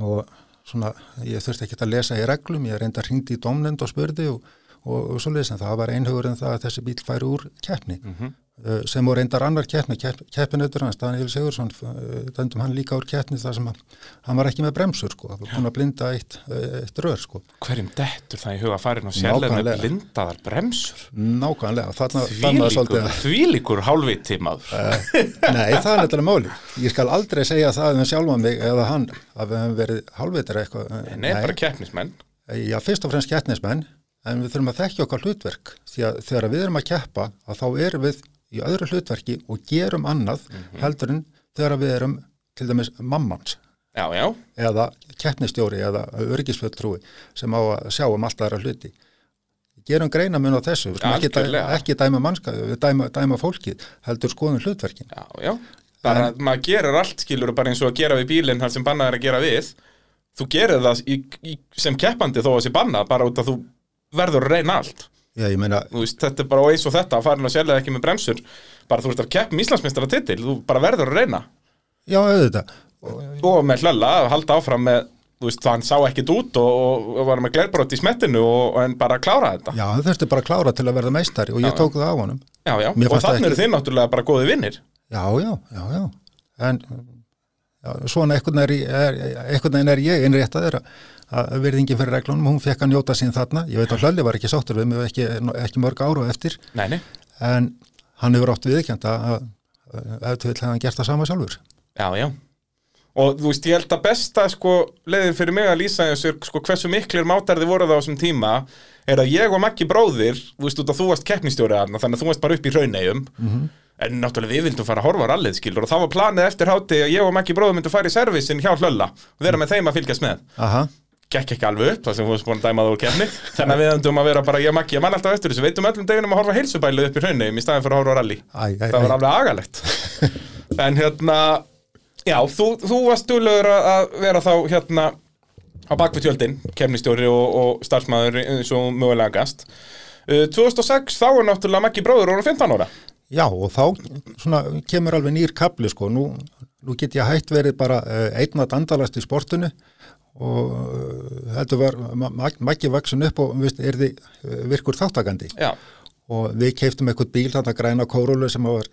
Og svona ég þurfti ekki að lesa í reglum ég reynda að hringdi í domnend og spurði og, og, og svoleiðis en það var einhugur en það að þessi bíl færi úr keppni. Uh, sem voru reyndar annar keppni, kepp, keppinautur hans, Daniel Sigursson, uh, dæmdum hann líka úr keppni þar sem hann, hann var ekki með bremsur sko, það var búin að blinda eitt, eitt rör sko. Hverjum dettur það í huga farin og sérlega með blindaðar bremsur? Nákvæmlega, þarna, þarna svolítið að þvílíkur hálfviti maður. Nei, það er nefnilega máli. Ég skal aldrei segja það um sjálfa mig eða hann að við hefum verið hálfveitir eitthvað. Nei, bara keppnismenn. Já, fyrst og fremst keppnismenn, en við þurfum að þekkja okkar hlutverk. Því að þegar við erum að keppa, að þá erum við í öðru hlutverki og gerum annað heldur en þegar við erum til dæmis mammans Já, já, eða keppnistjóri eða örgisfjöldtrúi sem á að sjá um alltaf aðra hluti. Gerum greina mun á þessu, skulum ekki, dæ- Algjörlega. ekki dæma mannska, við dæma, dæma fólkið, heldur skoðum hlutverkin. já, já. Bara að maður gerir allt, skilur, bara eins og að gera við bílinn þar sem bannað er að gera við. Þú gerir það í, í, sem keppandi þó að sé bannað, bara út að þú verður að reyna allt. Já, ég meina, veist, þetta er bara eins og þetta, að farin að sérlega ekki með bremsur. Bara þú veist að keppum Íslandsmeistara titil, þú bara verður að reyna. já, auðvitað. Og með hlölla, halda áfram með, veist, hann sá ekkit út og, og, og var með glerbrot í smettinu og, og en bara að klára þetta. Já, hann þurfti bara að klára til að verða meistari og ég tók það á honum. Já, já, Mér og það þannig eru ekki- þið náttúrulega bara góði vinnir. Já, já, já, já. En já, svona einhvern veginn er, er, ég innréttaður að, að verðingin fyrir reglunum, hún fekk að njóta sín þarna. Ég veit að Hlölli var ekki sáttur við mig ekki, ekki mörg ára eftir, Nei, nei, en hann hefur átt viðkjönd að, að, að ef til hefði hann gert það sama sjálfur. já, já. Og þú veist, ég held að besta sko, leiðin fyrir mig að lýsa þessu sko, hversu miklir mátarði voru það á þessum tíma er að ég og Maggi bróðir þú veist, út að þú varst keppnistjóri aðna þannig að þú varst bara upp í rauneigum en náttúrulega við vildum fara að horfa á rallið skilur og það var planið eftir hátti að ég og Maggi bróðir myndum fara í servisin hjá hlölla og vera með þeim að fylgjast með. Aha, gekk ekki alveg upp, það sem við varst búin að dæma það úr kefni þannig að við endum að vera bara, ég Maggi, ég man alltaf eftir þessu. Veitum öllum deginum að horfa heilsubælið upp í rauneigum í staðin fyrir að horfa á rally. Æ, æ, það var alveg agalegt. [laughs] En hérna já, þú, þú varst stúlegur að vera þá hérna á bakvið tjöldin, kemnistjóri og, og starfsmæður eins og mögulega gast. Uh, 2006 þá er náttúrulega Maggi bróður og 15 ára. Já, og þá svona, kemur alveg nýr kapli, sko. Nú, nú get ég hætt verið bara uh, einn að dandalast í sportinu og uh, þetta var, ma- ma- Maggi vaksin upp og veist, er þið uh, virkur þáttakandi. já, og við keiftum eitthvað bíl, þetta græna kórólu sem var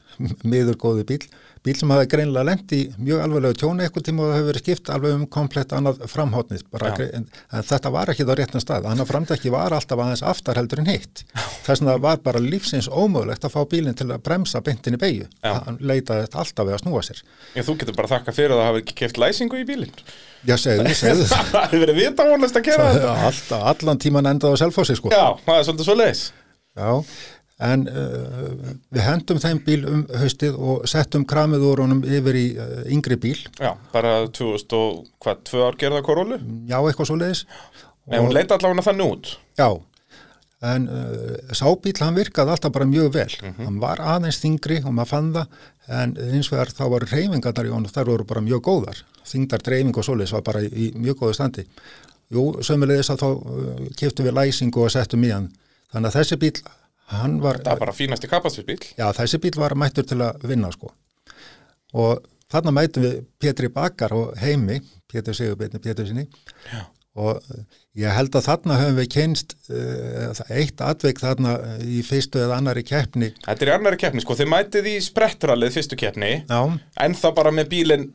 miður góði bíl bíl sem hafi greinilega lent í mjög alveglega tjóni eitthvað tíma og hefur verið skipt alveg um komplett annað framhóttnið en, en þetta var ekki það réttan stað. Hann að framdækki var alltaf aðeins aftar heldur en hitt. Þess að það var bara lífsins ómögulegt að fá bílinn til að bremsa beintin í beigju hann leitaði alltaf við að snúa sér. Ég, þú getur bara þakka fyrir að það hafi ekki keft læsingu í bílinn. Já, segðu, [laughs] segðu. Það hefur verið vitavonlist að gera [laughs] þetta. Allan tíman endaði á selfósi sko. Já, svo leiðis en uh, við hendum þeim bíl um haustið og settum kramið úr honum yfir í uh, yngri bíl, já, bara 2000 og hvað, tvö ár gerða korólu já, eitthvað svo leiðis. en hún leita allavega þannig út Já, en uh, sábíl hann virkaði alltaf bara mjög vel. Hann var aðeins þingri og maður fann það, en eins vegar þá var reyfingarnar í honum, þær voru bara mjög góðar. Þingdar dreifing og svoleiðis var bara í, mjög góðu standi. Jú, sömulegis að þá keftum við læsingu og settum í hann. Þannig að þessi bíl, hann var... það er bara fínasti kapastusbíl Já, þessi bíl var mættur til að vinna sko. Og þarna mætum við Pétri Bakar og Heimi, Pétur Sigurbjörni Pétur sinni. Já. Og ég held að þarna höfum við kynst uh, eitt atveik þarna í fyrstu eða annari keppni. Þetta er í annari keppni, sko, þið mætið í sprettrallið fyrstu keppni, Já, en það bara með bílinn,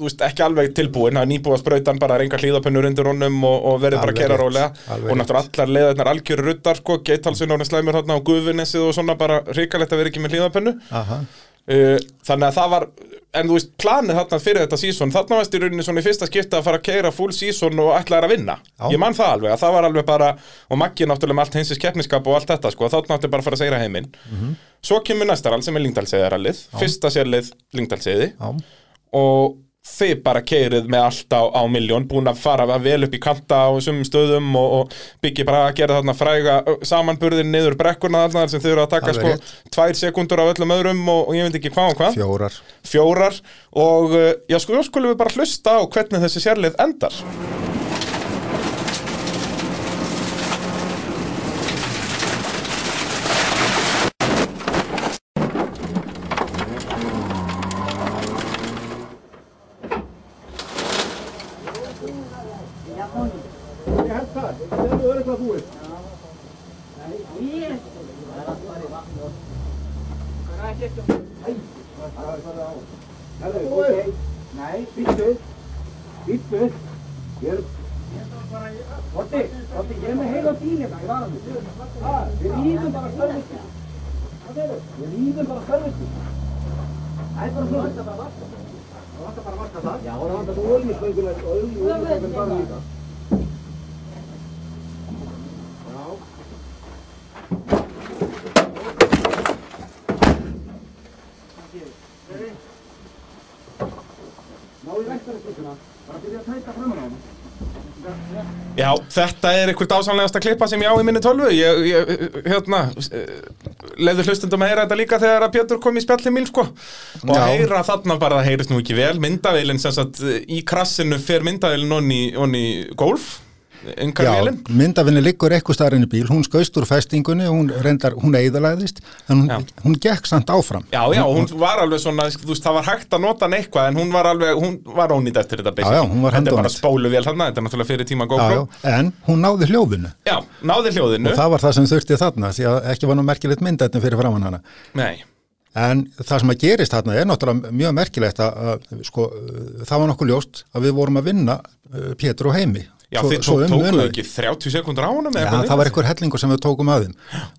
þú veist, ekki alveg tilbúin, það er nýbúið að sprautan bara reynga hlýðapönnur undir honum og, og verið bara að kera rólega. og náttúrulega allar leiðarnar algjöru ruddar, sko, geithalsun árið slæmur hérna á gufinnessið og svona bara ríkalegt að vera ekki með hlýðapönnu. aha, Uh, þannig að það var, en þú veist, planið þarna fyrir þetta sísón, þarna varst í rauninni svona í fyrsta skipta að fara að keira full sísón og ætlaðir að vinna. Já. Ég man það alveg, að það var alveg bara, og Maggi náttúrulega með allt að að þið bara keirið með allt á, á miljón, búin að fara vel upp í kanta á sumum stöðum og, og byggi bara að gera þarna fræga samanburðin niður brekkuna þarna þar sem þið eru að taka sko tvær sekundur af öllum öðrum og, og ég veit ekki hvað og hvað. Fjórar. fjórar. Og já sko, já skulum við bara hlusta á hvernig þessi sérlið endar þetta er eitthvað dásamlegasta klippa sem ég á í minni tölvu. Ég, ég, hérna leiður hlustundum að heyra þetta líka þegar að Pétur kom í spjallið mín sko. Og Já. heyra þarna bara, það heyrist nú ekki vel. Myndavélinn sem sagt í krassinu fer myndavélinn onni, onni golf Já, myndafinni liggur eitthvað starfinn í bíl, hún skaust úr festingunni, hún reyndar, hún eiðalæðist, en hún, hún gekk samt áfram. Já, já, hún var alveg svona, þú veist, það var hægt að nota hann eitthvað en hún var alveg, hún var ónýtt eftir þetta Já, já, hún var Þetta er bara spóluvél þarna, þetta er náttúrulega fyrir tíma já, en hún náði hljóðinu. Já, náði hljóðinu. Og það var það sem þurfti þarna, því að ekki var nú merkilegt myndættin fyrir framann hana. Nei, En það sem að gerist þarna er náttúrulega mjög merkilegt að, að sko, það var nokkuð ljóst að við vorum að vinna uh, Pétur og Heimi. Já, Svo- þið tók, um tókuðu ekki 30 sekundur á honum eða Já, eitthvað það var einhver hellingur sem við tókum að þeim.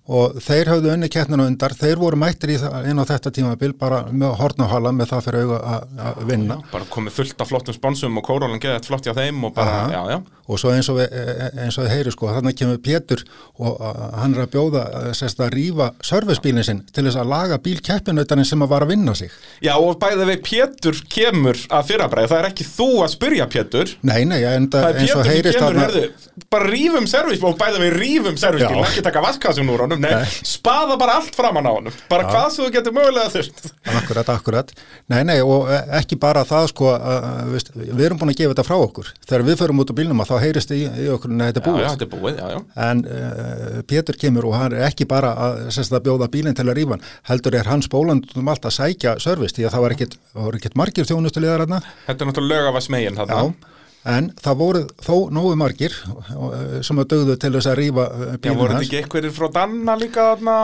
Og þeir höfðu unni kettninu undar, þeir voru mættir inn á þetta tímabil bara með hortnahala með það fyrir auga að- vinna. Bara komið fullt af flottum sponsum og kórólan geðið flott hjá þeim og bara, Aha. já, já og svo eins og við, e- eins og við heyri sko, þannig kemur Pétur og hann er að bjóða a, sérst, að rífa servicebílinn sinn til þess að laga bíl keppinautarinn sem að var að vinna sig Já, og bæði við Pétur kemur að fyrrabræði, það er ekki þú að spyrja Pétur Nei, nei, en Það er eins og heyrist kemur, þarna- herðu, bara rífum servisbíl og bæði við rífum servisbíl, Já. ekki taka vaskassun úr honum, nei, Nei. spaða bara allt framan á honum, bara hvað sem þú getur mögulega þurft. Akkurat, akkurat. Nei, nei, og e- ekki bara það sko, að, að, veist, við erum búin að þetta heyrist í, í okkur en þetta er búið. já, þetta er búið, já, já. En uh, Pétur kemur og hann er ekki bara að, að bjóða bílinn til að rífa heldur er hann spóland um allt að sækja service, því að það var ekkit, voru ekkit margir þjónustulegar. Þetta er náttúrulega lögavas megin Já, þarna. En það voru þó nógu margir eh, sem að dögðu til þess að rífa eh, Já, voru þetta ekki einhverjir frá Danna líka þarna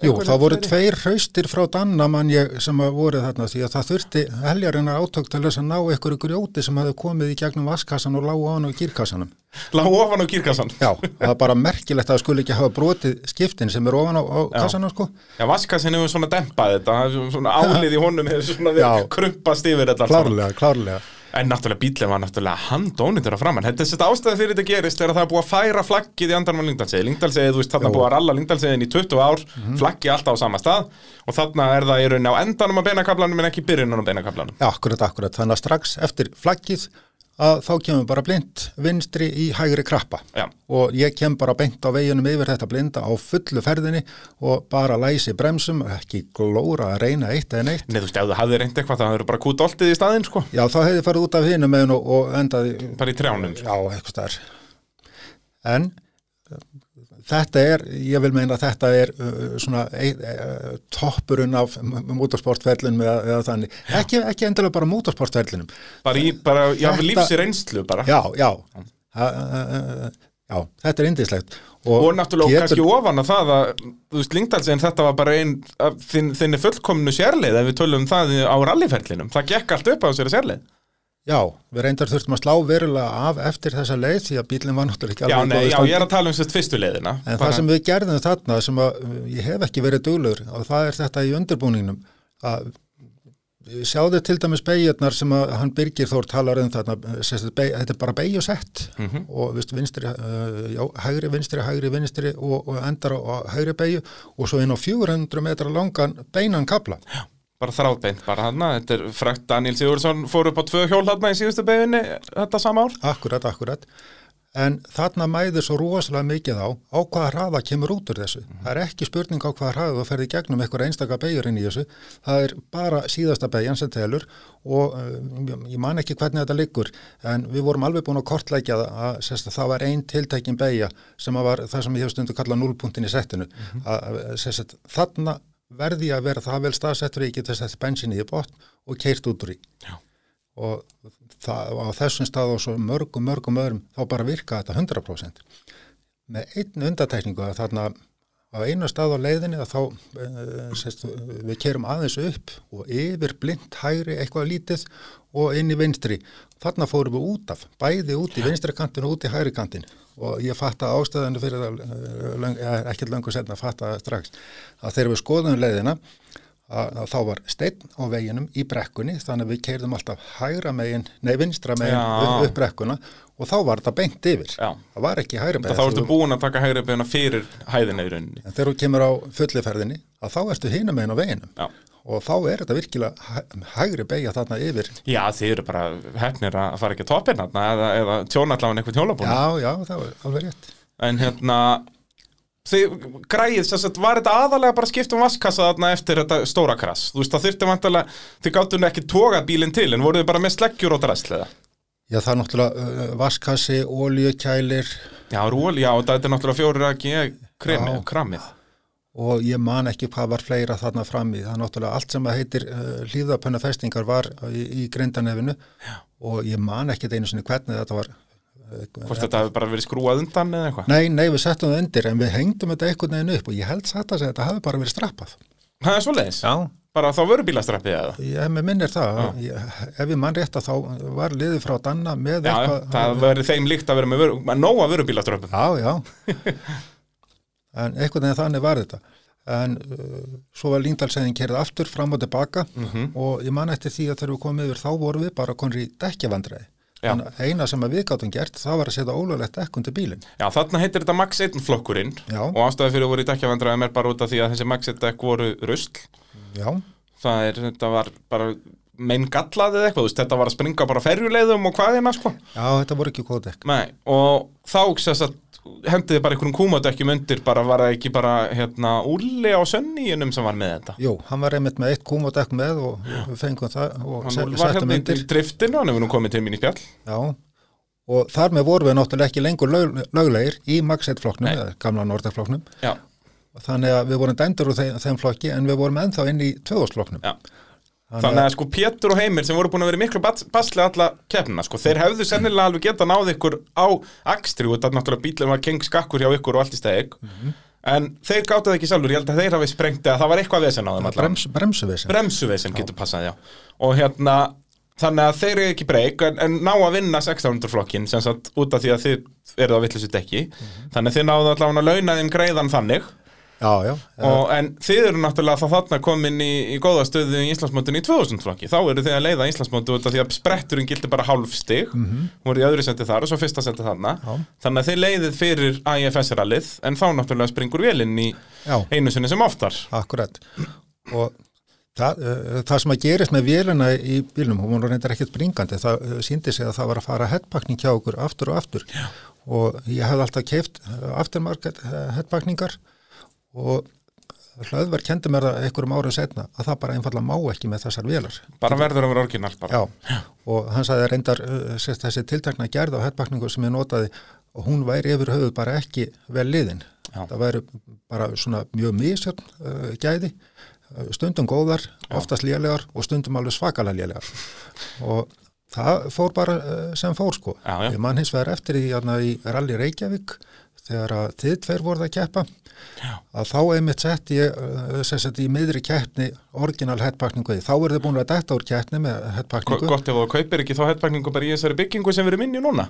Jú, það voru tveir hraustir frá Danna mann ég sem að voru þarna því að það þurfti heljarinnar átök til þess að ná einhverju grjóti sem hafi komið í gegnum vaskassan og lágu á hann á gírkassanum. Lág ofan á kýrkassan. Já, það er bara merkilegt að það skuli ekki hafa brotið skiptin sem er ofan á, á kassanum sko. Já, vaskassin hefur svona dempað þetta, svona álið í honum hefur svona En náttúrulega bílinn var náttúrulega handónýttur að framann. Þetta er þetta ástæði fyrir þetta gerist er að það er búið að færa flaggið í andanum á Lyngdalsegi. Lyngdalsegi, þú veist, þarna Jó. búið að ralla Lyngdalsegin í 20 ár, Mhm. flaggið alltaf á sama stað og þarna er það í rauninni á endanum á beinakablanum en ekki byrjunum á beinakablanum. Já, akkurat, akkurat. Þannig að strax eftir flaggið að þá kemur bara blind vinstri í hægri krappa. Já. Og ég kem bara beint á veginum yfir þetta blinda á fullu ferðinni og bara læsi bremsum, ekki glóra að reyna eitt eða neitt. Nei, þú veist, ef þú hafði reynd eitthvað, það hefur bara kútoltið í staðinn, sko. Já, þá hefði farið út af hinum og, og endaði, Bara í trjánum, sko. já, eitthvað stær. En þetta er, ég vil meina að þetta er uh, svona ein, uh, toppurinn af motorsportferlinum eða, eða þannig. Ekki, ekki endilega bara motorsportferlinum. Bara í, bara, já, Þetta- lífsi reynslu bara. Já, já. Já, þetta er indislegt. Og náttúrulega Pétur- kannski ofan að það að, þú veist, Lyngdalsegin þetta var bara einn af þinn, þinni fullkomnu sérleið ef við tölum um það á rallyferlinum. Það gekk allt upp á þessari sérleið. Já, við reyndar þurftum að slá verulega af eftir þessa leið því að bílinn var náttúrulega ekki Já, alveg góðu já, standi. ég er að tala um sérst fyrstu leiðina. En Bara- það sem við gerðum þarna sem að ég hef ekki verið duglur og það er þetta í undirbúningnum að sjáðu til dæmis beigjarnar sem að hann Birgir Þór talar um þarna, þetta er bara beigjusett Mhm. og viðst, vinstri, uh, já, hægri, vinstri, hægri, vinstri og, og endar á, hægri beigju og svo inn á 400 metra langan beinan kabla. Bara þráðbeint, bara hann þetta er frækt Daniel Sigurðsson fór upp á tvö hjól hann í síðustu beginni þetta sama ár Akkurat, akkurat. En þarna mæður svo rosalega mikið á á hvaða hraða kemur út úr þessu. Það er ekki spurning á hvaða hraða þú ferði gegnum einhver einstaka beigur inn í þessu. Það er bara síðasta beigjan sem telur og uh, ég man ekki hvernig þetta liggur en við vorum alveg búin að kortleikja að að það var ein tiltekin beigja sem var það sem ég hef stundu kallað núlpunktin í settinu. að, að, sérst, þarna verði að vera það vel staðsettur ég geti sett bensinni í botn og keirt út úr í. Já. Og það, á þessum stað og svo mörgum, mörgum öðrum þá bara virka þetta 100%. Með einn undatekningu að þarna á einu stað á leiðinni að þá uh, sérst, við kerum aðeins upp og yfir blind hægri eitthvað lítið og inn í vinstri. Þarna fórum við út af, bæði út í vinstri kantin og út í hægri kantin og ég fatta ástæðinu fyrir það, löng, ja, ekkert löngu setna, fatta það strax. Að þegar við skoðum leiðina að, að þá var steinn á veginum í brekkunni þannig að við keirðum alltaf hægra megin, nei vinstra megin upp, upp brekkuna og þá var þetta beint yfir. Já. Það var ekki hægri Þá ertu búin að taka hægri beina fyrir rauninni. En þegar þú kemur á fulliferðinni að þá ertu hinum megin á veginum. Já, og þá er þetta virkilega hæ- hægri beigja þarna yfir. Já þið eru bara hefnir að fara ekki að toppin þarna eða, eða tjóna allavega einhvern hjólabúna Já, já, það var alveg rétt. En hérna Þið græðið, að var þetta aðalega bara skipt um vaskassa þarna eftir þetta stóra krass? Þú veist, það þurfti vantarlega, þið gáttu ekki tóga bílinn til En voruð þið bara með sleggjur og drastliða Já, það er náttúrulega uh, vaskassi, oljukælir Já, ról, já, þetta er náttúrulega fjórir að og ég man ekki hvað var fleira þarna frammi. Það er náttúrulega allt sem að heitir uh, hlýðapönna festingar var í, í greindanefinu og ég man ekki einu sinni hvernig þetta var. Uh, Hvort þetta hefur bara verið skrúað undan eða eitthvað Nei, nei, við settum það undir en við hengdum þetta einhvern veginn upp og ég held satt að segja að þetta hafi bara verið strappað. Það er svoleiðis, Já. bara þá vöru bílastrappið eða hef með minnir það, ég, ef ég mann rétt að þá var liðið frá Danna með Já, það verið þeim líkt að vera með vöru, með nóga vörubílaströppum Já, já. [laughs] en einhvern veginn þannig var þetta. En uh, svo var Líndalsæðin kerið aftur fram og tilbaka og ég man eftir því að þegar við komum yfir þá vorum við bara konur í dekkjavandræði. Já. Að eina sem við gáttum gert það var að setja ólöglegt dekk undir bílinn. Já, þarna heitir þetta Max 1 flokkurinn Já. og ástæði fyrir að voru í dekkjavandræðum er bara út af því að þessi Max 1 dekk voru rusl Já, það er, þetta var bara mein gallað eða eitthvað, veist, þetta var að springa bara ferjuleiðum og hvað hérna, sko já, þetta voru ekki góð dekk. Nei, og þá sess að hendiði bara einhverjum kúmadökkjum undir bara var það ekki bara, hérna, Úli á Sönníunum sem var með þetta Jú, hann var einmitt með eitt kúmodekk með og við fengum það og Hann se- var settum hérna undir. driftinu, hann hefur nú komið til mín í spjall Já, og þar með vorum við náttúrulega ekki lengur lög, löglegir í Max 1 flokknum, Nei. eða gamla Nordic flokknum. Já, Þannig að við vorum dæmdur úr þeim, þeim flokki en við vorum ennþá inn í tvöðarsflokknum. já Þannig að sko Pétur og Heimir sem voru búin að vera miklu bas- basli alla keppnina sko, þeir hefðu sennilega alveg geta náð ykkur á akstri og þetta náttúrulega bílum var keng skakkur hjá ykkur og allt í steg en þeir gáttu það ekki sjálfur, ég held að þeir hafi sprengt eða það var eitthvað vesen á þeim Brems, bremsuvesen. bremsuvesen getur passað, já. Og hérna, þannig að þeir eru ekki breyk en, en ná að vinna 1600 flokkin sem sagt út af því að þið eru á vittlisu dekki. Þannig að þið náðu allavega að Já, já. og, en þið eru náttúrulega þá þarna komin í, í góða stöðu í Íslandsmótinu í 2000 flokki þá eru þið að leiða af því að spretturinn gildi bara hálf stig voru í öðru sendi þar og svo fyrsta sendi þarna Já. þannig að þið leiðið fyrir IFS-rallið en þá náttúrulega springur vélinn í einu sinni sem oftar Akkurat. Og það, uh, það sem að gerist með vélina í bílnum, hún reyndar ekkert springandi, það uh, síndi sig að það var að fara headpakning hjá okkur aftur og aftur. Og ég hef alltaf keift afturmarket headpakningar og hlöðverk kendi mér það einhverjum árið setna að það bara einfallega má ekki með þessar vélar. bara verður að vera orginal bara Já, og hann sagði reyndar uh, sérst, þessi tiltakna gerð á headpakningu sem ég notaði og hún væri yfir höfuð bara ekki vel liðin. Já. Það væri bara svona mjög misjörn uh, gæði, stundum góðar, oftast lélegar og stundum alveg svakalega lélegar. Og það fór bara uh, sem fór sko. Já, já. Ég mann hins vegar eftir í, í Rally Reykjavík þegar að þið tveir voruð að keppa Já. að þá einmitt sett ég sem sagt í miðri keppni orginal headpakningu þá eru þið búin að detta úr keppni með headpakningu gott ef þú kaupir ekki þá headpakningu bara í þessari byggingu sem við erum inn í núna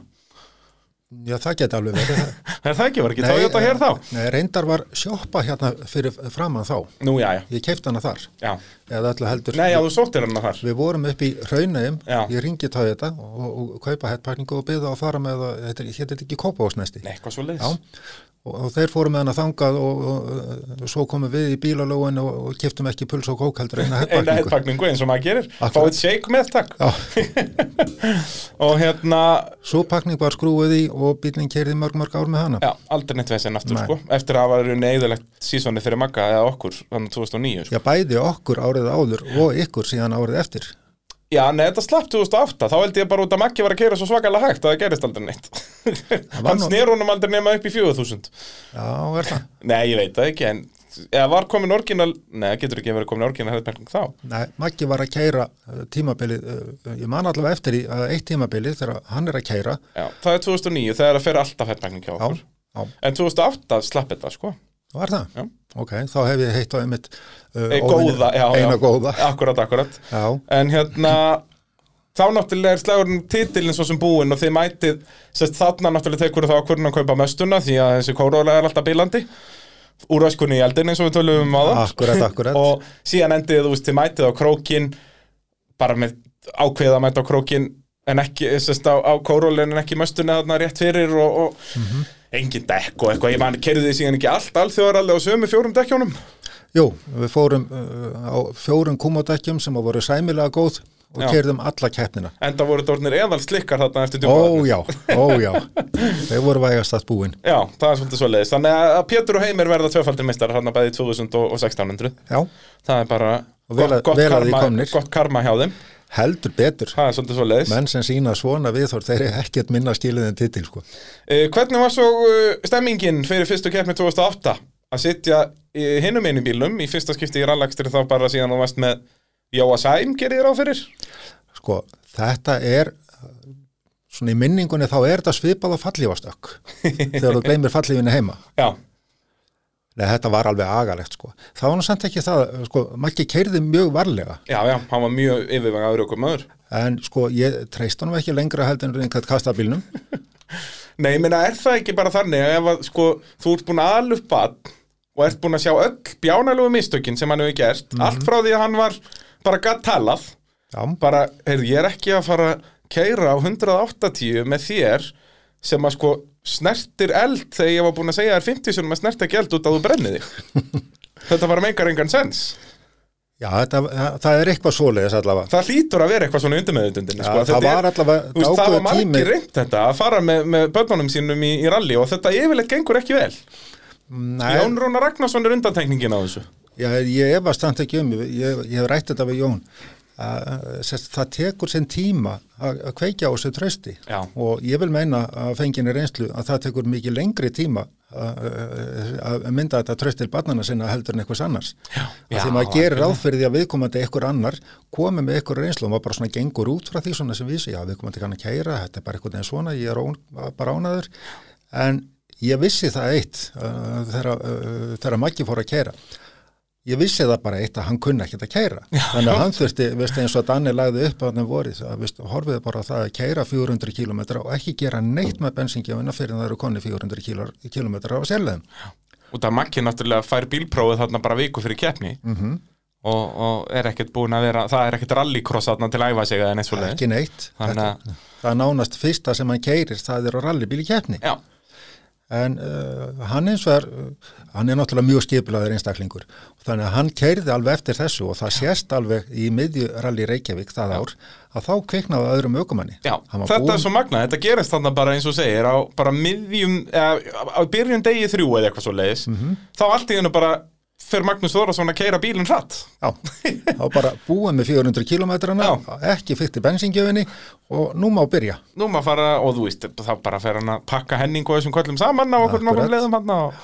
Já, það geti alveg verið. [laughs] er það ekki, var ekki Toyota hér þá? Nei, reyndar var sjoppa hérna fyrir framann þá. Nú, já, já, Ég keipti hana þar. já Eða öllu heldur. Nei, já, þú sóttir hann þar Við vorum upp í Já. ég ringi tóið þetta og, og kaupa headpakningu og byggða að fara með þetta er ekki kópásnesti. Nei, eitthvað svo Já, og, og þeir fóru með hana þangað og, og, svo komum við í bílalóin og, kiptum ekki puls og kók heldur eina [laughs] headpakningu eins og maður gerir. Fáið shake með takk [laughs] Og hérna, svo pakning var skrúið í og bílinn kerði mörg mörg ár með hana. já, aldrei neitt veginn aftur Nei. sko Eftir að hafa verið neðilegt sísoni fyrir Magga eða okkur Þannig 2009 sko. Já, bæði okkur árið áður og ykkur síðan árið eftir. Já, nei, þetta slapp 2008 Þá held ég bara út að Maggi var að keira svo svakalega hægt að það gerist aldrei neitt Hann nú- snér honum aldrei nema upp í 4000 Já, er það? Nei, ég veit það ekki En eða var komin orginal Nei, getur ekki verið komin orginal headpakning þá Nei, Maggi var að keira tímabilið, uh, ég man allavega eftir í uh, eitt tímabilið þegar hann er að keira. Já, það er 2009 þegar það fer alltaf headpakning hjá Já, okkur já, En 2008 slapp þetta sko Var það? Já. Ok, þá hef ég heitt á einmitt uh, góða, já, Eina já, góða. akkurat, akkurat Já, en hérna þá náttúrulega er slagurinn titilin svo sem búinn og þið mætið, sérst þarna náttúrulega tekur þá að hvernig að kaupa möstuna því að þessi kóróla er alltaf bílandi úr öskunni í eldin eins og við tölum um það akkurat, [laughs] akkurat. og síðan endið þú veist, þið mætið á krókin bara með ákveða að mæta á krókin en ekki, sérst á, á kórólin en ekki möstuna þarna rétt fyrir og, og Mhm. engin dekk og eitthvað, ég man, kerði þið síðan ekki allt alþjóðaralli á sömu fjórum dekkjónum Jú, við fórum uh, á fjórum kúmódekkjum sem voru sæmilega góð og kerðum alla keppnina. enda voru þetta orðnir eðal slikkar þarna eftir Ó djúpavatnið. já, ó já, þeir voru vægast að búin. Já, það er svolítið svoleiðis. Þannig að Pétur og Heimir verða tvöfaldir meistar hann að bæði 2000 og 1600. Já, Það er bara vel að- gott, að karma, gott karma hjá þeim. heldur betur. Það er svolítið svoleiðis. Menn sem sína svona viðhór, þeir eru ekkert minna skilið en titil, sko. Uh, hvernig var svo uh, stemmingin fyrir fyrstu keppni 2008 að sitja í hinum einu bílnum í fyrsta skipti í rallakstri þá bara síðan þú varst með Jóa Sæm gerir þér á fyrir? Sko, þetta er, svona í minningunni þá er þetta svipað á fallífastökk [laughs] þegar þú gleymir fallífinni heima. Já, Nei, þetta var alveg agalegt, sko. Það var nú samt ekki það, sko, Maggi keirði mjög varlega, já, já, hann var mjög yfirvega aðrjókum maður. en sko, ég treyst hann ekki lengra heldur en einhvern kastabílnum. [laughs] Nei, ég meina, er það ekki bara þannig að ef að, sko, þú ert búin að ala upp bann og ert búin að sjá öll bjánalegu mistökin sem hann hefur gert, allt frá því að hann var bara gatt talað, Já, bara, heyrðu, ég er ekki að fara að keira á 180 með þér sem að sko snertir eld þegar ég var búin að segja þér 50 sinum að snerta ekki eld út að þú brennið þig. [laughs] Þetta bara meikar engan sens. Já, þetta, það er eitthvað svoleiðis allavega. Það hlýtur að vera eitthvað svona undirmeðutundinni. Já, sko. það var allavega Þú veist, það var margir tími. reynd þetta að fara með, með börnunum sínum í, í rally og þetta yfirleitt gengur ekki vel. Nei, Jón Rúnar Ragnarsson er undantekningin á þessu. ég, ég efast samt ekki um, ég, ég hef rætt þetta við Jón, að, það tekur sinn tíma að að kveikja á þessu trösti Já. og ég vil meina að fenginni reynslu að það tekur mikið lengri tíma að, að mynda þetta tröst til barnana sinna heldur en eitthvað annars. Já, Af því maður gerir ráð fyrir því að viðkomandi eitthvað annar komi með eitthvað reynslu og maður bara svona gengur út frá því svona sem vísi, já viðkomandi kann að kæra, þetta er bara eitthvað einn svona, ég er ón, bara ánaður, en ég vissi það eitt uh, þegar, uh, þegar Maggi fór að kæra. Ég vissi það bara eitt að hann kunni ekkert að kæra. Þannig að hann þurfti, veist eins og Danni lagði upp á hann vorið, að veist, horfiði bara það að kæra 400 km og ekki gera neitt með bensingjöfuna fyrir það eru konni 400 km á sérleðum. Út af Maggi náttúrulega fær bílprófið þarna bara viku fyrir keppni Mm og, og er ekkert búin að vera, það er ekkert rallycross þarna til að æfa sig neitt. Ekki neitt. Þannig að- Þetta- Það er nánast fyrsta sem hann keirir, það er á rallybíl í keppni. Já, En uh, hann eins og er, uh, hann er náttúrulega mjög skipilaður einstaklingur. Þannig að hann keirði alveg eftir þessu og það sést alveg í miðju rally Reykjavík það ár að þá kviknaði öðrum aukumanni. já. Þetta búinn- er svo magnað, þetta gerist þarna bara eins og segir á bara miðjum, eða á byrjun degi þrjú eða eitthvað svoleiðis, Mhm. þá allt í hennu bara fer Magnús Þórðarsson að keira bílinn hratt. Já, þá bara búið með 400 kilometrana, ekki fyrst í bensingjöfinni og nú má byrja. Nú maður fara, og þú veist, þá bara fer hann að pakka henning og þessum köllum saman á okkur Akkurat. nokkrum leiðum hann og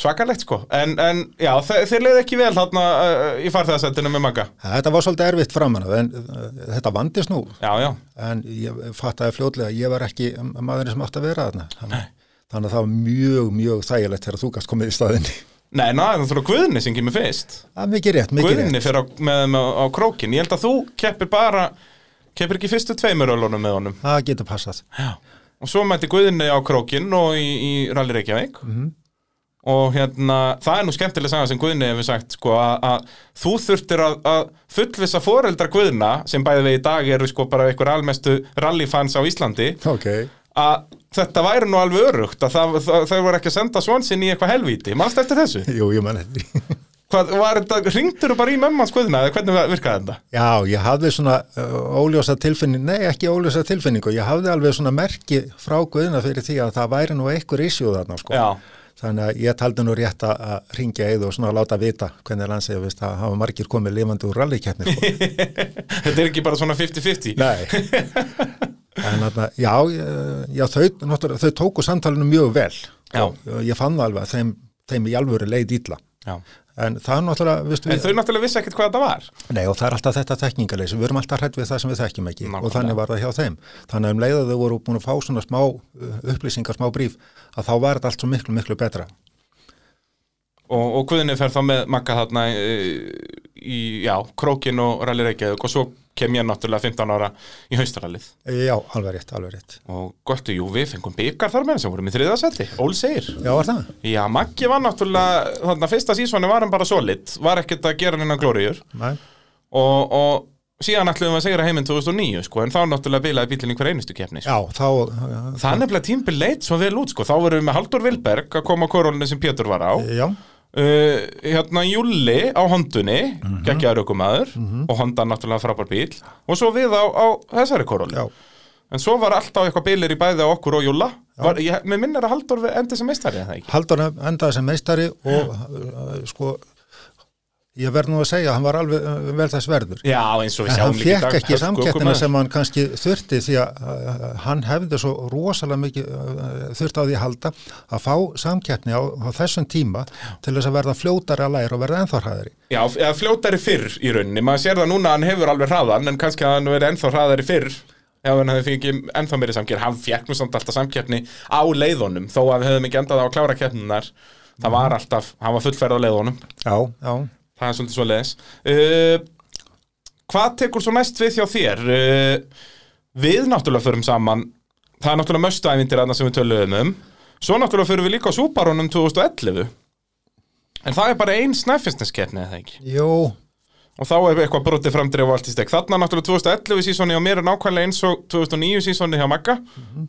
svakalegt sko. En, en já, þe þeir leiði ekki vel þarna uh, í farþegarsættinu með Magga. Þetta var svolítið erfitt framan af, en uh, þetta vandist nú. Já, já, En ég fattaði fljótlega að ég var ekki maðurinn sem átti að vera þarna. Þannig, þannig að það var mjög, mjög þægilegt þegar þú gast komið í staðinni. Nei, ná, það þurfa Guðni sem kemur fyrst. Það er mikið rétt, mikið Guðni rétt. fyrir á, með þeim á, á krókin. Ég held að þú keppir bara, keppir ekki fyrstu tveimur ölunum með honum. Það getur passað. Já. Og svo mætti Guðni á krókin og í, í Rally Reykjavík. Mhm. Og hérna, það er nú skemmtileg saga sem Guðni hefur sagt, sko, að, þú þurftir að, að fullvissa foreldra Guðna, sem bæði við í dag eru sko bara einhver almestu rallyfans á Íslandi, Ok. Að þetta væri nú alveg örugt, að það, það, þau voru ekki að senda svonsinn í eitthvað helvíti. Manst eftir þessu? Jú, ég mann þetta. Hvað, var þetta, ringdur bara í mömmans Guðna, eða hvernig virkaði þetta? Já, ég hafði svona uh, óljósa tilfinning, nei ekki óljósa tilfinningu, ég hafði alveg svona merki frá Guðina fyrir því að það væri nú einhver issue þarna sko. Já. Þannig að ég taldi nú rétt að- ringja eða og svona láta vita hvernig landsið, að hafa margir komið lifandi úr rallikeppni sko. [laughs] Þetta er ekki bara svona 50-50 Nei. [laughs] en þarna, já, já þau, þau tóku samtalinu mjög vel. Já. Og Ég fann það alveg að þeim, þeim í alvöru leið ítla. En það er náttúrulega, En þau náttúrulega vissi ekkert hvað þetta var Nei og það er alltaf þetta þekkingaleysi, við erum alltaf hrætt við það sem við þekkjum ekki Nákvæmlega. og þannig var það hjá þeim. Þannig að um leið að þau voru búin að fá svona smá uh, upplýsingar, smá bríf, að þá var þetta allt svo miklu, miklu betra. Og, og Guðni fer þá með Magga þarna í, í já, Krókin og Rally Reykjavík og svo kem ég náttúrulega 15 ára í haustarallið Já, alveg rétt, alveg rétt. og gott, jú, við fengum byggar þar með sem vorum í þriðasetti, Ól segir Já, var það? Já, Maggi var náttúrulega, þarna fyrsta sísoni var hann bara solid, var ekkert að gera hennan glóriður Nei. og, og síðan ætlum við að segja heiminn 2009 sko, en þá náttúrulega bilaði bílinn í hver einustu keppni sko. Já, þá, já, Það er nefnilega tímbil leit svo vel út sko. þá verðum við með Haldur Vilberg að koma á korólinu sem Pétur var á já, uh, hérna Júli á Hondunni mm. -hmm. geggjaður ökumæður og Honda náttúrulega frábær bíl og svo við á, á þessari koróli já, en svo var alltaf eitthvað bílir í bæði á okkur og Júla var, ég, mér minnir að Haldur endi sem meistari Haldur endaði sem meistari og uh, sko, ég verð nú að segja, hann var alveg uh, vel þess verður. Já, eins og við En sjáum hann líka í fekk dag, ekki ökumaður. sem hann kannski þurfti því að uh, hann hefði svo rosalega mikið uh, þurfti á því að halda að fá samkeppni á, á þessum tíma til þess að verða fljótari að læra og verða ennþá hræðari. Já, eða fljótari fyrr í rauninni maður sér það núna að hann hefur alveg hraðan en kannski að hann verið ennþá hraðari fyrr ef hann hefði fengið ennþá meiri samkeppni hann fekk nú samt alltaf samkeppni á leiðunum þó að við hefðum ekki endað á að klára keppninar það var alltaf, hann var fullferð á leiðunum Já, já. Það er svolítið svo leiðis uh, Hvað tekur svo næst við hjá þér? Uh, við náttúrulega förum saman. Það er náttúrulega möstu ævindir sem við töluðum um. Svo náttúrulega förum við líka á Súbarónum 2011 en það er bara ein snæfisneskeppni eða ekki? Jú, og þá er eitthvað brotið framdrif og allt í stek þarna náttúrulega 2011 sísoni á mér er nákvæmlega eins og 2009 sísoni hjá Magga.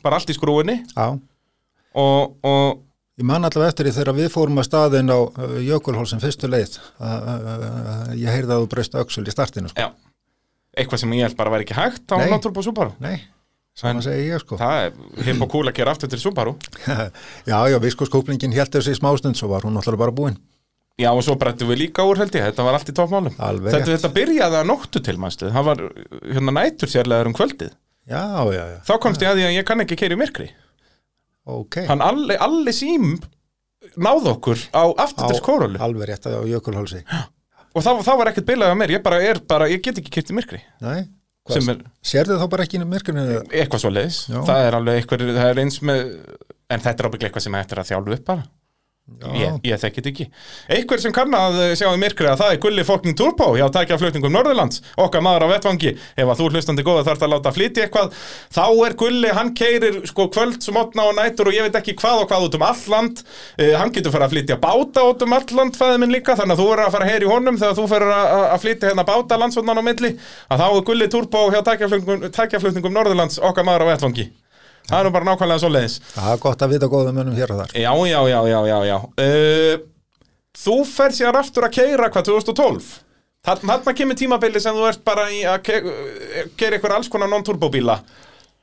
Bara allt í skrúinni og, og Ég man allavega eftir því þegar við fórum að staðin á uh, Jökulhólsum fyrstu leið að uh, ég heyrði að þú breyst öxul í startinu. Sko. já, eitthvað sem ég held bara væri ekki hægt á náttúrulega Subaru. Nei, saman segi ég sko. það er hipp og cool að gera aftur til Subaru. [laughs] Já, já, visko skóplingin held þessi smástund svo var hún náttúrulega bara búin. já og svo brettum við líka úr held ég. Þetta var allt í toppmálum. Þetta, þetta byrjaði að nóttu til mannstu það var hérna nætur sérlegaður um kvöldið. Já, já, já, þá komst ég að því að ég kann ekki keira í myrkri ok. hann alli, alli sím náð okkur á aftur til kórólu Alveg rétt á Jökulhólsi. [gasps] og það, það var ekkert bilað á mér, ég bara er bara, ég get ekki kert í myrkri Nei, er sérðu þá bara ekki myrkrinu? eitthvað svo leiðis, það er alveg eitthvað, það er eins með, en þetta er ábygglega eitthvað sem hættir að þjálfu upp bara ég, ég þekki þetta ekki. Eitthvað sem kann að sjá í myrkri að það er Gulli Fólkning Turbo. Hjá tækja flutningum Norðurlands. Okkar maður á vettvangi, ef að þú hlustandi góða þarf að láta flytja eitthvað, þá er Gulli hann keirir sko kvöld, smotna og nætur og ég veit ekki hvað og hvað út um all land. Uh, hann getur fara að flytja báta út um all land fæði minn líka, þannig að þú verður að fara að heyra í honum þegar þú fyrir að, flytja hérna báta landsvotnan á milli, að þá er Gulli Turbo hjá tækjaflutningum Norðurlands okkar maður á vettvangi það er nú bara nákvæmlega svo leiðis Það er gott að vita góða mönnum hér og þar. Já, já, já, já, já, já. Uh, Þú fer sér aftur að keira hvað 2012 Þarna þarna kemur tímabili sem þú ert bara í að ke gera ykkur alls konar non-turbo bíla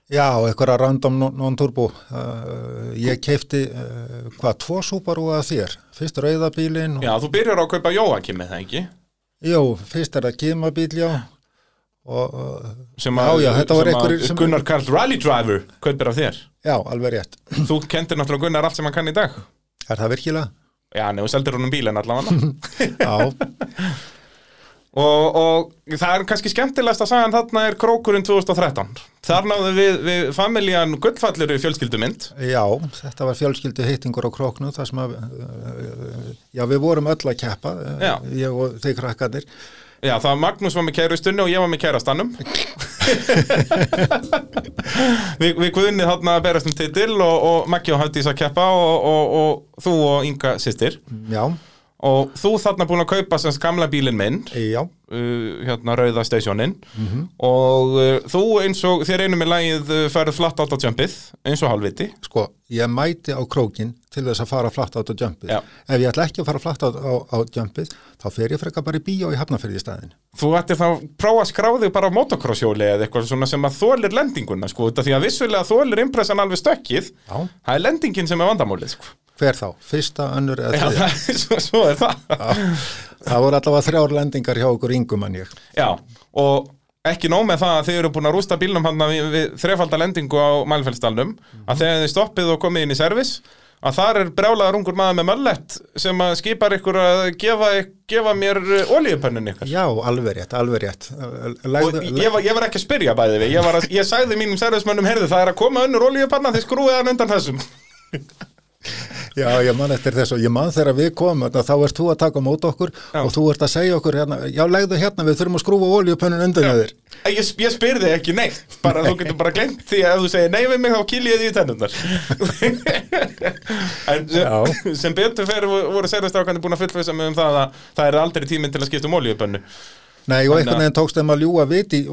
Já, eitthvað random non- non-turbo. Uh, ég keipti, uh, hvað, tvo Subaru að þér. Fyrst rauðabílinn og Já, þú byrjar á að kaupa Jóakim með það ekki Jú, fyrst er það kimabíl, já. Og, sem Já, að, já, var sem Gunnar Karl Rally Driver kaupir af þér já, alveg rétt. Þú kentir náttúrulega Gunnar allt sem hann kann í dag Er það virkilega? Já, nefnum seldir honum bílinn allavega [laughs] Já, [laughs] og, og það er kannski skemmtilegast að sagan þarna er Krókurinn 2013 Þar náðu við, við familjan gullfallir í fjölskyldumynd já, þetta var fjölskyldu hittingur á króknu, það sem að, já, við vorum öll að keppa, Já. ég og þeir krakkandir. Já, það var Magnús var með kærustunni og ég var með kærastannum Vi, [laughs] Við guðinni þarna berast um titil og, og Maggi og Hafdís að keppa og, og, og þú og Inga sýstir Já, og þú þarna búin að kaupa sem gamla bílinn minn. Já, uh, hérna rauða stasjónin og uh, þú eins og þér einu með lagið uh, ferð flatt átt á jumpið eins og halvviti sko, ég mæti á krókin til þess að fara flatt át á jumpið. Já. Ef ég ætla ekki að fara flatt át á, á jumpið, þá fer ég frekar bara í bíó í hafnafyrði í staðin. Þú ættir þá að prófa að skrá þig bara á motocross-hjóli eða eitthvað svona sem að þólir lendinguna sko, því að vissulega þólir impressan alveg stökkið Já. það er lendingin sem er vandamálið sko. Hver þá? Fyrsta, önnur eða Já, þriðja? það, er- svo, svo er það Það voru allavega þrjár lendingar hjá okkur yngum en ég. Já, og ekki nóg með það að þið eru búin að rústa bílnum hann við, við þrefalda lendingu á Mælfellsdalnum að þegar þið stoppið og komið inn í servis að þar er brjálaðar ungur maður með möllett sem að skipar ykkur að gefa, gefa mér olíupönnun ykkar. Já, alveg rétt, alveg rétt. og Legðu, ég var, ég var ekki að spyrja bæði við ég, að, ég sagði mínum servismönnum, heyrðu það er að koma önnur olíupanna þið skrúið hann undan þessum Já, ég man eftir þess og ég man þegar við komum þá ert þú að taka mót okkur Já. og þú ert að segja okkur hérna, já, legðu hérna, við þurfum að skrúfa oljupönnun undan þér. Ég, ég spyr þig ekki neitt bara þú getur bara glemt því að þú segir nei við mig þá kýl ég því í tennundar [laughs] en sem, betur fyrir voru sérðastrákandi búin að fullfessa mig um það að það er aldrei tíminn til að skipta um oljubönnu Nei, og einhvern veginn tókst þeim að ljúa vit í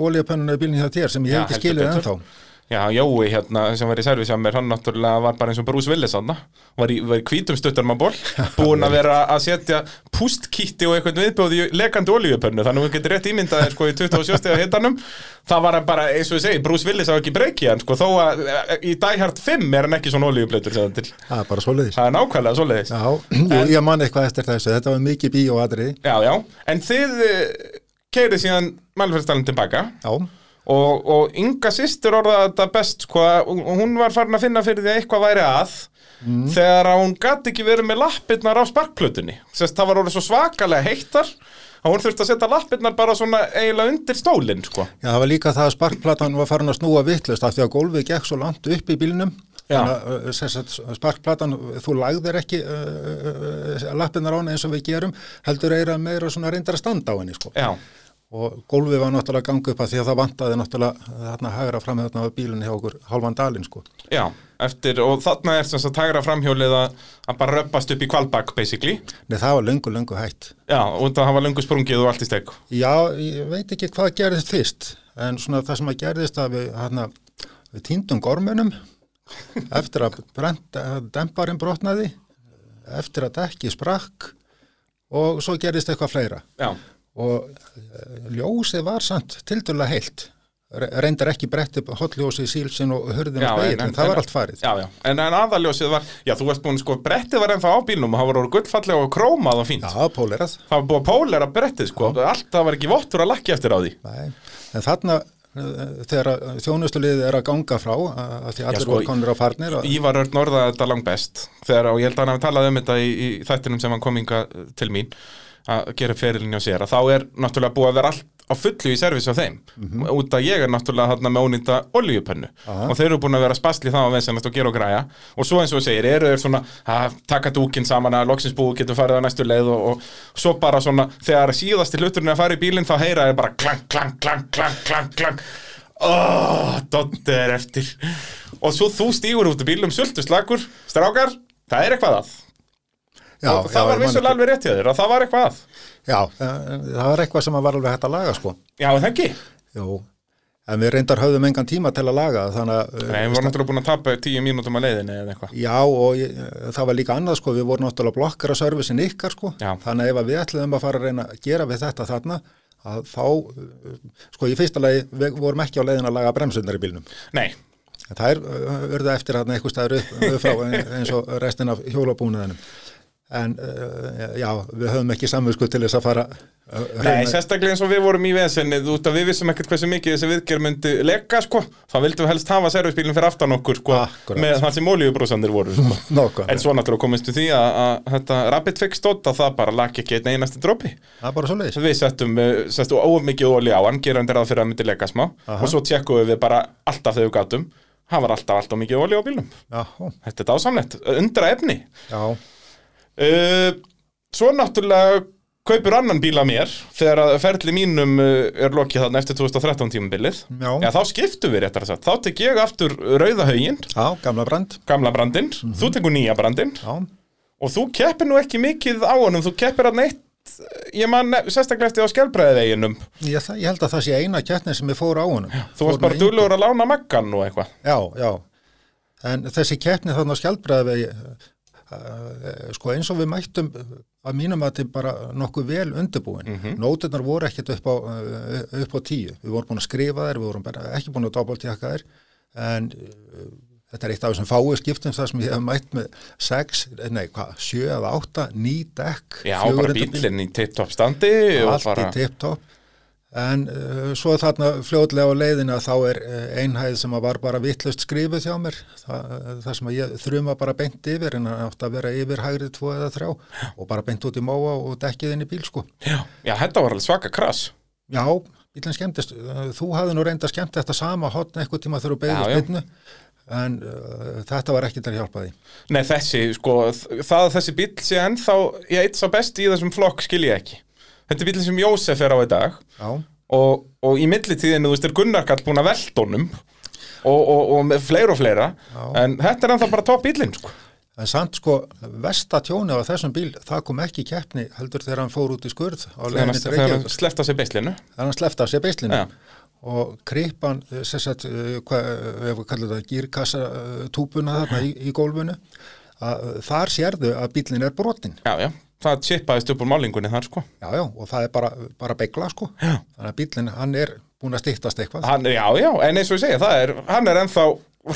sem Já, Jói hérna sem var í servis hjá mér, hann náttúrulega var bara eins og Bruce Willis hann var í, í hvítum stuttarmaból búinn að vera að setja pústkítti og eitthvað viðbjóði í lekandi olíupönnu þannig að við getum rétt ímyndað sko, í 27 steg hittanum það var hann bara, eins og ég segi, Bruce Willis á ekki breyki hann sko, þó að eh, í Die Hard 5 er hann ekki svona olíublötur það Það er bara svoleiðis. er nákvæmlega svoleiðis. Já, [clears throat] jú, ég man eitthvað eftir þessu, þetta var mikið bíóadriði. Já, já, en þið keirið síðan mælferðstalinn tilbaka. Já, og, og Inga sýstur orðaði þetta best sko, hún var farin að finna fyrir því að eitthvað væri að þegar að hún gæti ekki verið með lappirnar á sparkplötunni. Sest, það var orðið svo svakalega heittar að hún þurfti að setja lappirnar bara svona eiginlega undir stólinn sko. Já, það var líka það að sparkplatan var farin að snúa vittlust af því að gólfið gekk svo langt upp í sem sagt, sparkplatan, þú lagðir ekki uh, lappinnar á henni eins og við gerum heldur eira meira svona reyndar að standa á henni sko. Já, og gólfið var náttúrulega að ganga upp að því að það vantaði náttúrulega þarna hægra fram þarna á bílunni hjá okkur halvan dalinn sko. já, eftir og þarna er sem sagt hægra framhjólið að, að bara röppast upp í kvalbak basically Nei, það var löngu, löngu hætt. Já, og það hafa löngu sprungið og allt í steg Já, ég veit ekki hvað gerðist fyrst en svona það sem að gerðist að við, hana, við týndum gormunum [laughs] eftir að brent, að demparinn brotnaði eftir að dekki sprakk og svo gerðist eitthvað fleira Já, og eh, ljósið var samt tildurlega heilt. Re- reyndar ekki brett upp hotljósið sílsin og hurðin Já, og en- speil, en, en- það en- var allt farið. Já, já, en, en aðaljósið var, já, þú veist búin, sko, brettið var ennþá á bílnum og það orðið gullfallega og krómað og fínt. Já, pólerað Það var búið að pólera brettið, sko, allt það var ekki vottur að lakki eftir á því. Nei, en þarna eh, þegar að þjónustuliðið er að ganga frá að að því allir sko, voru konur á farnir og, Ívar Örn orðaði þetta langt best, þegar, og ég held að hann hafi talað um þetta í, í þættinum sem hann kom inga til mín, að gera ferilin hjá sér, að þá er náttúrulega búið að vera allt á fullu í servis á þeim, út að ég er náttúrulega þarna með ónýnda oljupönnu Aha. og þeir eru búin að vera spasli það á vesenast og gera og græja. Og svo eins og segir, eru þeir svona að taka dúkin saman að loksins búið getur farið á næstu leið og, og svo bara svona þegar síðasti hluturinn er að fara í bílinn þá heyra þeir bara klang, klang, klang, klang, klang, klang. Oh, Doddi er eftir. Og svo þú stígur út í bílum sultu slagur, strákar, það er eitthvað að já, og það já, var vissulega alveg rétt hjá þér að það var eitthvað að Já, eh, það var eitthvað sem var alveg hægt að laga sko. Já, er það ekki? Jú, en við reyndar höfðum engan tíma til að laga þannig að, Nei, við vorum náttúrulega búin að tapa tíu mínútum að leiðinni eða eitthvað já og ég, það var líka annað sko, við vorum náttúrulega blokkar að servisin ykkar sko, Já. þannig að ef við ætluðum að fara að reyna að gera við þetta þarna, að þá, eh, sko í fyrsta lagi, við vorum ekki á leiðin að laga bremsundar í bílnum. Nei, En það er urða eftir þarna eitthvað staður upp, upp frá [laughs] eins og restin af hjólabúnaðinum. En uh, já, við höfum ekki samvinsku til þess að fara uh, Nei, sérstaklega eins og við vorum í vesenni út að við vissum ekkert hversu mikið þessi viðgerð myndi leka, sko, þá vildum við helst hafa servisbílinn fyrir aftan okkur, sko, Akkurat. með það sem olíubrúsandir voru, sko. [laughs] Nákvæmlega. En svo náttúrulega komist við því að, að þetta Rapid Fix stótt að það bara laki ekki einn einasti leiðis. Við settum, óum mikið olí á hann, gerandir að fyrir að myndi leka smá og svo tjekkuðum við bara alltaf þegar við gátum. Það var alltaf, alltaf mikið olí á bílnum. Þetta er dásamlegt, undra efni. já, Uh, svo náttúrulega kaupur annan bíl að mér þegar að ferli mínum uh, er lokið þarna eftir 2013 tímabilið. Já. þá skiptum við réttar að sagt. Þá tek ég aftur rauðahauðin já, gamla brand. gamla brandinn, þú tekur nýja brandinn. Já, og þú keppir nú ekki mikið á honum. Þú keppir að neitt ég man sérstaklega eftir á skjálbræðiðeginum ég, ég held að það sé eina keppni sem ég fór á honum. þú varst bara duglegur að lána maggan og eitthvað. Já, já. En þessi keppni þannig á skjaldbræði, sko eins og við mættum að mínum að þetta bara nokkuð vel undirbúin. Mm Nóturnar voru ekkert upp á, uh, upp á tíu. Við vorum búin að skrifa þær, við vorum ekki búin að dábaltjaka þær, en uh, þetta er eitt af þessum fáu skiptum þar sem ég hef mætt með sex, nei hvað, sjö eða átta, ný dekk. já, bara bílinn í tipp-topp standi allt bara, í tip-top en uh, svo þarna fljótlega á leiðina þá er uh, einhæð sem var bara vittlust skrifuð hjá mér Þa, það sem ég þrjuma bara beint yfir en það átti að vera yfir hægrið tvo eða þrjá og bara beint út í móa og dekkið inn í bíl sko já, já, þetta var alveg svaka krass já, bílinn skemmtist Uh, þú hafði nú reynda skemmt þetta sama hotn eitthvað tíma þegar þú Já, já. beigðist beinnu en uh, þetta var ekki til að hjálpa því. Nei, þessi, sko, það að þessi bíl sé ennþá, ég eitt sá besti í þessum flokk skil ég ekki. Þetta er bílinn sem Jósef er á í dag Já, og, og í millitíðinu, þú veist, er Gunnar Kall búin að velta honum og, og, og fleira og fleira en þetta er ennþá bara topp bílinn, sko. en samt sko, versta tjónið á þessum bíl, það kom ekki í keppni heldur þegar hann fór út í skurð á Þegar hann- til þegar hann Reykjavík. slefta sér beislinu. Þannig hann slefti af sér beislinu Já. og kripan, sem sagt, uh, hvað, ef við kallum það gírkassa uh, túpuna þarna í, í gólfinu, að þar sérðu að bílinn er brotinn. Já, já, það chippaðist upp úr málingunni þar, sko. Já, já, og það er bara, bara begla, sko. Já. Þannig að bílinn, hann er búin að stýttast eitthvað. Hann, já, já, en eins og ég segja, það er, hann er ennþá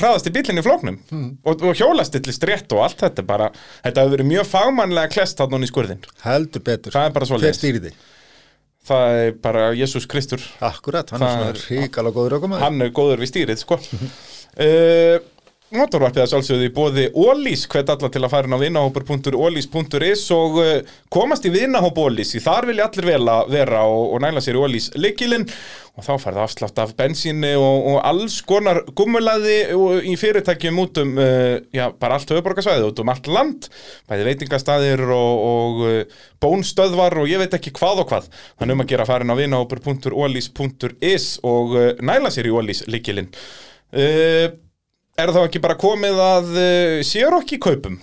hraðast í bílinni flóknum og, og hjólastillist rétt og allt þetta bara, þetta hefur verið mjög fagmannlega klest þarna í skurðin. Heldur betur. Það er bara svoleiðis. Hver stýrði? Það er bara Jésús Kristur, Akkurat, hann Það er svona ríkala góður ökumæður. hann er góður við stýrið, sko. uh, [laughs] Motorvarpið að sjálfsögðu í bóði Ólís, hvet alla til að fara inn á vinahópur.ólís.is og uh, komast í vinahóp Ólís, því þar vilja allir vel að vera og, og næla sér í Ólís leikilinn og þá færði afslátt af bensíni og, og alls konar gummulaði í fyrirtækjum út um, uh, já, bara allt höfuborgarsvæði, út um allt land, bæði veitingastæðir og, og uh, bónstöðvar og ég veit ekki hvað og hvað. Þannig um að gera farin á vinahópur.ólís.is og næla sér í Ólís leikilinn. Er þá ekki bara komið að uh, sér okki kaupum?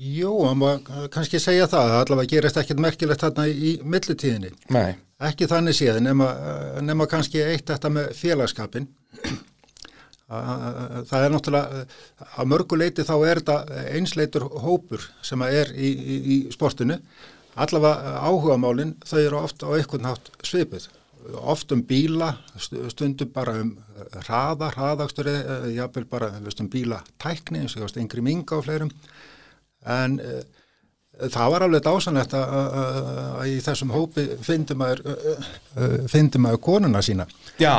Jú, hann má kannski segja það, allavega gerist ekkert merkilegt þarna í millitíðinni. Nei. Ekki þannig séð, nema, nema kannski eitt þetta með félagskapin. Það er náttúrulega, að mörgu leiti þá er þetta einsleitur hópur sem er í, í, í sportinu. Allavega áhugamálin, þau eru oft á einhvern hátt svipuð. Oft um bíla, stu- stundum bara um hraða, hraðakstur, jáfnvel bara veist, um bíla tækni, eins og ég veist, yngri minga og fleirum. En uh, það var alveg dásanlegt að, að, að í þessum hópi uh, uh, fyndi maður konuna sína. Já,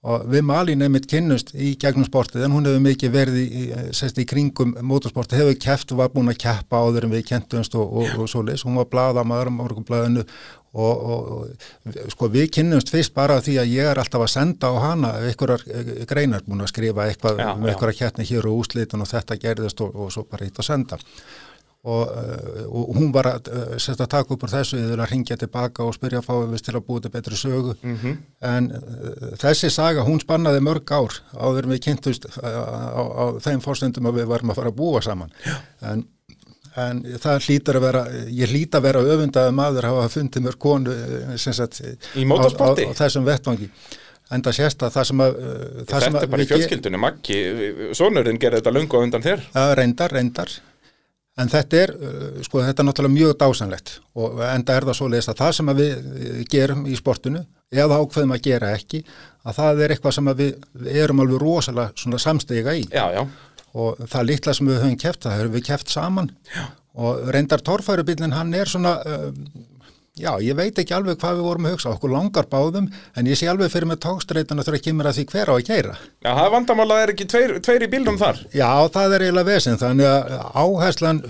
og við Malín einmitt kynnust í gegnum sportið en hún hefur mikið verið í, sest, í kringum motorsportið, hefur keft og var búin að keppa áður en við kentumst og, og, og svo leis, hún var blaða maður á morgunblæðinu og, og, og sko við kynnumst fyrst bara því að ég er alltaf að senda á hana einhverjar eh, greinar, búin að skrifa eitthvað Já, um já. einhverjar keppni hér og úslitun og þetta gerðist og, og svo bara hitt að senda og, og hún var að, sérst að taka upp úr þessu eða ringja tilbaka og spyrja að fá við til að búið til betri sögu Mhm. en uh, þessi saga hún spannaði mörg ár áður við kynntust uh, á, á þeim fórstundum að við varum að fara að búa saman en, en það hlýtar að vera ég hlýta að vera öfundaði maður að hafa fundið mér konu sem sagt, Í motorsporti? á, á, á þessum vettvangi en það sést að það sem að uh, það sem þetta að er bara í fjölskyldunni, Maggi, sonurinn gerði þetta lungu á undan þér. Já, reyndar, reyndar. En þetta er, sko, þetta er náttúrulega mjög dásanlegt og enda er það svoleiðist að það sem að við gerum í sportinu eða ákveðum að gera ekki, að það er eitthvað sem að við, erum alveg rosalega svona samstega í Já, já, og það litla sem við höfum keft, það höfum við keft saman já. og reyndar torfærubillin hann er svona, uh, já, ég veit ekki alveg hvað við vorum að hugsa, okkur langar báðum, en ég sé alveg fyrir með tókstreituna þegar kemur að því hver á að keira. já, það er vandamál að það er ekki tveir, tveir í bílnum þar. Já, það er eiginlega vesinn, þannig að áherslan,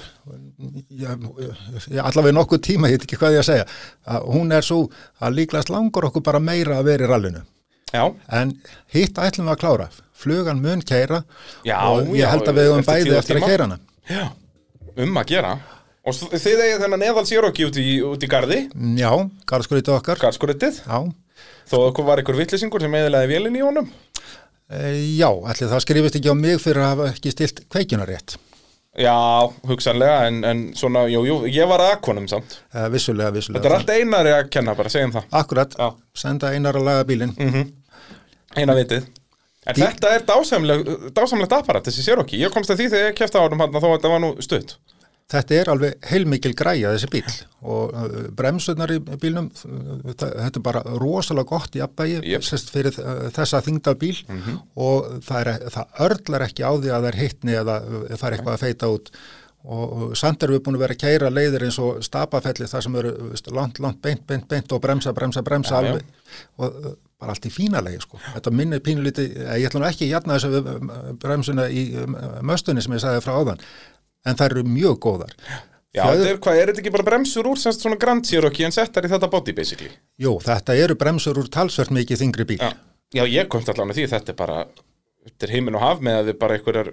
allavega nokkuð tíma, ég veit ekki hvað ég að segja, að hún er svo að líklast langar okkur bara meira að vera í rallinu. Já, En hitt ætlum við að klára, flugan mun keira Já, og ég held að við höfum bæði eftir að keira hana. já, um að gera. Og þið eigið þennan eðal sérokki út í, út í garði, Já, garðskurítið okkar. garðskuritið, Já, þó að var einhver vittlisingur sem eðilaði vélinn í honum. e, já, allir það skrifist ekki á mig fyrir að hafa ekki stilt kveikjunarétt. Já, hugsanlega, en, en svona, jú, jú, ég var aðkonum samt. E, vissulega, vissulega. Þetta er allt einari að kenna, bara segjum það. Akkurat, Já. senda einar að laga bílinn. Eina vitið. En þetta er dásamleg, dásamlegt apparat, þessi sérokki. Ég komst að því þegar ég kefti á hann þó að þetta var nú stutt. Þetta er alveg heilmikil græja þessi bíl og uh, bremsunar í bílnum, uh, þetta er bara rosalega gott í abbægi sest fyrir uh, þessa þingda bíl og það, er, það örlar ekki á því að það er hittni eða það er eitthvað að feita út og, og samt erum við búin að vera að keira leiðir eins og stapafelli þar sem eru langt, langt, beint, beint, beint og bremsa, bremsa, bremsa já. alveg og uh, bara allt í fína legi sko. Þetta minnir pínulítið, eh, ég ætla nú ekki að jafna þessu um, bremsuna í um, möstunni sem ég sagði frá áðan en það eru mjög góðar. Já, þetta er, hvað, er þetta ekki bara bremsur úr semst svona Grand Cherokee en settar í þetta body basically? Jú, þetta eru bremsur úr talsvert mikið þingri bíl. Já, já ég komst allan að því, þetta er bara þetta er heiminn og haf með að við bara einhverjar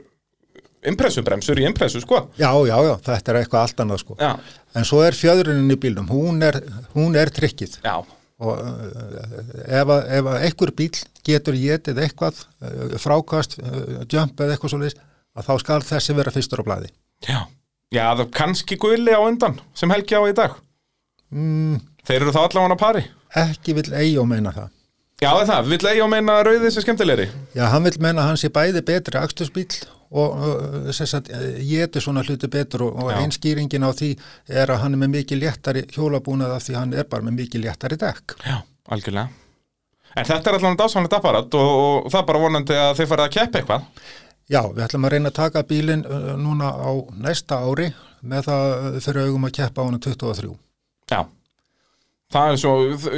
impressubremsur í impressu, sko Já, já, já, þetta er eitthvað allt annað sko. Já, En svo er fjöðrunin í bílnum, hún er, hún er trikkið. já, Og uh, ef, að- einhver bíl getur getið eitthvað, uh, frákast, uh, jump eða eitthvað svo leys, að þá skal þessi vera fyrstur á blaði. já. Já, það er kannski gulli á undan sem Helgi á í dag. Mm, Þeir eru þá allavega á pari. Ekki vill Eyjó meina það. Já, það er það, vill Eyjó meina að rauði þessi skemmtilegri? Já, hann vill meina hann sé bæði betri akstusbíl og geti svona hluti betur og, og einskýringin á því er að hann er með mikið léttari hjólabúnað af því hann er bara með mikið léttari dekk. Já, algjörlega En þetta er allavega dásanlegt apparat og, og það er bara vonandi að þeir farið að keppa eitthvað Já, við ætlum að reyna að taka bílinn uh, núna á næsta ári með það uh, fyrir augum að keppa á hann 23. Já Það er svo,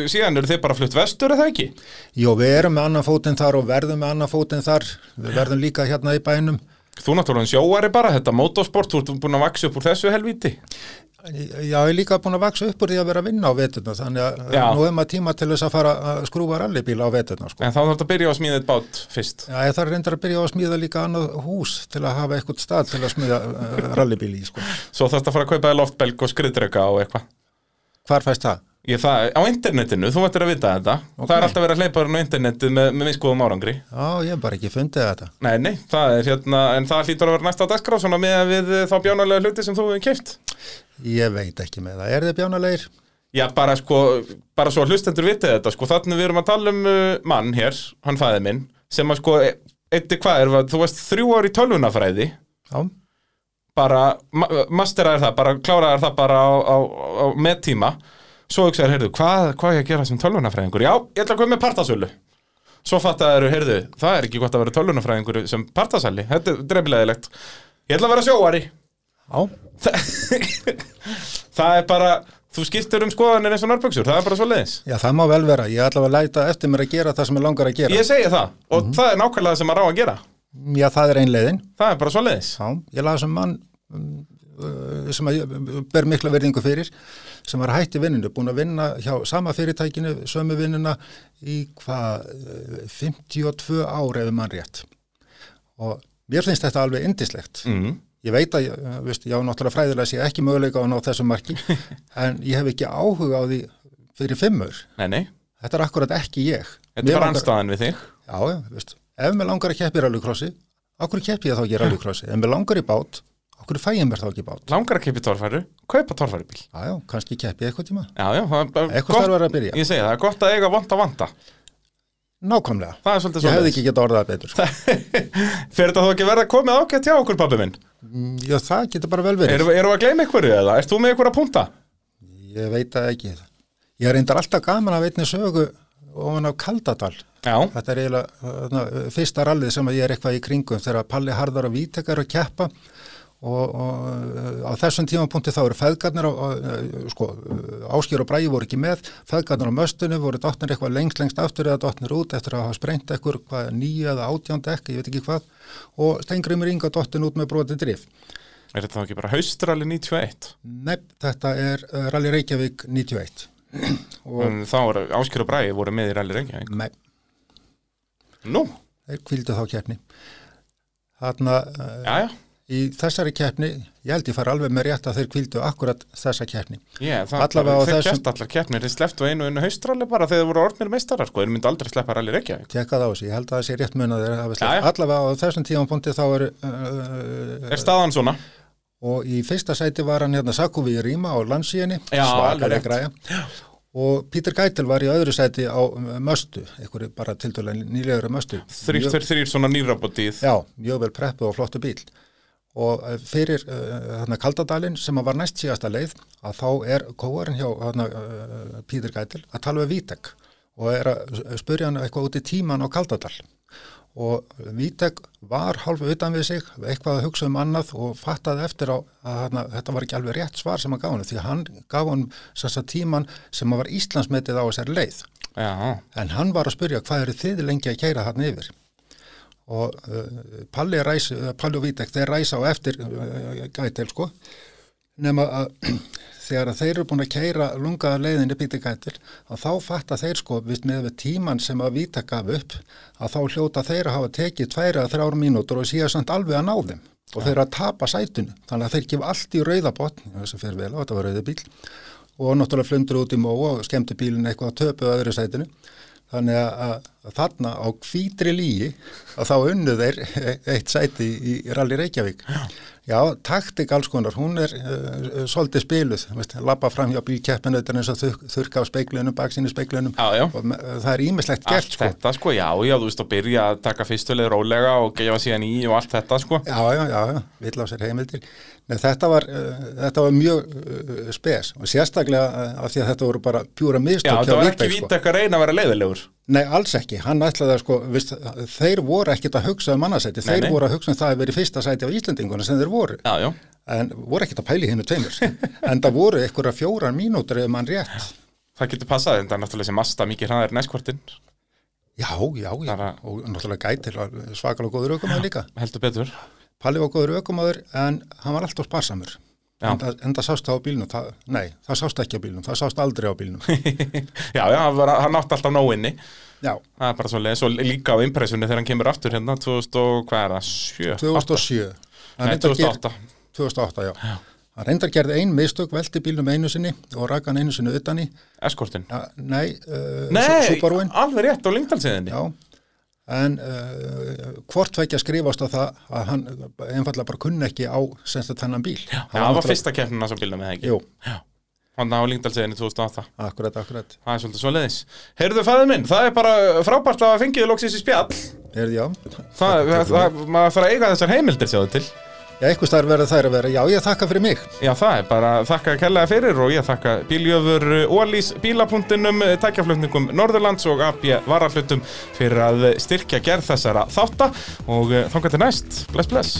síðan eru þið bara flutt vestur, er það ekki? Jó, við erum með annan fótinn þar og verðum með annan fótinn þar. Við verðum líka hérna í bænum. Þú náttúrulega sjóari bara, þetta motorsport, þú ert búin að vaksa upp úr þessu helvíti Já, ég er líka búin að vaksa upp úr því að vera að vinna á veturna, þannig að Já. nú er maður tíma til þess að fara að skrúfa rallybíla á veturna, sko. En þá þarf þetta að byrja að smíða eitt bát fyrst Já, ég þarf reyndar að byrja að smíða líka annað hús til að hafa eitthvað stað til að smíða uh, rallybíli í, sko. Svo þarf þetta að fara að kaupa loftbelg og skriðdrega og eitthvað Hvar fæst það? Ég það, á internetinu, þú ættir að vita þetta og það er alltaf verið að hleypa þér á internetið með, með minnskoðum árangri Já, ég hef bara ekki fundið þetta. Nei, nei, það er hérna, en það hlýtur að vera næsta dagskrá svona með við eh, þá bjánalega hluti sem þú hefur keift Ég veit ekki með það. Er þið bjánalegir? Já, bara sko, bara svo hlustendur vitið þetta, sko, þannig við erum að tala um uh, mann hér, hann fæði minn, sem að sko, eitthvað hvað er, þú veist, þrjú ár í tölvunafræði, Já. bara, ma masteraðir það, bara kláraðir það bara á, á, á með tíma, svo hugsaður, heyrðu, hvað, hvað er að gera sem tölvunafræðingur? Já, ég ætla að koma með partasölu. Svo fattaður, heyrðu, það er ekki gott að vera tölvunafræðingur sem partasali, þetta er drefilegilegt. Ég ætla að vera sjóari. Já. [laughs] það er bara, þú skiptir um skoðanir eins og nárböksur, það er bara svo leiðis. Já, það má vel vera. Ég ætla að læta eftir mér að gera það sem ég langar að gera. Ég segi það, og það er nákvæmlega það sem maður á að gera. Já, það er ein leiðin. Það er bara svo leiðis. Já, ég laði sem mann um, uh, sem að ég ber mikla verðingu fyrir sem var hætt í vinninu, búin að vinna hjá sama fyrirtækinu, sömu vinnuna í hvað, uh, 52 ár ef mann rétt. Og mér finnst þetta alveg indislegt Mm. ég veit að, uh, veist, ég á náttúrulega fræðilega sé ekki möguleika á ná þessu marki [laughs] en ég hef ekki áhuga á því fyrir fimmur, Nei, nei, þetta er akkurat ekki ég. Þetta langar- anstæðan við þig. Já, já, veist, ef mér langar að keppi rallycrossi, okkur keppi ég þá ekki [laughs] rallycrossi, ef mér langar í bát, okkur fæ ég mér þá ekki bát. Langar að keipi torfæru, kaupa torfærubíl. Já, já, kannski keppi eitthvað tíma. Já, já, það er Eitthvað þarf að byrja. Ég segi það, er gott að eiga vant að vanta. Nákvæmlega. Það er svolítið Ég hefði svolítið. ekki getað orðað betur. [laughs] Fyrir þetta þá ekki verða komið ágætt hjá okkur, pabbi minn? Mm, Já, það getur bara vel verið. Við að gleyma einhverju eða? Erst þú með einhverja punta? Ég veit það ekki. Ég reyndar alltaf gaman að veitni sögu ofan á Kaldadal. Já, Þetta er eiginlega fyrsta rallið sem að ég er eitthvað í kringum þegar Palli Harðar og Vítek eru að keppa og, og uh, á þessum tímapunkti þá eru feðgarnir á, uh, sko, Áskjör og Bræði voru ekki með. Feðgarnir á möstunni voru dottnir eitthvað lengst lengst aftur eða dottnir út eftir að hafa sprengt hvað, nýja eða átján dekk, ég veit ekki hvað. Og Steingrimur Inga dottin út með broti drif. Er þetta þá ekki bara haustrali 91? Nei, þetta er Rally Reykjavík 91 og [clears throat] þá voru Áskjör og Bræði voru með í Rally Reykjavík. nei, Nú, þeir kvildu þá keppni. Þarna já, já. Í þessari keppni, ég held ég fara alveg með rétt að þeir kvildu akkurat þessa keppni. Yeah, Allavega á þeir þessum- kert allar keppnir, þeir slepptu einu einu haustrali bara þegar þeir voru orðnir meistarar, sko, þeir myndi aldrei sleppa Rally Reykjavík. Tekka það á sig, ég held að það sé rétt mun að þeir hafa Já, sleppt. já. Allavega á þessum tímapunkti þá eru uh, Er staðan svona? og í fyrsta sæti var hann hérna Sakuvi í Ríma á landsíðinni, Já, svakalega græja. Og Pítur Gætil var í öðru sæti á uh, Möstu, einhverju bara tildulega og eh, fyrir uh, Kaldadalinn sem var næst síðasta leið að þá er kóarinn hjá hana, uh, Pítur Gætil að tala við Vítek og er að spurja hann eitthvað út í tíman á Kaldadal. Og Vítek var hálfu utan við sig, eitthvað að hugsa um annað og fattaði eftir að hana, þetta var ekki alveg rétt svar sem hann gaf hann því hann gaf hann þessa tíman sem var Íslandsmetið á þessari leið. Já, En hann var að spyrja hvað eru þið lengi að keira hann yfir og uh, Palli, ræs, uh, Palli og Vítek þeir ræsa á eftir uh, gætel sko. Nema að [clears throat] þegar að þeir eru búin að keira lungaða leiðinni býti gætil að þá fatta þeir sko vist, með við tíman sem að víta gaf upp að þá hljóta þeir að hafa tekið tværi að þrjár mínútur og síðan samt alveg að ná þeim. Og þeir eru að tapa sætunu þannig að þeir gefa allt í rauðabotn þess að fer vel á, þetta var rauðabíl og náttúrulega flundur út í mó og skemmti bílinn eitthvað að töpu öðru sætinu þannig að, að þarna á hvítri lígi að þá unnu þeir eitt sæti í, Rally Reykjavík. Já, Já taktik alls konar. Hún er uh, svolítið spiluð. Lappa fram hjá bílkeppinu eins og þurk, þurka á speiklunum, baksinu speiklunum Já, já. og það er ímislegt gert sko. þetta sko, já, já, þú veist að byrja að taka fyrstuleg rólega og gefa síðan í og allt þetta sko. Já, já, já, já, vill á sér heimildir. Nei, þetta var, uh, þetta var mjög uh, spes og sérstaklega uh, af því að þetta voru bara pjúra Já, mistök þetta var ekki Víkberg, víta eitthvað reyna að vera leiðilegur Nei, alls ekki. Hann ætlaði að sko, vist, þeir voru ekkit að hugsa um annarsæti, Nei, þeir nei. voru að hugsa um það að vera í fyrsta sæti á Íslandinguna sem þeir voru, Já, já, en voru ekkit að pæli hinnu tveimur. [laughs] en það voru einhverja fjórar mínútur ef mann rétt. það getur passað en það er náttúrulega sem Asta mikið hraðar næstkvartinn Já, já, já, Bara- og náttúrulega gætir var svakalega góður aukumæður líka. heldur betur Palli var góður aukumæður en hann var alltaf sparsamur. Já. En, en það sást það á bílnum, það, nei, það sást ekki á bílnum, það sást aldrei á bílnum. [laughs] Já, já, hann, var, hann átti alltaf nóinni Já, Það er bara svo leið, svo líka á impressunni þegar hann kemur aftur hérna 2000 og hvað er það, 7? 2007. Hann Nei, reyndar ger- 2008 2008, já. Hann reyndar gerði ein mistök, velti bílnum einu sinni og rak hann einu sinni utan í. Eskortin nei, uh, Nei, Subaruin. alveg rétt á lengdalsiðinni Já, en uh, hvort vekja skrifast á það að hann einfallega bara kunni ekki á semst að þennan bíl. Já, það var fyrsta keppnina sem bílum með það ekki? Jú, Hann á lengdalsiðinni 2008 akkurat, akkurat. Það er svolítið svo leiðis Heyrðu fæðið minn, það er bara frábært að fengið loksins í spjall. Er, já, Það, það, það maður þarf að eiga þessar heimildir sjáðu til Já, eitthvað starf verður þær að vera. Já, ég þakka fyrir mig. Já, það er bara þakka að kella fyrir og ég þakka bíljöfur eh, Ólís bílapunktinum, eh, takkjaflutningum Norðurlands og AB varaflutum fyrir að styrkja gerð þessara þátta og eh, þángar til næst. Bless, bless.